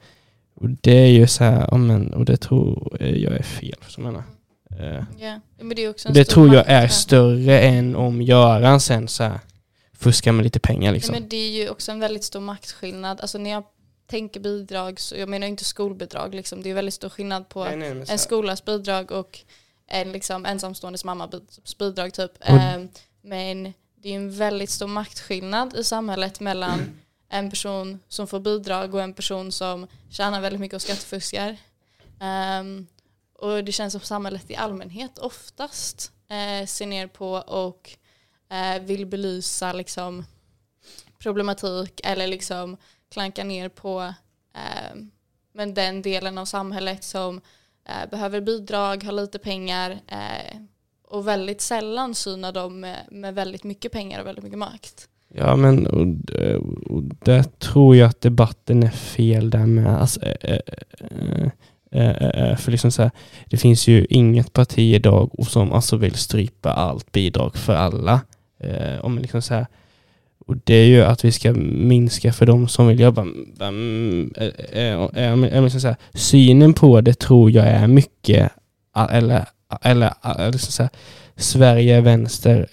Och det är ju så här, om en, och det tror jag är fel. Så menar.
Eh, yeah. men det
det tror jag är större än om Göran sen så här, fuskar med lite pengar. Liksom.
Nej, men det är ju också en väldigt stor maktskillnad. Alltså när jag tänker bidrag, så jag menar inte skolbidrag, liksom. det är väldigt stor skillnad på nej, nej, en skolas bidrag och en liksom, ensamståendes mammas bidrag. Typ. Mm. men det är en väldigt stor maktskillnad i samhället mellan en person som får bidrag och en person som tjänar väldigt mycket och skattefuskar. Um, och det känns som samhället i allmänhet oftast uh, ser ner på och uh, vill belysa liksom, problematik eller liksom klanka ner på eh, men den delen av samhället som eh, behöver bidrag, har lite pengar eh, och väldigt sällan synar dem med, med, väldigt mycket pengar och väldigt mycket makt.
Ja men och, eh, och där tror jag att debatten är fel där med. Alltså, äh, äh, äh, för liksom så här, det finns ju inget parti idag som alltså vill strypa allt bidrag för alla. Eh, om liksom så här, och det är ju att vi ska minska för de som vill jobba. Äh, synen på det tror jag är mycket, eller, eller liksom så här, Sverige vänster,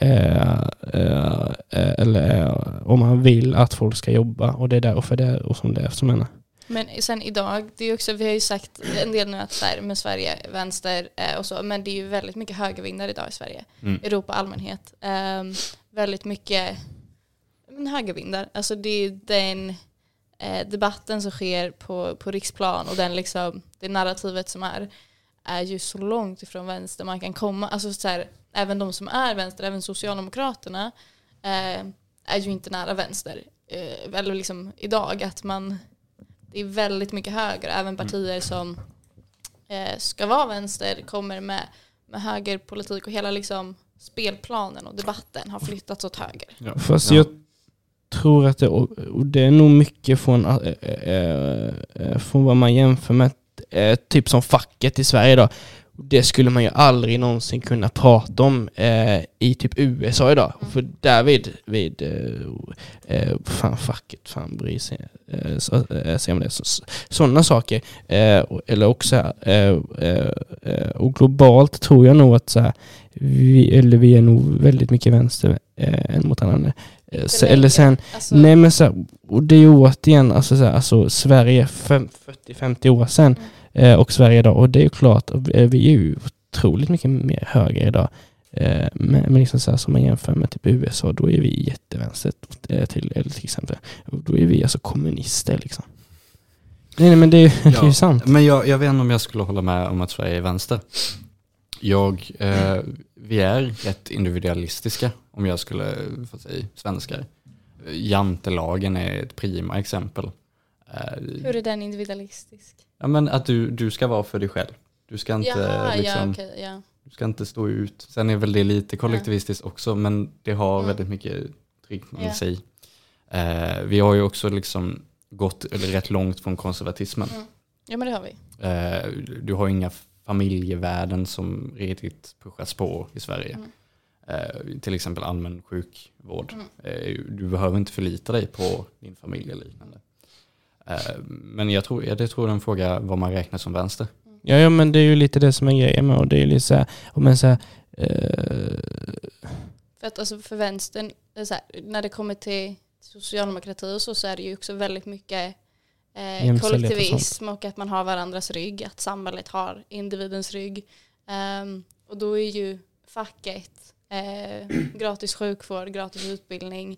eller om man vill att folk ska jobba och det är därför det är och som det är som menar.
Men sen idag, det är också, vi har ju sagt en del nu att så här, med Sverige vänster och så, men det är ju väldigt mycket högervindar idag i Sverige. Mm. Europa allmänhet. Um, väldigt mycket men högervindar. Alltså det är den eh, debatten som sker på, på riksplan och den liksom, det narrativet som är är ju så långt ifrån vänster man kan komma. Alltså så här, även de som är vänster, även Socialdemokraterna eh, är ju inte nära vänster. Eh, eller liksom idag att man det är väldigt mycket höger. Även partier som eh, ska vara vänster kommer med, med högerpolitik och hela liksom spelplanen och debatten har flyttats åt höger.
Ja.
Fast
Ja.
jag tror att det, och det är nog mycket från, äh, från vad man jämför med, typ som facket i Sverige då. Det skulle man ju aldrig någonsin kunna prata om äh, i typ USA idag.
Mm.
För där vid, vid äh, fan facket, fan bryr sig, äh, så, om det. Så, sådana saker. Och- eller också, äh, och globalt tror jag nog att så här, vi, eller vi är nog väldigt mycket vänster än mot andra. Eh,
länge.
eller sen,
Alltså,
nej men så, här, och det är ju återigen, alltså, så här, alltså Sverige fem- 40-50 år sedan
Mm.
eh, och Sverige idag, och det är ju klart, eh, vi är ju otroligt mycket mer höger idag. Eh, men, men liksom så här, som man jämför med typ USA, då är vi jättevänster till, eller till exempel. Och då är vi alltså kommunister liksom. Nej, nej men det är, ju- det är ju sant.
Men jag, jag vet inte om jag skulle hålla med om att Sverige är vänster. Jag, eh, vi är rätt individualistiska om jag skulle få säga svenskar. Jantelagen är ett prima exempel. Eh,
hur är den individualistisk?
ja, men att du, du ska vara för dig själv. Du ska inte,
Jaha,
liksom,
ja okej, ja.
du ska inte stå ut. Sen är väl det lite kollektivistiskt också men det har
Mm.
väldigt mycket tryck
Ja.
med sig. Eh, vi har ju också liksom gått eller rätt långt från konservatismen.
Ja men det har vi.
Eh, du har inga familjevärden som riktigt pushas på i Sverige.
Mm.
Eh, till exempel allmän sjukvård.
Mm.
Eh, du behöver inte förlita dig på din familj eller liknande. Eh, men jag tror, tror jag är en fråga vad man räknar som vänster.
Ja, ja, men det är ju lite det som är grejen med och det är ju lite så här, och men så här, eh,
För att alltså för vänstern, här, när det kommer till socialdemokrati och så, så är det ju också väldigt mycket eh,
Jämställdhet och
kollektivism och, att man har varandras rygg, att samhället har individens rygg. Ehm, och då är ju facket eh, gratis sjukvård, gratis utbildning,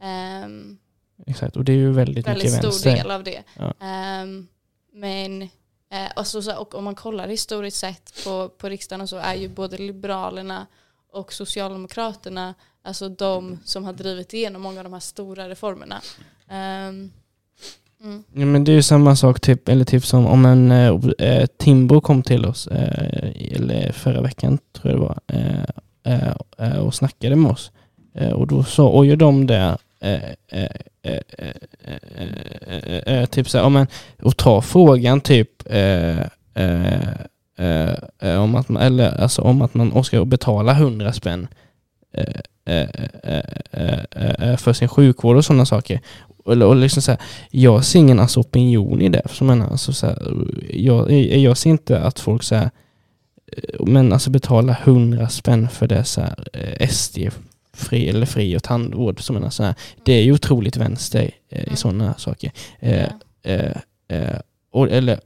ehm,
exakt, och det är ju väldigt,
väldigt
mycket
stor
vänster.
del av det.
Ja.
Ehm, men eh, och, så, och om man kollar historiskt sett på, på riksdagen och så är ju både Liberalerna och Socialdemokraterna alltså de som har drivit igenom många av de här stora reformerna. Ehm, mm.
Ja, men det är ju samma sak, typ, eller typ som om en eh, Timbo kom till oss, eh, eller förra veckan tror jag det var, eh, eh, och snackade med oss. Eh, och då sa och gör de det, eh, eh, eh, eh, eh, eh, eh, typ så här, men, och ta frågan typ eh, eh, eh, om att man, eller alltså om att man ska betala 100 spänn eh, för sin sjukvård och sådana saker. Eller, och liksom så här, jag ser ingen alltså, opinion i det. För menar, alltså, så här, jag, jag, jag ser inte att folk så här, eh, men alltså betala 100 spänn för det så här, eh, SD fri eller fri och tandvård. Så menar, så här, det är ju otroligt vänster eh, i
Mm.
sådana saker. Eh,
Ja.
eh, eh, och, eller,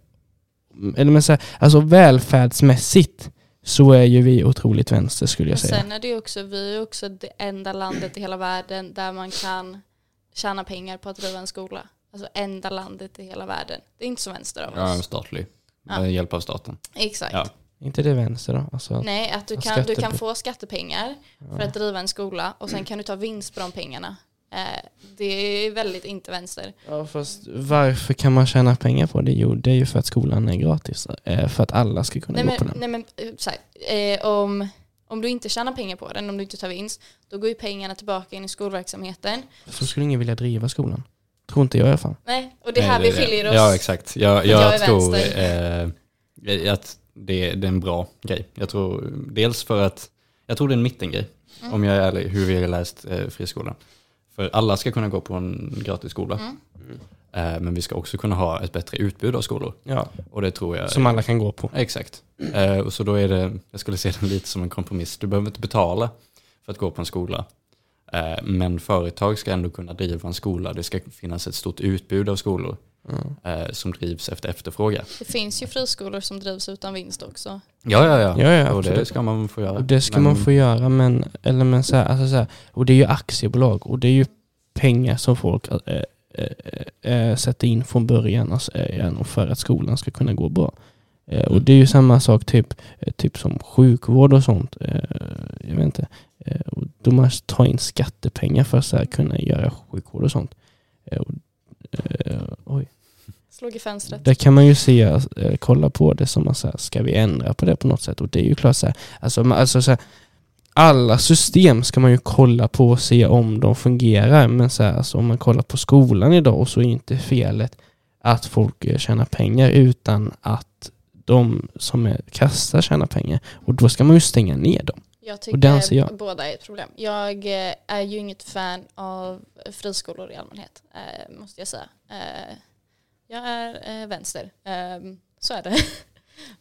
eller men så här, alltså välfärdsmässigt så är ju vi otroligt vänster skulle jag säga.
sen är det ju också, vi är också det enda landet i hela världen där man kan tjäna pengar på att driva en skola. Alltså enda landet i hela världen. Det är inte så vänster av
Ja,
oss.
statlig.
Ja.
Med hjälp av staten.
Exakt.
Ja.
inte det vänster då? Alltså,
Nej, att du kan, du kan få skattepengar för att driva en skola och sen kan du ta vinst på de pengarna. Eh, det är väldigt inte vänster.
Ja, fast varför kan man tjäna pengar på det? Jo, det är ju för att skolan är gratis. Eh, för att alla ska kunna
Nej
gå
men,
på den.
nej, men eh, så här, eh, om, om du inte tjänar pengar på den, om du inte tar vinst, då går ju pengarna tillbaka in i skolverksamheten.
Så skulle ingen vilja driva skolan. Tror inte jag i alla fall.
Nej, och det är
Nej,
här vi skiljer oss.
Ja, exakt. Jag, jag,
jag
tror
vänster.
eh, att det, det är en bra grej. Jag tror dels för att, jag tror det är en mittengrej.
Mm.
Om jag är ärlig, hur vi har läst eh, friskolan. För alla ska kunna gå på en gratis skola.
Mm.
Eh, men vi ska också kunna ha ett bättre utbud av skolor.
Ja.
Och det tror jag
Som alla kan gå på.
Exakt. Eh, och så då är det, jag skulle se det lite som en kompromiss. Du behöver inte betala för att gå på en skola. Eh, men företag ska ändå kunna driva en skola. Det ska finnas ett stort utbud av skolor
Mm.
som drivs efter efterfrågan.
Det finns ju friskolor som drivs utan vinst också.
Ja, ja, ja.
Ja, ja,
och det ska man få göra.
Och det ska
Men-
man få göra, men, eller men så här, alltså så här, och det är ju aktiebolag och det är ju pengar som folk äh, äh, äh, sätter in från början alltså, äh, för att skolan ska kunna gå bra. Eh, och det är ju samma sak typ, eh, typ som sjukvård och sånt. Eh, jag vet inte. Eh, och då måste ta in skattepengar för att så här, kunna göra sjukvård och sånt. Eh, och, eh, oj.
slog i fönstret.
Där kan man ju se, eh, kolla på det som man säger, ska vi ändra på det på något sätt? Och det är ju klart så här, alltså, man- alltså så här, alla system ska man ju kolla på och se om de fungerar. Men så här, alltså, om man kollar på skolan idag och så är inte felet att folk eh, tjänar pengar utan att de som är kassa tjänar pengar. Och då ska man ju stänga ner dem.
Jag
Och det anser
tycker
jag.
båda är ett problem. Jag eh, är ju inget fan av friskolor i allmänhet, eh, måste jag säga. Jag är vänster, eh, så är det.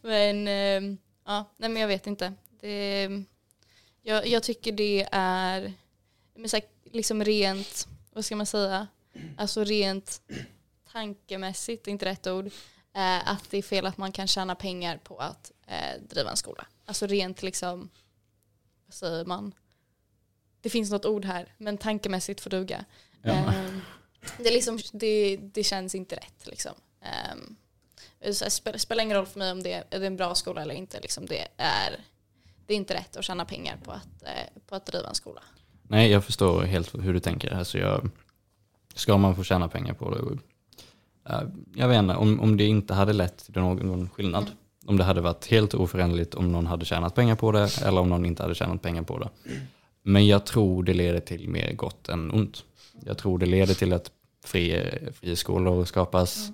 men eh, ja, nej men jag vet inte. Det, jag, jag tycker det är men så här, liksom rent, vad ska man säga, alltså rent tankemässigt, inte rätt ord, eh, att det är fel att man kan tjäna pengar på att eh, driva en skola. Alltså rent liksom vad säger man? Det finns något ord här, men tankemässigt får duga.
Ja.
Ehm, det, liksom, det, det känns inte rätt. Liksom. Så här, spelar, ingen roll för mig om det är, det en bra skola eller inte. Liksom. Det, är, det är inte rätt att tjäna pengar på att, eh, på att driva en skola.
Nej, jag förstår helt hur du tänker. Alltså jag, ska man få tjäna pengar på det? eh, jag vet inte, om, om det inte hade lett till någon, skillnad.
Mm.
Om det hade varit helt oföränderligt om någon hade tjänat pengar på det eller om någon inte hade tjänat pengar på det. Men jag tror det leder till mer gott än ont. Jag tror det leder till att fri, friskolor skapas,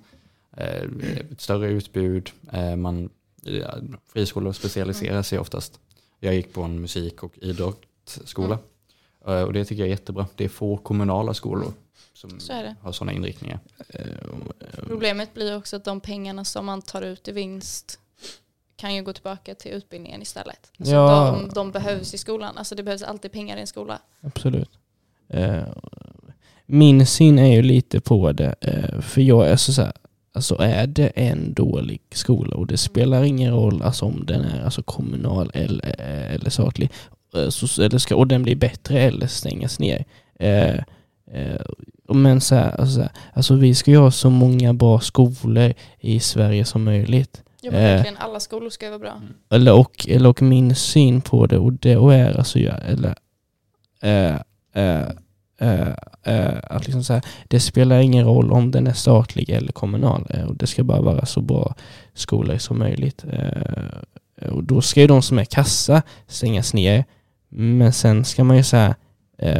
eh, ett större utbud. Eh, man, ja, friskolor specialiserar sig oftast. Jag gick på en musik och idrottsskola. Eh, Och det tycker jag är jättebra. Det är få kommunala skolor som
Så
har sådana inriktningar.
Problemet blir också att de pengarna som man tar ut i vinst kan ju gå tillbaka till utbildningen istället. Alltså
Ja.
de, de behövs i skolan. Alltså det behövs alltid pengar i en skola.
Absolut. Eh, min syn är ju lite på det, eh, för jag är så, så här, alltså är det en dålig skola och det spelar ingen roll alltså om den är alltså kommunal eller, eh, eller statlig, eh, så, eller ska, och den blir bättre eller stängas ner. Eh, eh, men så här, alltså, så här, alltså vi ska ju ha så många bra skolor i Sverige som möjligt.
Ja, men
Eh.
verkligen, alla skolor ska vara bra.
Eller och, eller och min syn på det och det och är alltså jag, eller eh, eh, eh, eh, Eh, eh, att liksom så här, det spelar ingen roll om den är statlig eller kommunal eh, och det ska bara vara så bra skolor som möjligt. Och då ska ju de som är kassa stängas ner men sen ska man ju så här,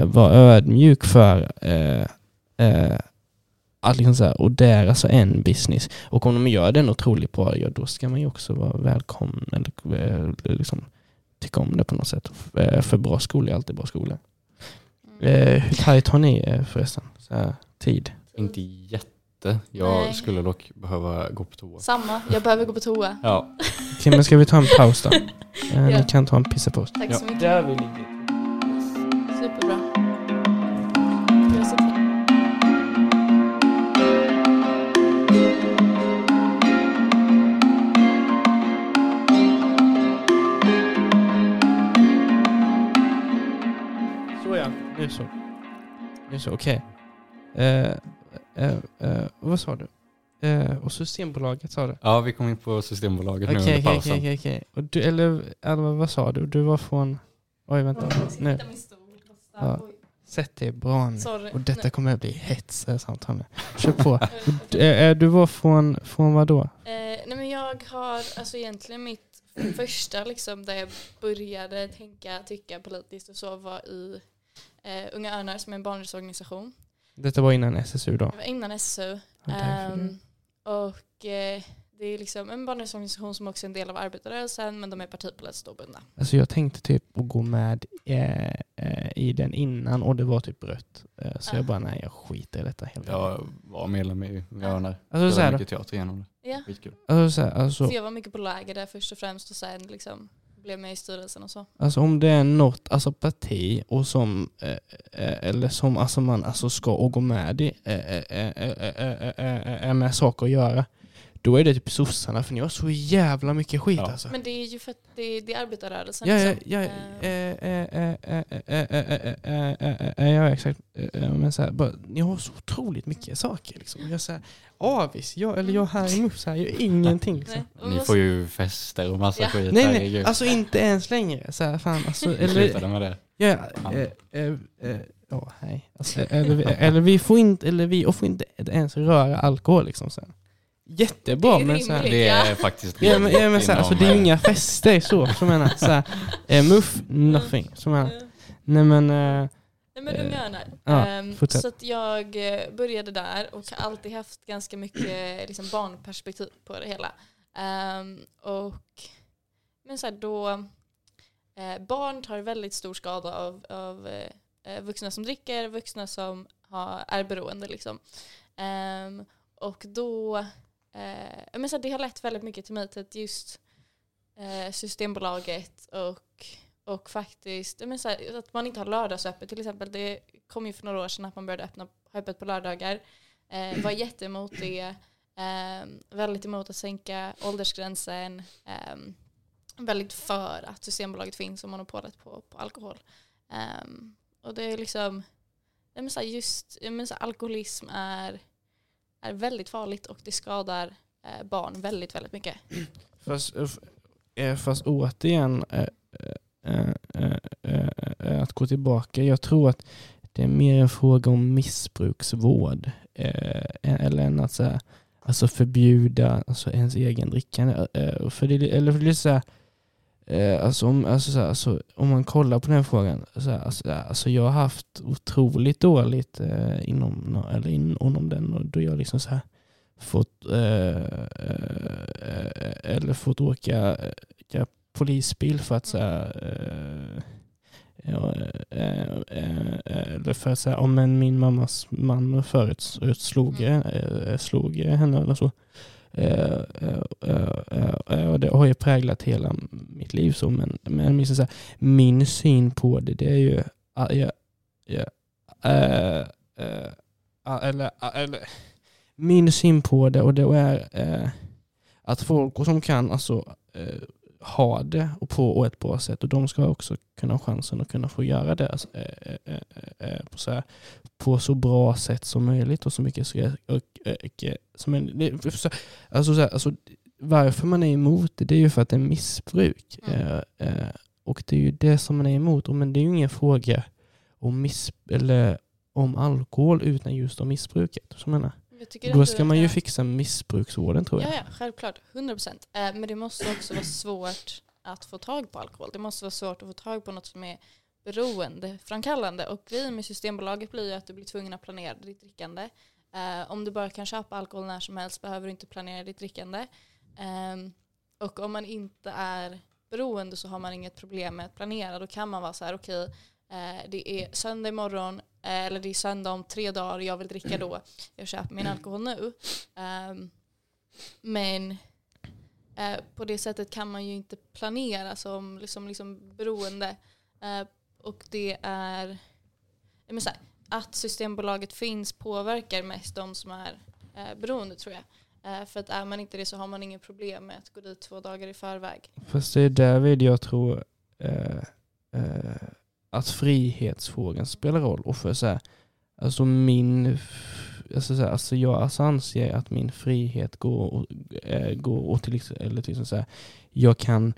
vara ödmjuk för att liksom så här, och det är alltså en business. Och om de gör den otroligt bra, ja, då ska man ju också vara välkommen eller liksom, tycka om det på något sätt. För bra skolor är alltid bra skolor. Eh, hur tajt har ni eh, förresten? Så här, tid?
Inte jätte. Jag
Nej.
skulle dock behöva gå på toa.
Samma, jag behöver gå på toa.
Ja,
Okej, men ska vi ta en paus då? Eh,
Ja.
Ni kan ta en pissepaus.
Tack
Ja.
så mycket.
Där vi ligger.
Superbra.
Nu så. Nu så, okej. Eh, eh, eh, vad sa du? Eh, och Systembolaget sa du?
ja vi kom in på Systembolaget nu
Okej,
under
okej,
pausen.
okej, okej. Du, eller Alva, vad sa du? Du var från... Oj, vänta. Nu. Ja. Sätt dig bra nu.
Sorry.
Och detta kommer att bli hets eh, samtal nu. Kör på. Du, eh, du var från, från vad då?
Eh, nej men jag har alltså egentligen mitt första liksom där jag började tänka, tycka politiskt och så var i eh, Unga Örnar som är en barnrättsorganisation.
Detta var innan SSU då?
Det var innan SSU.
Därför.
Ehm, och eh, det är liksom en barnrättsorganisation som också är en del av arbetarrörelsen men de är partipolitiskt obundna.
Alltså jag tänkte typ att gå med eh, eh, i den innan och det var typ rött. Eh, så
Ah.
jag bara, nej jag skiter i detta helt
Jag var medlem i Örnar.
Alltså så
Spelade
här,
mycket teater genom det.
Ja.
Skitkul.
alltså, så här, alltså,
Så jag var mycket på läger där först och främst och sen liksom blev med i styrelsen och så.
Alltså om det är något alltså, parti och som, eh, eller som alltså, man alltså, ska och gå med i, eh, eh, med saker att göra, då är det typ sossarna för ni har så jävla mycket skit
ja.
alltså.
Men det är ju för att det är, det är arbetarrörelsen.
Ja, ja, ja, ja, exakt. Ni har så otroligt mycket saker liksom. Jag, så här, avis, jag, eller jag här i MUF, så här, gör ingenting. Liksom.
Och
Ni får ju fester och massa
Ja.
skit.
Nej, nej, alltså inte ens längre. Så här, fan, alltså, eller,
slutade med det.
ja, eh, eh, eh, ja, nej. Alltså, eller, vi- eller vi får inte, eller vi får inte ens röra alkohol. Liksom, så här. jättebra
Det är
men så här.
Det är faktiskt
Ja men, ja, men så här, alltså, det är inga fester så, som menar. Så här, eh, muff, nothing. Som menar. Nej men, eh,
Nej men du
Eh,
menar.
ja,
Ehm,
fortsätt.
så att jag eh, började där och har alltid haft ganska mycket liksom, barnperspektiv på det hela. Ehm, och, men så här, då, eh, barn tar väldigt stor skada av, av eh, eh, vuxna som dricker, vuxna som har, är beroende. Liksom. Ehm, och då, eh, men så här, det har lett väldigt mycket till mig till att just eh, Systembolaget och och faktiskt, men så här, att man inte har lördagsöppet till exempel. Det kom ju för några år sedan att man började öppna öppet på lördagar. Eh, var jätteemot det. Eh, väldigt emot att sänka åldersgränsen. Eh, väldigt för att Systembolaget finns och monopolet på, på alkohol. Eh, och det är liksom, ja, men så här, just men så här, alkoholism är, är väldigt farligt och det skadar eh, barn väldigt, väldigt mycket.
fast, eh, fast återigen, Eh eh, eh, eh, att gå tillbaka. Jag tror att det är mer en fråga om missbruksvård. Eh, eller än att så här, alltså förbjuda alltså ens egen drickande. Eh, eh för det, eller för det är så här, alltså, om, alltså, så här, alltså, om man kollar på den frågan. Så här, alltså, alltså, jag har haft otroligt dåligt eh, inom, eller inom den och då jag liksom så här fått, eh, eller fått åka, åka polisbil för att så här, eh, eh, eh, eller för att säga om en min mammas man förut slog, eh, slog henne eller så. Och det har ju präglat hela mitt liv så men, men min, så här, min syn på det det är ju ah, ja, ja, eh, eh, ah, eller, eller min syn på det och det är eh, att folk som kan alltså ha det och på ett bra sätt och de ska också kunna ha chansen att kunna få göra det alltså, eh, eh, eh, på, så här, på så bra sätt som möjligt och så mycket som alltså, så här, alltså, varför man är emot det, det är ju för att det är missbruk.
Mm.
Och det är ju det som man är emot. Och, men det är ju ingen fråga om, miss, eller om alkohol utan just om missbruket. Så menar. Då ska man ju fixa missbruksvården tror jag.
Ja, ja, självklart. 100 procent. Eh, men det måste också vara svårt att få tag på alkohol. Det måste vara svårt att få tag på något som är beroendeframkallande. Och grejen med Systembolaget blir ju att du blir tvungen att planera ditt drickande. Eh, om du bara kan köpa alkohol när som helst behöver du inte planera ditt drickande. Ehm, och om man inte är beroende så har man inget problem med att planera. Då kan man vara så här, okej, eh, Eh, det är söndag imorgon, eh, eller det är söndag om tre dagar, jag vill dricka då. Jag köper min alkohol nu. Ehm, men eh, på det sättet kan man ju inte planera som liksom, liksom beroende. Och det är, men så här, att Systembolaget finns påverkar mest de som är eh, beroende tror jag. Eh, för att är man inte det så har man inget problem med att gå dit två dagar i förväg.
Fast det är därvid jag tror eh, eh, att frihetsfrågan spelar roll. Och för så här, alltså min, alltså så här, alltså jag alltså anser att min frihet går, och- eh, går och till, ex- eller till exempel så här, jag kan,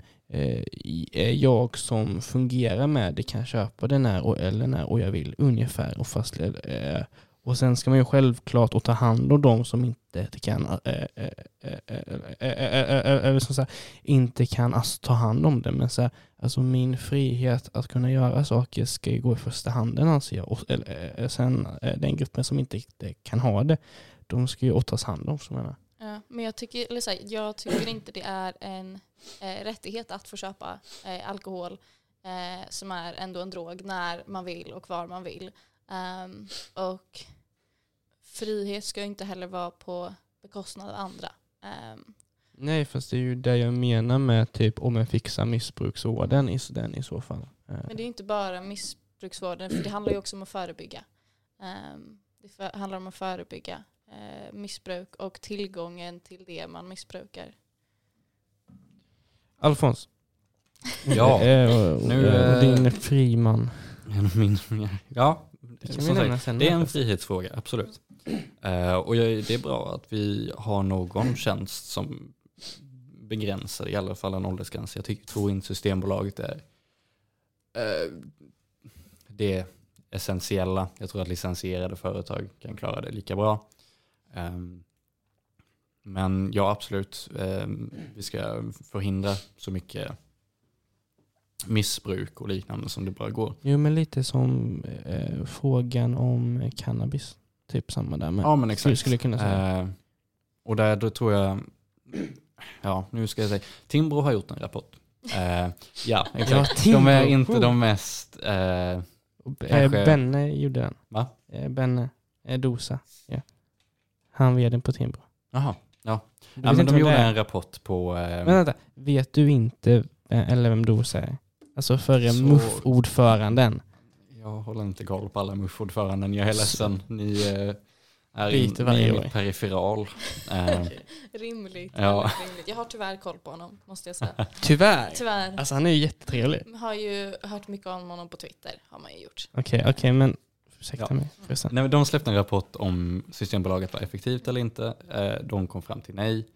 äh, jag som fungerar med det kan köpa den här och, eller när och jag vill ungefär. Och, fast, äh, och sen ska man ju självklart ta hand om de som inte kan, ta hand om det. Men så här, alltså min frihet att kunna göra saker ska ju gå i första handen anser jag. Och, sen den gruppen som inte kan ha det, de ska ju tas hand om som jag menar.
Ja, men jag tycker, eller så här, jag tycker inte det är en eh, rättighet att få köpa eh, alkohol eh, som är ändå en drog när man vill och var man vill. Ehm, och frihet ska ju inte heller vara på bekostnad av andra. Ehm,
Nej, fast det är ju det jag menar med typ om jag fixar missbruksvården i den i så fall. Eh,
men det är ju inte bara missbruksvården, för det handlar ju också om att förebygga. Ehm, det för, handlar om att förebygga eh, missbruk och tillgången till det man missbrukar.
Alfons,
Ja,
eh,
nu,
din friman.
min, ja
Det kan vi nämna sen.
det är en frihetsfråga, absolut. Eh, och jag, det är bra att vi har någon tjänst som begränsar i alla fall en åldersgräns. Jag tycker, tror inte Systembolaget är eh, det essentiella. Jag tror att licensierade företag kan klara det lika bra. Ehm, Men ja, absolut. Eh, vi ska förhindra så mycket missbruk och liknande som det bara går.
Jo, men lite som eh, frågan om cannabis. Typ samma där. Men
Ja, men exakt.
skulle kunna säga.
Eh, och där då tror jag, ja nu ska jag säga, Timbro har gjort en rapport. Eh, ja, exakt. De är inte de mest, eh,
eh,
kanske-
Benne gjorde den.
va?
Eh, Benne eh, Dosa. Ja. Han vd på Timbro.
Jaha, ja. Ja men de gjorde en rapport på, eh,
Men vänta, vet du inte eller vem Dosa är? Alltså förre
Så-
MUF-ordföranden.
jag håller inte koll på alla MUF-ordföranden, jag är ledsen. Ni eh, är
Byter
in,
varje
ni är
år.
periferal. Eh,
Rimligt,
Ja.
rimligt. Jag har tyvärr koll på honom, måste jag säga.
Tyvärr.
Tyvärr.
Alltså han är ju jättetrevlig.
Har ju hört mycket om honom på Twitter, har man ju gjort.
Okej, okej men ursäkta
Ja.
mig förresten.
Nej, men de släppte en rapport om Systembolaget var effektivt eller inte. Eh, De kom fram till nej.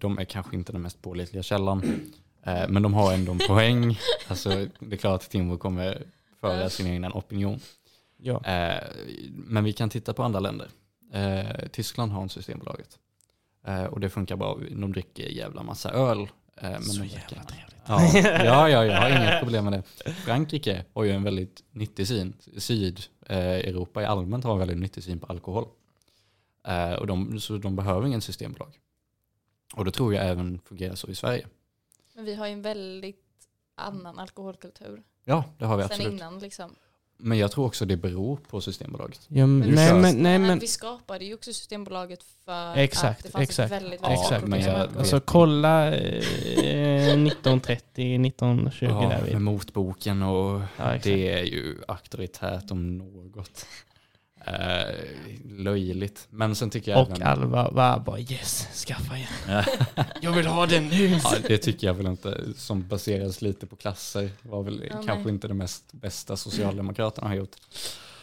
De är kanske inte den mest pålitliga källan. Eh, Men de har ändå en poäng. Alltså, det är klart att Timbro kommer föra sin egen opinion.
Ja.
Eh, Men vi kan titta på andra länder. Eh, Tyskland har en Systembolaget. Eh, Och det funkar bra. De dricker jävla massa öl. eh, Men
Så jävla trevligt.
Ja, ja, ja, jag har inget problem med det. Frankrike har ju en väldigt nyttig syn. Syd-Europa i allmänt har en väldigt nyttig syn på alkohol. Och de, så de behöver ingen systembolag. Och det tror jag även fungerar så i Sverige.
Men vi har ju en väldigt annan alkoholkultur.
Ja, det har vi
Sen
absolut.
innan liksom.
Men jag tror också det beror på Systembolaget.
Ja, men, nej, men, nej,
Men
men
vi skapade ju också Systembolaget för
Exakt,
att det fanns
exakt.
ett väldigt,
Ja,
väldigt
exakt.
stort
men jag
konsument-
vet-
alltså kolla eh, 1930, 1920
Ja,
där
med motboken och
Ja, exakt.
det är ju auktoritärt om något. Eh, löjligt. Men sen tycker jag
Och
även...
Alva var bara yes, skaffa igen.
Ja.
Jag vill ha den nu.
Ja, det tycker jag väl inte, som baseras lite på klasser, var väl
Ja,
kanske
nej.
inte det mest bästa Socialdemokraterna har gjort.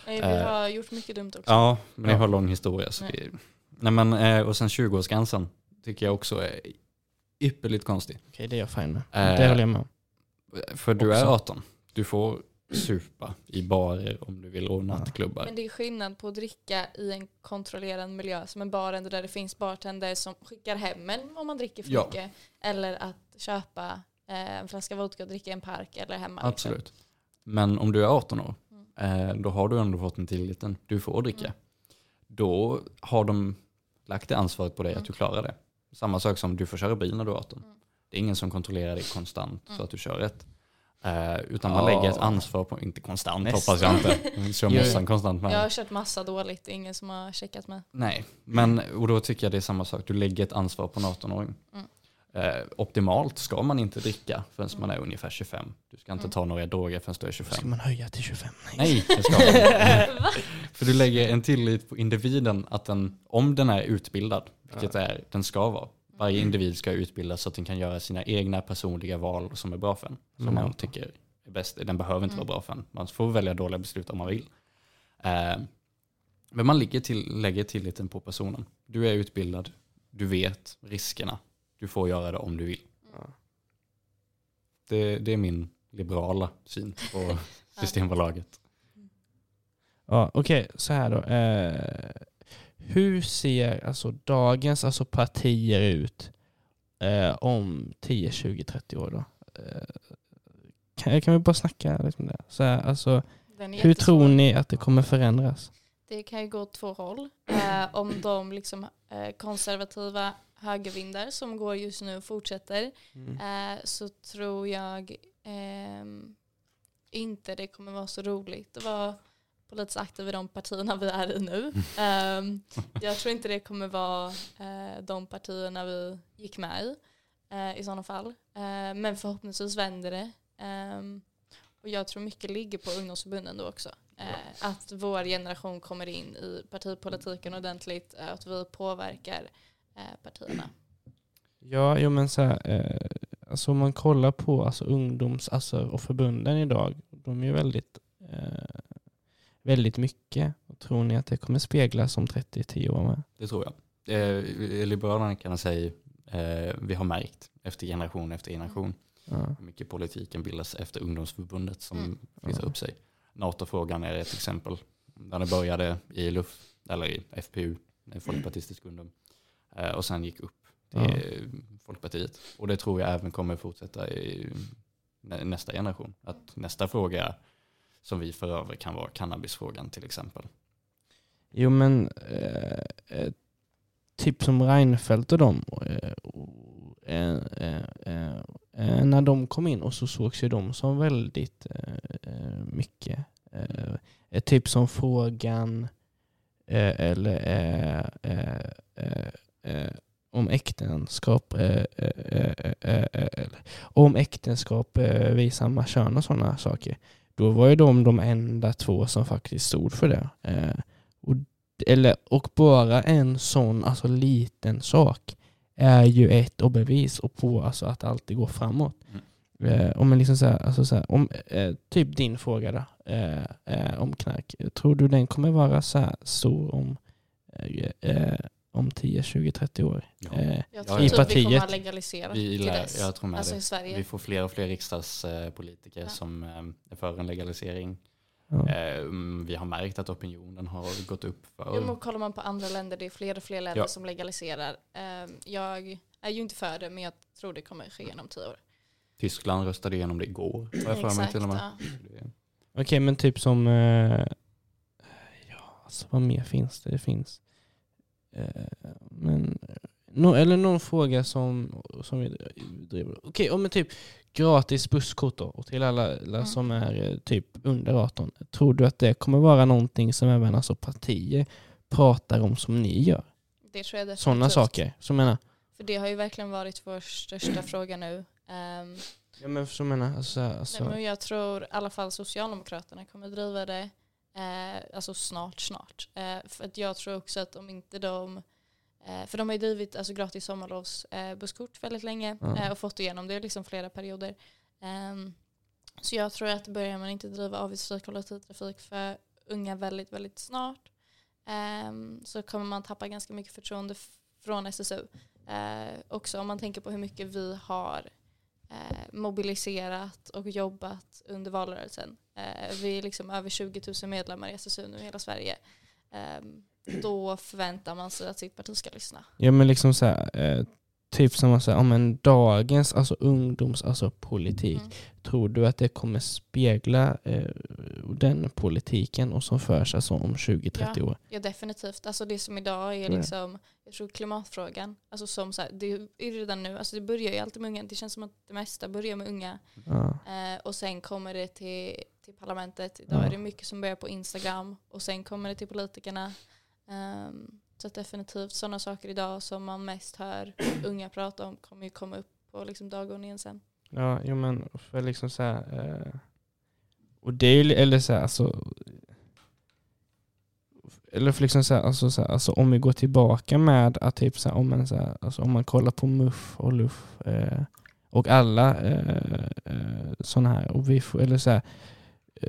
Nej, vi
Eh.
har gjort mycket dumt också.
Ja, men det
Ja.
har lång historia. Så
Nej.
vi, nej men, eh, och sen 20-årsgränsen tycker jag också är ypperligt konstig.
Okej, det är jag fine med.
Eh,
det håller jag med om.
För du
Också.
är 18, du får supa i barer om du vill och nattklubbar.
Men det är skillnad på att dricka i en kontrollerad miljö som en bartender där det finns bartender som skickar hem en om man dricker för
Ja.
mycket. Eller att köpa eh, en flaska vodka och dricka i en park eller hemma. liksom.
Absolut. Men om du är 18 år, eh, då har du ändå fått en tilliten. Du får dricka.
Mm.
Då har de lagt det ansvaret på dig
Mm.
att du klarar det. Samma sak som du får köra bil när du är 18.
Mm.
Det är ingen som kontrollerar dig konstant så
Mm.
att du kör rätt. Eh, utan man
Ja.
lägger ett ansvar på, inte konstant
Nästan.
hoppas jag inte. Jag kör mossan konstant. Men,
Jag har kört massa dåligt, det är ingen som har checkat mig.
Nej, men och då tycker jag det är samma sak. Du lägger ett ansvar på en 18-åring.
Mm.
Eh, optimalt ska man inte dricka förrän man är ungefär 25. Du ska inte
Mm.
ta några droger förrän du är
Ska
25.
man höja till 25?
Nej, det ska man inte. För du lägger en tillit på individen att den, om den är utbildad, vilket är, den ska vara. Varje individ ska utbildas så att den kan göra sina egna personliga val som är bra för en. Som
Mm.
man tycker är bäst. Den behöver inte
Mm.
vara bra för en. Man får välja dåliga beslut om man vill. Eh, men man lägger, till, lägger tilliten på personen. Du är utbildad, du vet riskerna. Du får göra det om du vill.
Ja.
Det, det är min liberala syn på Systembolaget.
Ja, Okej, så här då. Eh, hur ser alltså dagens alltså partier ut eh, om 10, 20, 30 år då? Eh, kan, kan vi bara snacka lite om det? Så här, alltså, hur tror ni att det kommer förändras?
Det kan ju gå åt två håll. Eh, om de liksom, eh, konservativa högervindar som går just nu fortsätter
Mm.
eh, så tror jag ehm, inte det kommer vara så roligt att vara politiskt aktiv i de partierna vi är i nu. Ehm, jag tror inte det kommer vara eh, de partierna vi gick med i eh, i sådana fall. Eh, men förhoppningsvis vänder det. Ehm, och jag tror mycket ligger på ungdomsförbunden då också. Att vår generation kommer in i partipolitiken ordentligt, att vi påverkar partierna.
Ja, jo, men så här, eh, alltså om man kollar på alltså, ungdoms alltså, och förbunden idag, de är ju väldigt, eh, väldigt mycket. Och tror ni att det kommer speglas om 30-10 år med?
Det tror jag. Eh, Liberalerna kan jag säga, eh, vi har märkt efter generation efter generation
Ja.
hur mycket politiken bildas efter ungdomsförbundet som
Mm.
flyttar
Ja.
upp sig. NATO-frågan är ett exempel. När det började i LUF, eller i FPU, folkpartistisk ungdom. eh, och sen gick upp till Folkpartiet. Och det tror jag även kommer fortsätta i nä- nästa generation. Att nästa fråga som vi för över kan vara cannabisfrågan till exempel.
Jo men eh, typ som Reinfeldt och dem. Eh, eh, eh, eh, när de kom in och så sågs ju de som väldigt eh, mycket. Eh, typ som frågan eh, eller eh, eh, eh, om äktenskap eh, eh, eh, eh, eh, om äktenskap eh, vid samma kön och sådana saker. Då var ju de de enda två som faktiskt stod för det. Eh, och, eller, och bara en sån alltså, liten sak är ju ett och bevis och på alltså, att alltid går framåt. Eh, om man liksom så här, alltså så här, om, eh, typ din fråga då, eh, eh, om knark. Tror du den kommer vara så här stor om, eh, eh, om 10, 20, 30 år?
Ja.
Eh,
Jag
Ja,
tror
i
typ vi kommer legaliserat
Vi
till dess.
jag tror med
Alltså
det.
i Sverige.
Vi får fler och fler riksdagspolitiker
Ja.
som eh, är för en legalisering.
ja.
Eh, mm, Vi har märkt att opinionen har gått upp för.
Jo, men kollar man på andra länder, det är fler och fler länder
Ja.
som legaliserar. Ehm, Jag är ju inte för det, men jag tror det kommer ske inom tio år.
Tyskland röstade igenom det igår, har jag för mig till och med.
Okej, men typ som... Eh, ja, alltså vad mer finns det? Det finns... Eh, men, no, eller någon fråga som, som vi driver. Okej, om men typ gratis busskort då, och till alla, alla
Mm.
som är eh, typ under 18. Tror du att det kommer vara någonting som även alltså partier pratar om som ni gör?
Det tror jag definitivt.
Sådana saker. Så menar,
För det har ju verkligen varit vår största fråga nu. Ehm,
ja men så menar, alltså, alltså,
Nej, men jag tror i alla fall Socialdemokraterna kommer driva det eh, alltså snart, snart. Eh, för att jag tror också att om inte de eh, för de har ju drivit alltså, gratis sommarlovsbusskort eh, väldigt länge eh, och fått igenom det liksom flera perioder. Ehm, så jag tror att börjar man inte driva avgiftsfri kollektivtrafik för unga väldigt, väldigt snart ehm, så kommer man tappa ganska mycket förtroende från SSU. Eh, också om man tänker på hur mycket vi har mobiliserat och jobbat under valrörelsen. Eh, vi är liksom över 20 000 medlemmar i SSU nu i hela Sverige. Eh, då förväntar man sig att sitt parti ska lyssna.
Ja men liksom så här, eh, typ som man säger, om en dagens alltså ungdoms alltså politik.
Mm.
Tror du att det kommer spegla eh, den politiken och som förs alltså om 20-30 år?
Ja definitivt. Alltså det som idag är
Ja.
liksom, jag tror klimatfrågan, alltså som så här, det är redan nu, alltså det börjar ju alltid med unga, det känns som att det mesta börjar med unga.
Ja.
Eh, och sen kommer det till, till parlamentet. Idag är det mycket som börjar på Instagram. Och sen kommer det till politikerna. Ehm, så definitivt sådana saker idag som man mest hör unga prata om kommer ju komma upp på liksom dagordningen sen.
Ja, jo men för liksom så här, eh, och det är ju, eller så här, alltså, eller för liksom så här, alltså, så här, alltså om vi går tillbaka med att typ så här, om man så här, alltså om man kollar på MUF och LUF eh, och alla eh, eh, sådana här, och vi eller så här,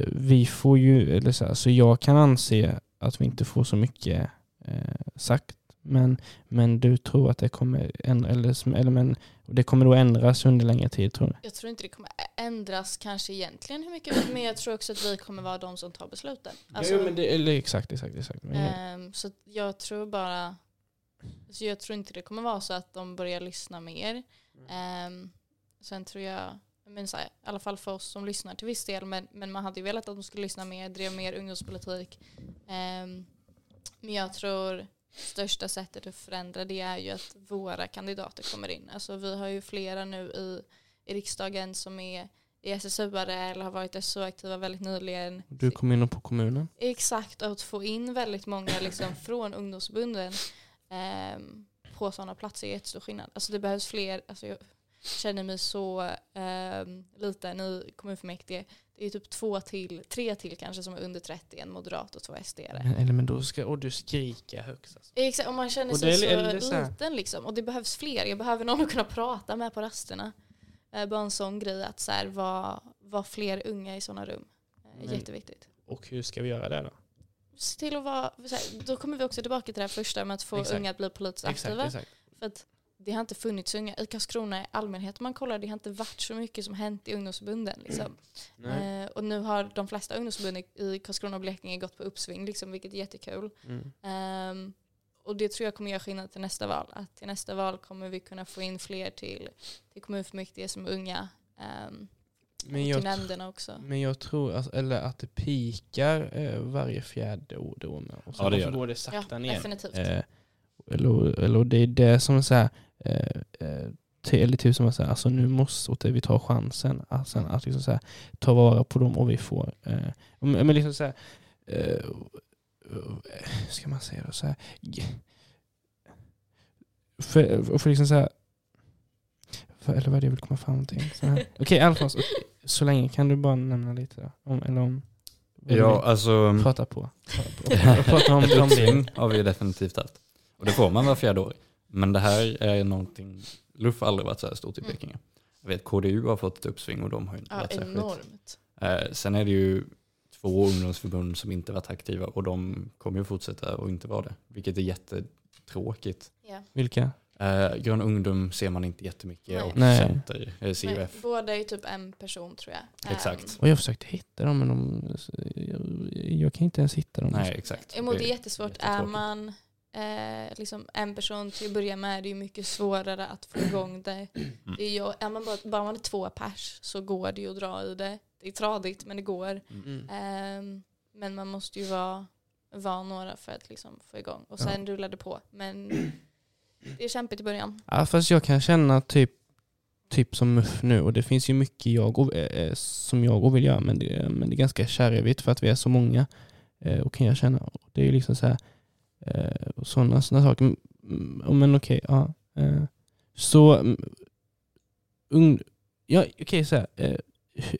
vi får ju, eller så här, så jag kan anse att vi inte får så mycket eh, sagt, men, men du tror att det kommer, ändra, eller, eller men, det kommer då ändras under längre tid tror du?
Jag tror inte det kommer ändras kanske egentligen hur mycket, men jag tror också att vi kommer vara de som tar besluten. Alltså,
jo, men det, eller exakt, exakt, exakt. Men,
Ehm, så jag tror bara, alltså jag tror inte det kommer vara så att de börjar lyssna mer. Ehm, sen tror jag, men så här, i alla fall för oss som lyssnar till viss del, men, men man hade ju velat att de skulle lyssna mer, drev mer ungdomspolitik. Ehm, men jag tror största sättet att förändra det är ju att våra kandidater kommer in. Alltså vi har ju flera nu i, i riksdagen som är i SSU-are eller har varit SSU-aktiva väldigt nyligen.
Du kom in på kommunen.
Exakt, att få in väldigt många liksom från ungdomsbunden ehm, på sådana platser är jättestor skillnad. Alltså det behövs fler, alltså jag känner mig så um, liten i kommunfullmäktige. Det är typ två till, tre till kanske som är under 30, en moderat och två sd
eller men då ska, och du skrika högst. Alltså.
Exakt, och man känner
Och
sig så,
så
liten liksom. Och det behövs fler. Jag behöver någon att kunna prata med på rasterna. Eh, bara en sån grej att så här, vara var fler unga i sådana rum. Eh,
Men-
Jätteviktigt.
Och hur ska vi göra det då?
Se till att vara, här, då kommer vi också tillbaka till det här första med att få
Exakt.
unga att bli politiskt
Exakt,
aktiva.
exakt.
För att det har inte funnits unga. I Karlskrona i allmänhet man kollar, det har inte varit så mycket som hänt i ungdomsförbunden. Liksom. Eh, och nu har de flesta ungdomsförbunden i Karlskrona och Blekinge gått på uppsving, liksom, vilket är jättekul.
Mm.
Ehm, och det tror jag kommer göra skillnad till nästa val. Att till nästa val kommer vi kunna få in fler till, till kommunfullmäktige som unga. Um,
Men
och
jag,
till nämnderna också.
men jag tror alltså, eller att det pikar eh, varje fjärde år. Och sen
Ja, det
så går det sakta
Ja,
ner.
definitivt.
Eh, eller, eller det är det som är så här, eh, eh, eller typ som att säga, alltså nu måste vi ta chansen alltså, att liksom så här, ta vara på dem och vi får. Eh, men liksom så här, eh, ska man säga då så här, för, för liksom så här, för, eller vad är det jag vill komma fram till? Okej, Alfons, okej, så länge kan du bara nämna lite då, om, eller om
Ja, alltså
prata på. Prata, på. prata om, om det.
uppsving har vi ju definitivt haft. Och det får man var fjärde år. Men det här är någonting, LUF har aldrig varit så här stort i. Blekinge. Jag vet KDU har fått ett uppsving och de har ju inte
Ja,
varit särskilt.
enormt.
Eh, sen är det ju två ungdomsförbund som inte varit aktiva och de kommer ju fortsätta och inte vara det. Vilket är jättetråkigt.
Ja.
Vilka?
Eh, Grön ungdom ser man inte jättemycket
Nej.
och
Nej.
Center, eh,
Men
CUF.
båda är ju typ en person tror jag.
Exakt.
Ehm,
Och jag försökte hitta dem men de, jag, jag kan inte ens hitta dem.
Nej, exakt.
Men det är jättesvårt. Är
jättetråkigt.
man eh, liksom en person till att börja med är det ju mycket svårare att få igång det.
Mm.
det är ju, är man bara, bara man är två pers så går det ju att dra i det. Det är tradigt men det går.
Mm.
Ehm, men man måste ju vara, vara några för att liksom få igång. Och sen rullar det på. Men det är kämpigt i början.
Ja, fast jag kan känna typ, typ som MUF nu och det finns ju mycket jag och, eh, som jag och vill göra men det, men det är ganska kärvigt för att vi är så många. Eh, och kan jag känna. Och Det är ju liksom så här eh, och sådana såna saker. Men okej, ja. Eh, så ung, ja, okej så här. Eh,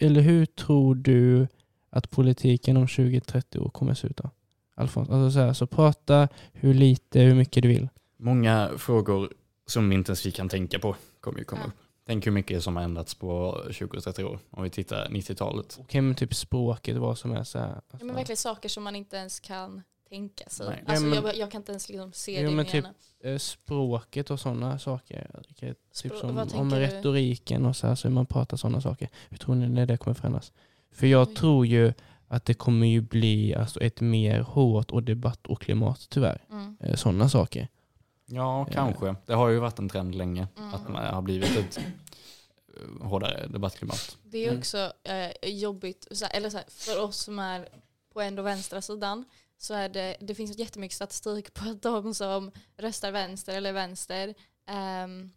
eller hur tror du att politiken om 20-30 år kommer se ut då? Alfons, alltså så, här, så prata hur lite, hur mycket du vill.
Många frågor som inte ens vi kan tänka på kommer ju komma
Ja.
upp. Tänk hur mycket som har ändrats på 20-30 år. Om vi tittar 90-talet.
Okej men typ språket, vad som är så här.
Ja,
Alltså,
men verkligen saker som man inte ens kan tänka sig.
Nej.
Alltså,
Ja, men-
jag, jag kan inte ens liksom se
Jo,
det
men typ- eh, språket och sådana saker. Typ
Språk-
som om
tänker du?
retoriken och så här, så hur man pratar sådana saker. Hur tror ni när det kommer förändras? För jag
Oj.
tror ju att det kommer ju bli alltså, ett mer hårt och debatt och klimat tyvärr.
mm.
Sådana saker.
Ja,
Eh.
kanske. Det har ju varit en trend länge.
Mm.
Att man har blivit ett eh, hårdare debattklimat.
Det är
Mm.
också eh, jobbigt, eller så här, för oss som är på ändå vänstra sidan så är det, det finns jättemycket statistik på att de som röstar vänster eller vänster ehm,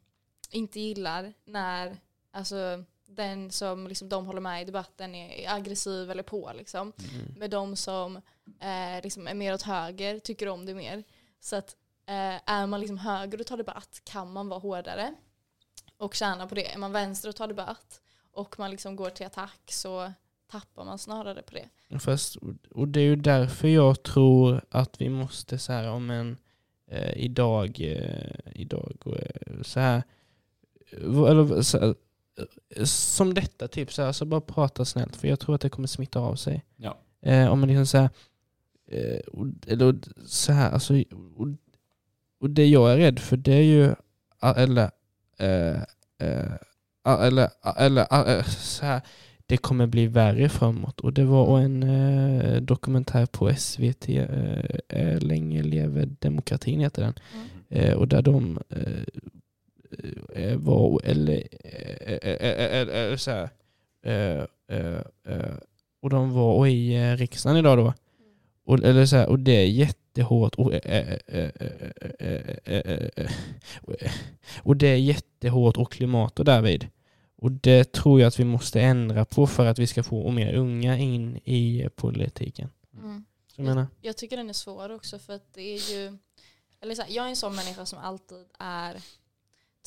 inte gillar när alltså, den som liksom, de håller med i debatten är aggressiv eller på. Liksom.
Mm.
med de som eh, liksom är mer åt höger tycker om det mer. Så att eh, är man liksom höger och tar debatt kan man vara hårdare och tjäna på det. Är man vänster och tar debatt och man liksom går till attack så tappar man snarare på det.
Fast, och det är ju därför jag tror att vi måste så här om en eh, idag, eh, idag eh, så här, eller, så här eh, som detta typ så här, så bara prata snällt för jag tror att det kommer smitta av sig.
Ja.
Eh, om man liksom så här, eh, och, eller så här, alltså, och, och det jag är rädd för det är ju, eller, eh, eh, ah, eller, eller eh, så här, det kommer bli värre framåt. Och det var en eh, dokumentär på SVT, eh, Länge leve demokratin heter den.
Mm.
Eh, och där de var, eller, eller så här, och de var och i riksdagen idag då. Och, eller så här, och det är jättehårt. Och, och det är jättehårt och klimat och därvid. Och det tror jag att vi måste ändra på för att vi ska få mer unga in i politiken.
Mm.
Jag menar,
Jag tycker den är svår också för att det är ju, eller så här, jag är en sån människa som alltid är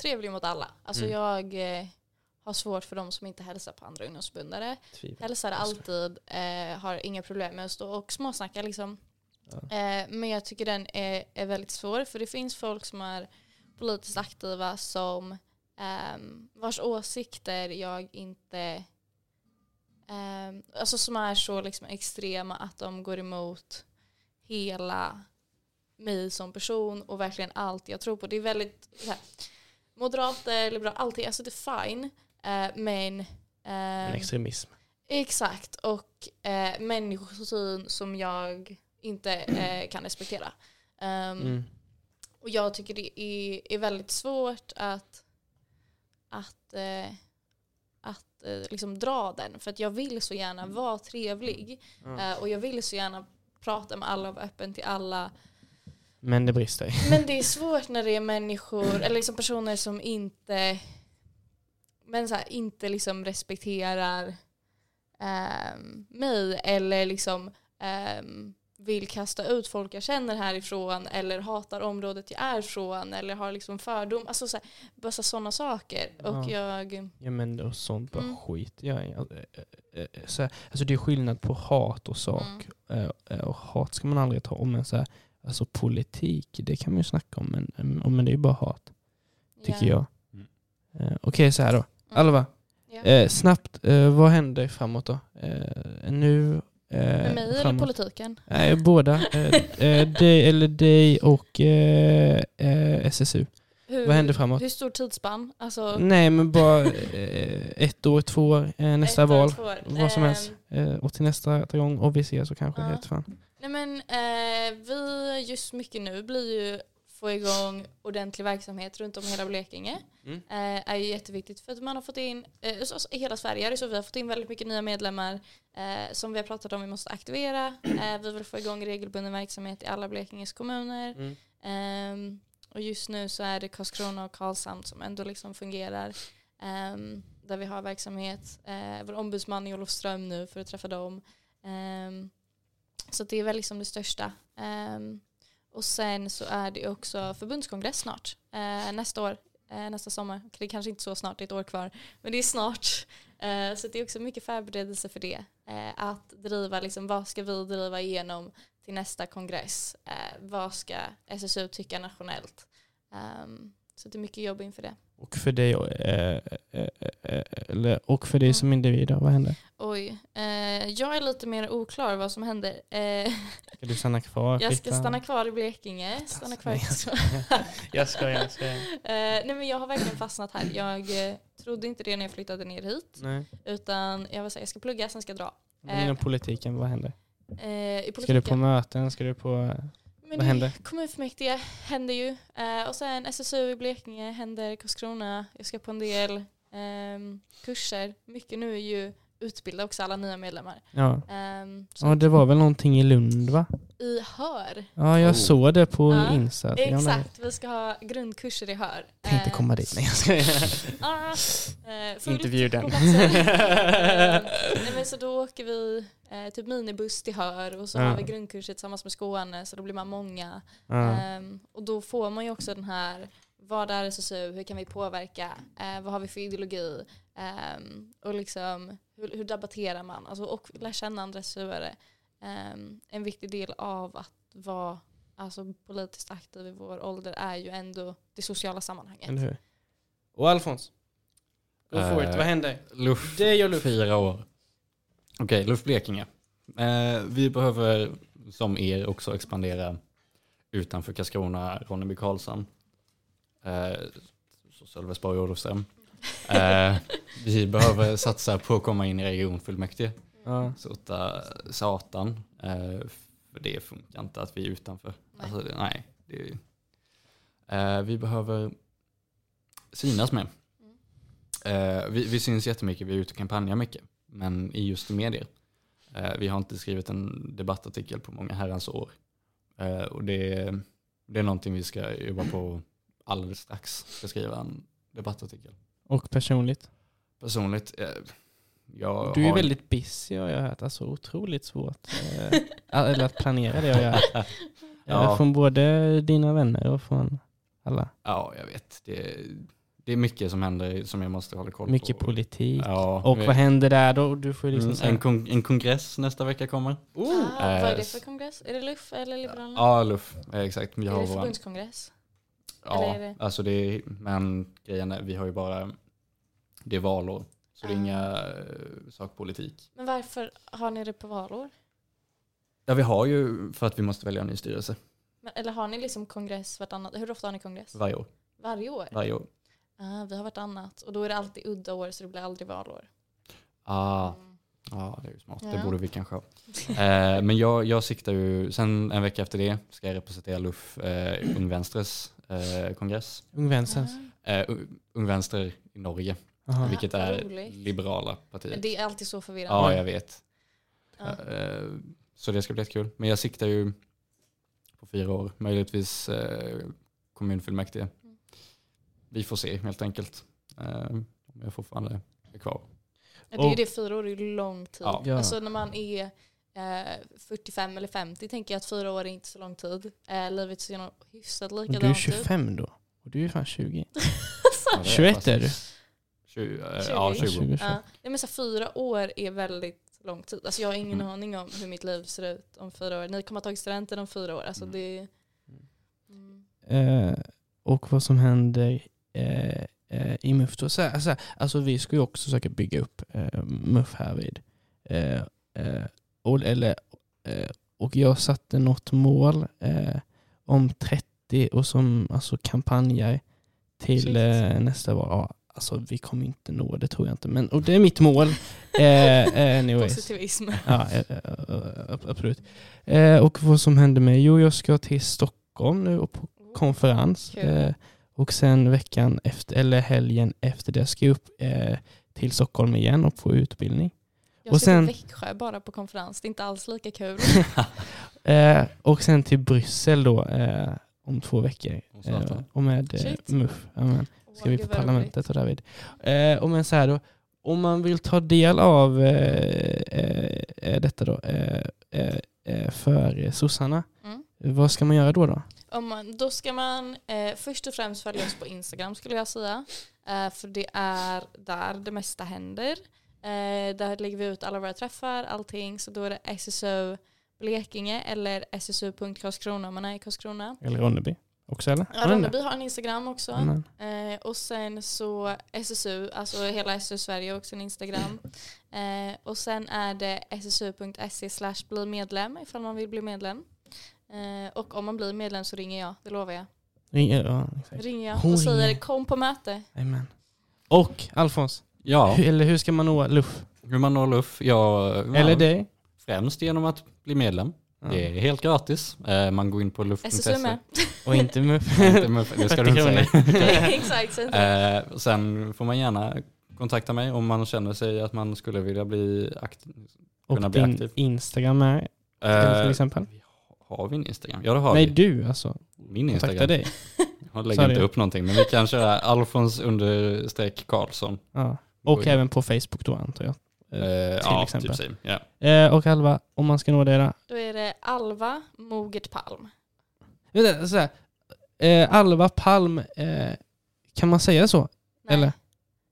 trevlig mot alla. Alltså
Mm.
jag eh, har svårt för de som inte hälsar på andra ungdomsförbundare. Hälsar alltid, eh, har inga problem med att stå och småsnacka liksom.
Ja.
Eh, men jag tycker den är, är väldigt svår för det finns folk som är politiskt aktiva som ehm, vars åsikter jag inte ehm, alltså som är så liksom extrema att de går emot hela mig som person och verkligen allt jag tror på. Det är väldigt så här, moderater, liberaler, allting, alltså det är fine. Eh, men
en
ehm,
extremism.
Exakt, och eh, människosyn som jag inte eh, kan respektera. Um,
Mm.
Och jag tycker det är, är väldigt svårt att, att, eh, att eh, liksom dra den. För att jag vill så gärna vara trevlig.
Ja.
Eh, och jag vill så gärna prata med alla och vara öppen till alla.
Men det brister.
Men det är svårt när det är människor, eller liksom personer som inte, men så här, inte liksom respekterar ehm, mig eller liksom ehm, vill kasta ut folk jag känner härifrån eller hatar området jag är från eller har liksom fördom. Alltså så här, bara sådana saker. Och jag...
Ja men och sånt bara
Mm.
skit jag. Alltså, eh, eh, så här, alltså det är skillnad på hat och sak.
Mm.
Eh, eh, Och hat ska man aldrig ta om. Men så här, alltså politik, det kan man ju snacka om. Men, eh, men det är ju bara hat, tycker
ja.
jag.
Mm.
Eh, Okej, så här då.
Mm.
Alva,
Ja.
eh, snabbt, eh, vad händer framåt då? Eh, nu? Eh,
Med mig eller politiken?
Nej, båda. Eh, eh, dig, eller dig och eh, eh, SSU.
Hur,
Vad händer framåt?
Hur stor tidsspann? Alltså,
Nej, men bara eh, ett år, två år, eh, nästa
ett
val.
år.
Vad som
Ehm,
helst. Eh, och till nästa gång, och vi ses så kanske
Ja.
fan.
Nej men eh, vi just mycket nu blir ju få igång ordentlig verksamhet runt om hela Blekinge.
Mm.
Eh, är ju jätteviktigt för att man har fått in, eh, så, så, i hela Sverige är det så, vi har fått in väldigt mycket nya medlemmar eh, som vi har pratat om vi måste aktivera. Eh, vi vill få igång regelbunden verksamhet i alla Blekinges kommuner.
Mm.
Ehm, och just nu så är det Karlskrona och Karlshamn som ändå liksom fungerar. ehm, där vi har verksamhet. Vår ombudsman i Olofström nu för att träffa dem. Ehm, så det är väl liksom det största. Och sen så är det också förbundskongress snart. eh, nästa år. eh, nästa sommar. Det är kanske inte så snart, det är ett år kvar. Men det är snart. Eh, så det är också mycket förberedelse för det. Eh, att driva, liksom, vad ska vi driva igenom till nästa kongress? Eh, vad ska SSU tycka nationellt? Ehm, så det är mycket jobb inför det.
Och för dig, eh, eh, eh, eller, och för dig
Mm.
som individ, vad händer?
Oj, eh, jag är lite mer oklar vad som händer. Eh,
Ska du stanna kvar?
jag ska stanna kvar i Blekinge. Stanna kvar.
Jag skojar, jag skojar.
Eh, nej men jag har verkligen fastnat här. Jag eh, trodde inte det när jag flyttade ner hit.
Nej.
Utan jag var säga jag ska plugga, sen ska jag dra.
Men Inom politiken, vad händer?
Eh, I
Ska du
politiken.
på möten? Ska du på...
Men
vad händer?
Kommunfullmäktige händer ju. Eh, och sen SSU i Blekinge händer Karlskrona. Jag ska på en del ehm, kurser. Mycket nu är ju utbilda också alla nya medlemmar.
Ja.
Ehm, så
ja, det var väl någonting i Lund va?
I HÖR.
Ja, jag
Oh.
såg det på
Ja,
Insta. Jag
Exakt, vi ska ha grundkurser i HÖR.
tänkte
Eh,
komma dit. Nej, jag skojar.
Ah, eh, fullt
Intervjuden.
på platsen. Eh, nej, men så då åker vi eh, typ minibuss till Hör och så
Ja.
har vi grundkurser tillsammans med Skåne så då blir man många.
Ja.
Ehm, och då får man ju också den här, vad är SSU, hur kan vi påverka, eh, vad har vi för ideologi Ehm, och liksom hur, hur debatterar man alltså, och lär känna andra SSU-are. Ehm, en viktig del av att vara alltså, politiskt aktiv i vår ålder är ju ändå det sociala sammanhanget.
Eller hur? Och Alfons? Go for it,
Eh,
vad händer?
Luff,
Det gör Luff.
fyra år. Okej, Luff Blekinge. Eh, vi behöver som er också expandera utanför Karlskrona, Ronneby, Karlshamn. Eh, så Sölvesborg och Olofström. Eh, vi behöver satsa på att komma in i regionfullmäktige.
Ja.
Sota satan. Eh, för det funkar inte att vi är utanför.
Nej.
Alltså, nej. Det, eh, vi behöver synas med. Eh, vi, vi syns jättemycket, vi är ute och kampanjar mycket. Men i just medier. Eh, vi har inte skrivit en debattartikel på många herrans år. Eh, och det, det är någonting vi ska jobba på alldeles strax. Ska skriva en debattartikel.
Och personligt?
Personligt, eh, jag
Du är
har
väldigt busy har jag hört. Alltså otroligt svårt. eh, eller att planera det har jag hört.
Ja.
Eh, Från både dina vänner och från alla.
Ja, jag vet. Det, det är mycket som händer som jag måste hålla koll
Mycket
på.
politik.
Ja,
Och
vi-
vad händer där då? Du får liksom
Mm, en, kon- en kongress nästa vecka kommer.
Ah, vad är det för kongress? Är det LUF eller Liberalerna?
Ja, Luff. Eh, Exakt. Vi
är det
våran,
förbundskongress?
Ja,
eller är det-
alltså det är, men grejen är, vi har ju bara, det är valår. Så det är
Ah.
inga uh, sakpolitik.
Men varför har ni det på valår?
Ja, vi har ju för att vi måste välja en ny styrelse
Men, eller har ni liksom kongress vartannat? Hur ofta har ni kongress?
varje år.
Varje år?
Varje år.
Ah, vi har vartannat. Och då är det alltid udda år så det blir aldrig valår.
Ah,
Mm.
Ja, det är ju smart.
Ja.
Det borde vi kanske ha. Eh, men jag, jag siktar ju, sen en vecka efter det ska jag representera LUF eh, Ung Venstres eh, kongress.
Ung Vänster.
Eh, Ung Vänster i Norge,
Aha.
vilket är
roligt.
liberala
Men
partiet.
det är alltid så förvirrande.
Ja, jag vet.
Ja.
Eh, så det ska bli jättekul. Men jag siktar ju på fyra år, möjligtvis eh, kommunfullmäktige.
Mm.
Vi får se helt enkelt. Eh, om jag fortfarande är kvar.
Ja, Det är ju det, fyra år är ju lång tid.
Ja.
Ja.
Alltså när man är eh, 45 eller 50 tänker jag att fyra år är inte så lång tid. Eh, livet ser nog hyfsat likadant
du är
ut.
25 då? Och du är fan 20.
Ja, det
21
fast-
är du.
20, eh, ja,
20.
20.
20.
Ja, ja, men så här, fyra år är väldigt lång tid. Alltså jag har ingen
Mm.
aning om hur mitt liv ser ut om fyra år. Ni kommer ha tagit studenten om fyra år. Alltså
Mm.
det, mm.
Eh, och vad som händer eh, eh, i MUF då. Så här, så här, alltså vi ska ju också försöka bygga upp eh, MUF här vid. Eh, eh, och, eller, eh, och jag satte något mål eh, om 30 och som alltså kampanjer till eh, nästa val. Ja, alltså vi kommer inte nå det tror jag inte. Men, och det är mitt mål. Eh, eh.
Positivism.
Ja, eh, absolut. Och vad som händer med? Jo, jag ska till Stockholm nu och på konferens.
Kul.
Eh, och sen veckan efter, eller helgen efter det ska jag upp till Stockholm igen och på utbildning.
Jag
Och
ska
sen-
till Växjö bara på konferens. Det är inte alls lika kul.
Eh, och sen till Bryssel då eh, om två veckor. Eh, och med eh. MUF. Amen. Ska
Åh,
vi på parlamentet och David. Eh, och men så här då, om man vill ta del av eh, detta då eh, eh, eh, för eh, sossarna,
Mm.
vad ska man göra då? då?
Om man, då ska man eh, först och främst följa oss på Instagram skulle jag säga. Eh, för det är där det mesta händer. Eh, där lägger vi ut alla våra träffar, allting. Så då är det SSO Blekinge eller SSO.Karlskrona om man är i Karlskrona.
Eller Ronneby också eller?
Ja, Ronneby har en Instagram också. Eh, och sen så SSU, alltså hela SSU Sverige har också en Instagram. Eh, och sen är det ssu.se slash bli medlem ifall man vill bli medlem. Eh, och om man blir medlem så ringer jag, det lovar jag.
Ring, ja, exakt.
Ringer jag
Hon
och säger
ringer.
kom på möte.
Amen. Och Alfons,
Ja,
hur, eller hur ska man nå LUF?
hur man når LUF? Ja,
Eller dig?
Främst genom att bli medlem.
Ja.
Det är helt gratis. Eh, Man går in på
med.
Och inte MUF?
Inte MUF, det ska du inte
40
säga.
Nej, Exakt.
Eh, sen får man gärna kontakta mig om man känner sig att man skulle vilja bli aktiv. kunna
och
bli
din
aktiv.
Instagram är till
Eh,
exempel?
har vi en Instagram? Ja det har
Nej
vi.
du alltså,
Min
kontakta
Instagram.
dig.
Jag lägger
du?
inte upp någonting men vi kan köra Alfons understreck Karlsson.
Ja. Och
in.
även på Facebook då antar jag.
Eh,
till
ja,
exempel.
typ same. Ja.
Eh, och Alva, om man ska nå dig då?
Då är det Alva Mogert Palm.
Vänta, så här. Eh, Alva Palm, eh, kan man säga så?
Nej.
Eller?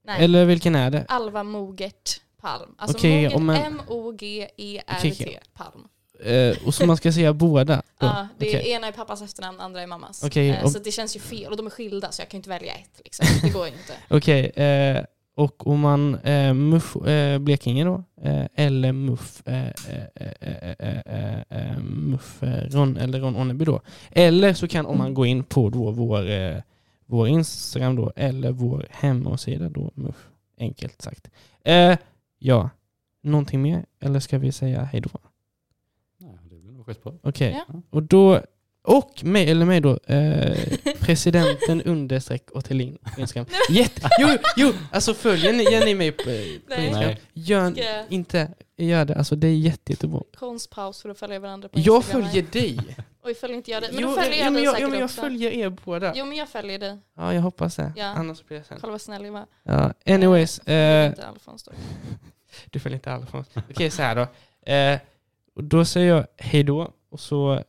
Nej.
Eller vilken är det?
Alva Mogert Palm. Alltså
om man-
M-O-G-E-R-T
Okej,
Palm.
Eh, och så man ska säga båda?
Ja, det
Okej.
ena är pappas efternamn, andra är mammas.
Okej,
Eh,
om-
Så det känns ju fel och de är skilda så jag kan ju inte välja ett. Liksom. Det går ju inte.
Okej, eh, och om man eh, MUF eh, Blekinge då? Eh, eller MUF, eh, eh, eh, eh, eh, eh, MUF eh, Ron, eller Ron Onneby då? Eller så kan om man gå in på då vår, eh, vår Instagram då, eller vår hemsida då, MUF, enkelt sagt. Eh, ja, någonting mer? Eller ska vi säga hej då?
Ja, det blir nog skitbra.
Okej,
Ja.
och då, och mig, eller mig då, eh, presidenten understreck Ottelin på Instagram. Jätte, jo, jo, alltså följer ni, gör ni mig på, på
Nej.
Instagram?
Nej.
Gör
Ska jag-
inte, gör det, alltså det är jätte, jättebra.
Konstpaus för att följa varandra på
Jag
Instagram.
följer dig!
Oj, följer inte jag dig? Men
Jo,
då följer jag
ja, men
dig
jag,
säkert
ja, men jag
också.
följer er båda.
Jo, men jag följer dig.
Ja, jag hoppas det.
Ja.
Annars blir jag sen.
Kolla vad snäll jag var.
Ja, anyways.
Jag
Eh,
inte Alfons då.
Du följer inte Alfons. Okej, så här då. Eh, och då säger jag hej då och så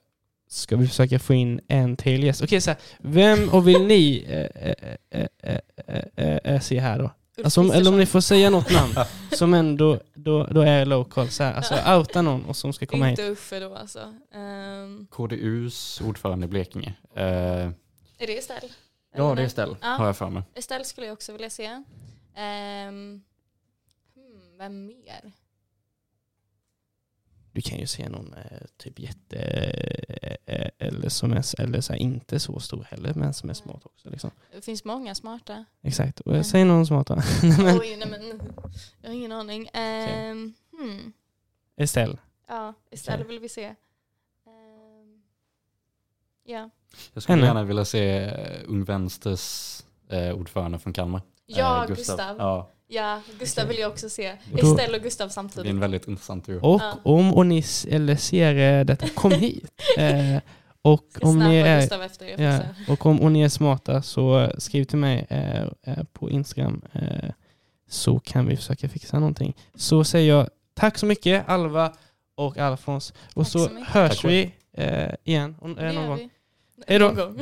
ska vi försöka få in en till gäst. Okej, så här. Vem och vill ni eh, eh, eh, eh, eh, eh, se här då? Alltså, om- eller om ni får säga något namn som ändå då, då är local. Så här. Alltså outa någon och som ska komma hit.
Inte Uffe då alltså. Ehm,
KDUs ordförande i Blekinge. Eh,
är det Estelle?
ja det är? Estelle,
Ja.
har jag för mig.
Estelle skulle jag också vilja se. Ehm, hmm, vem mer?
Du kan ju se någon eh, typ jätte eh, eh, eller som är, eller så här, inte så stor heller men som är smart också. Liksom.
Det finns många smarta.
Exakt. Och jag säger någon smart då. Nej, men,
Oj, nej men jag har ingen aning. Ehm, Hmm.
Estelle.
Ja, istället
Okej.
vill vi se. Ehm, ja.
Jag skulle
Henne.
gärna vilja se Ung Vänsters eh, ordförande från Kalmar.
Ja,
Eh,
Gustav.
Ja,
Ja, Gustav vill jag också se.
Då-
Estelle och Gustav
det är
samtidigt.
en väldigt intressant duo.
Och
Ja.
om och ni eller ser eh, detta, kom hit. Eh, och, om ni är,
efter er.
ja, och om och ni är smarta så skriv till mig eh, eh, på Instagram eh, så kan vi försöka fixa någonting. Så säger jag tack så mycket Alva och Alfons och
Tack
så,
så
hörs
Tack
vi eh, igen om-
Det
eh, någon gång. Hej då.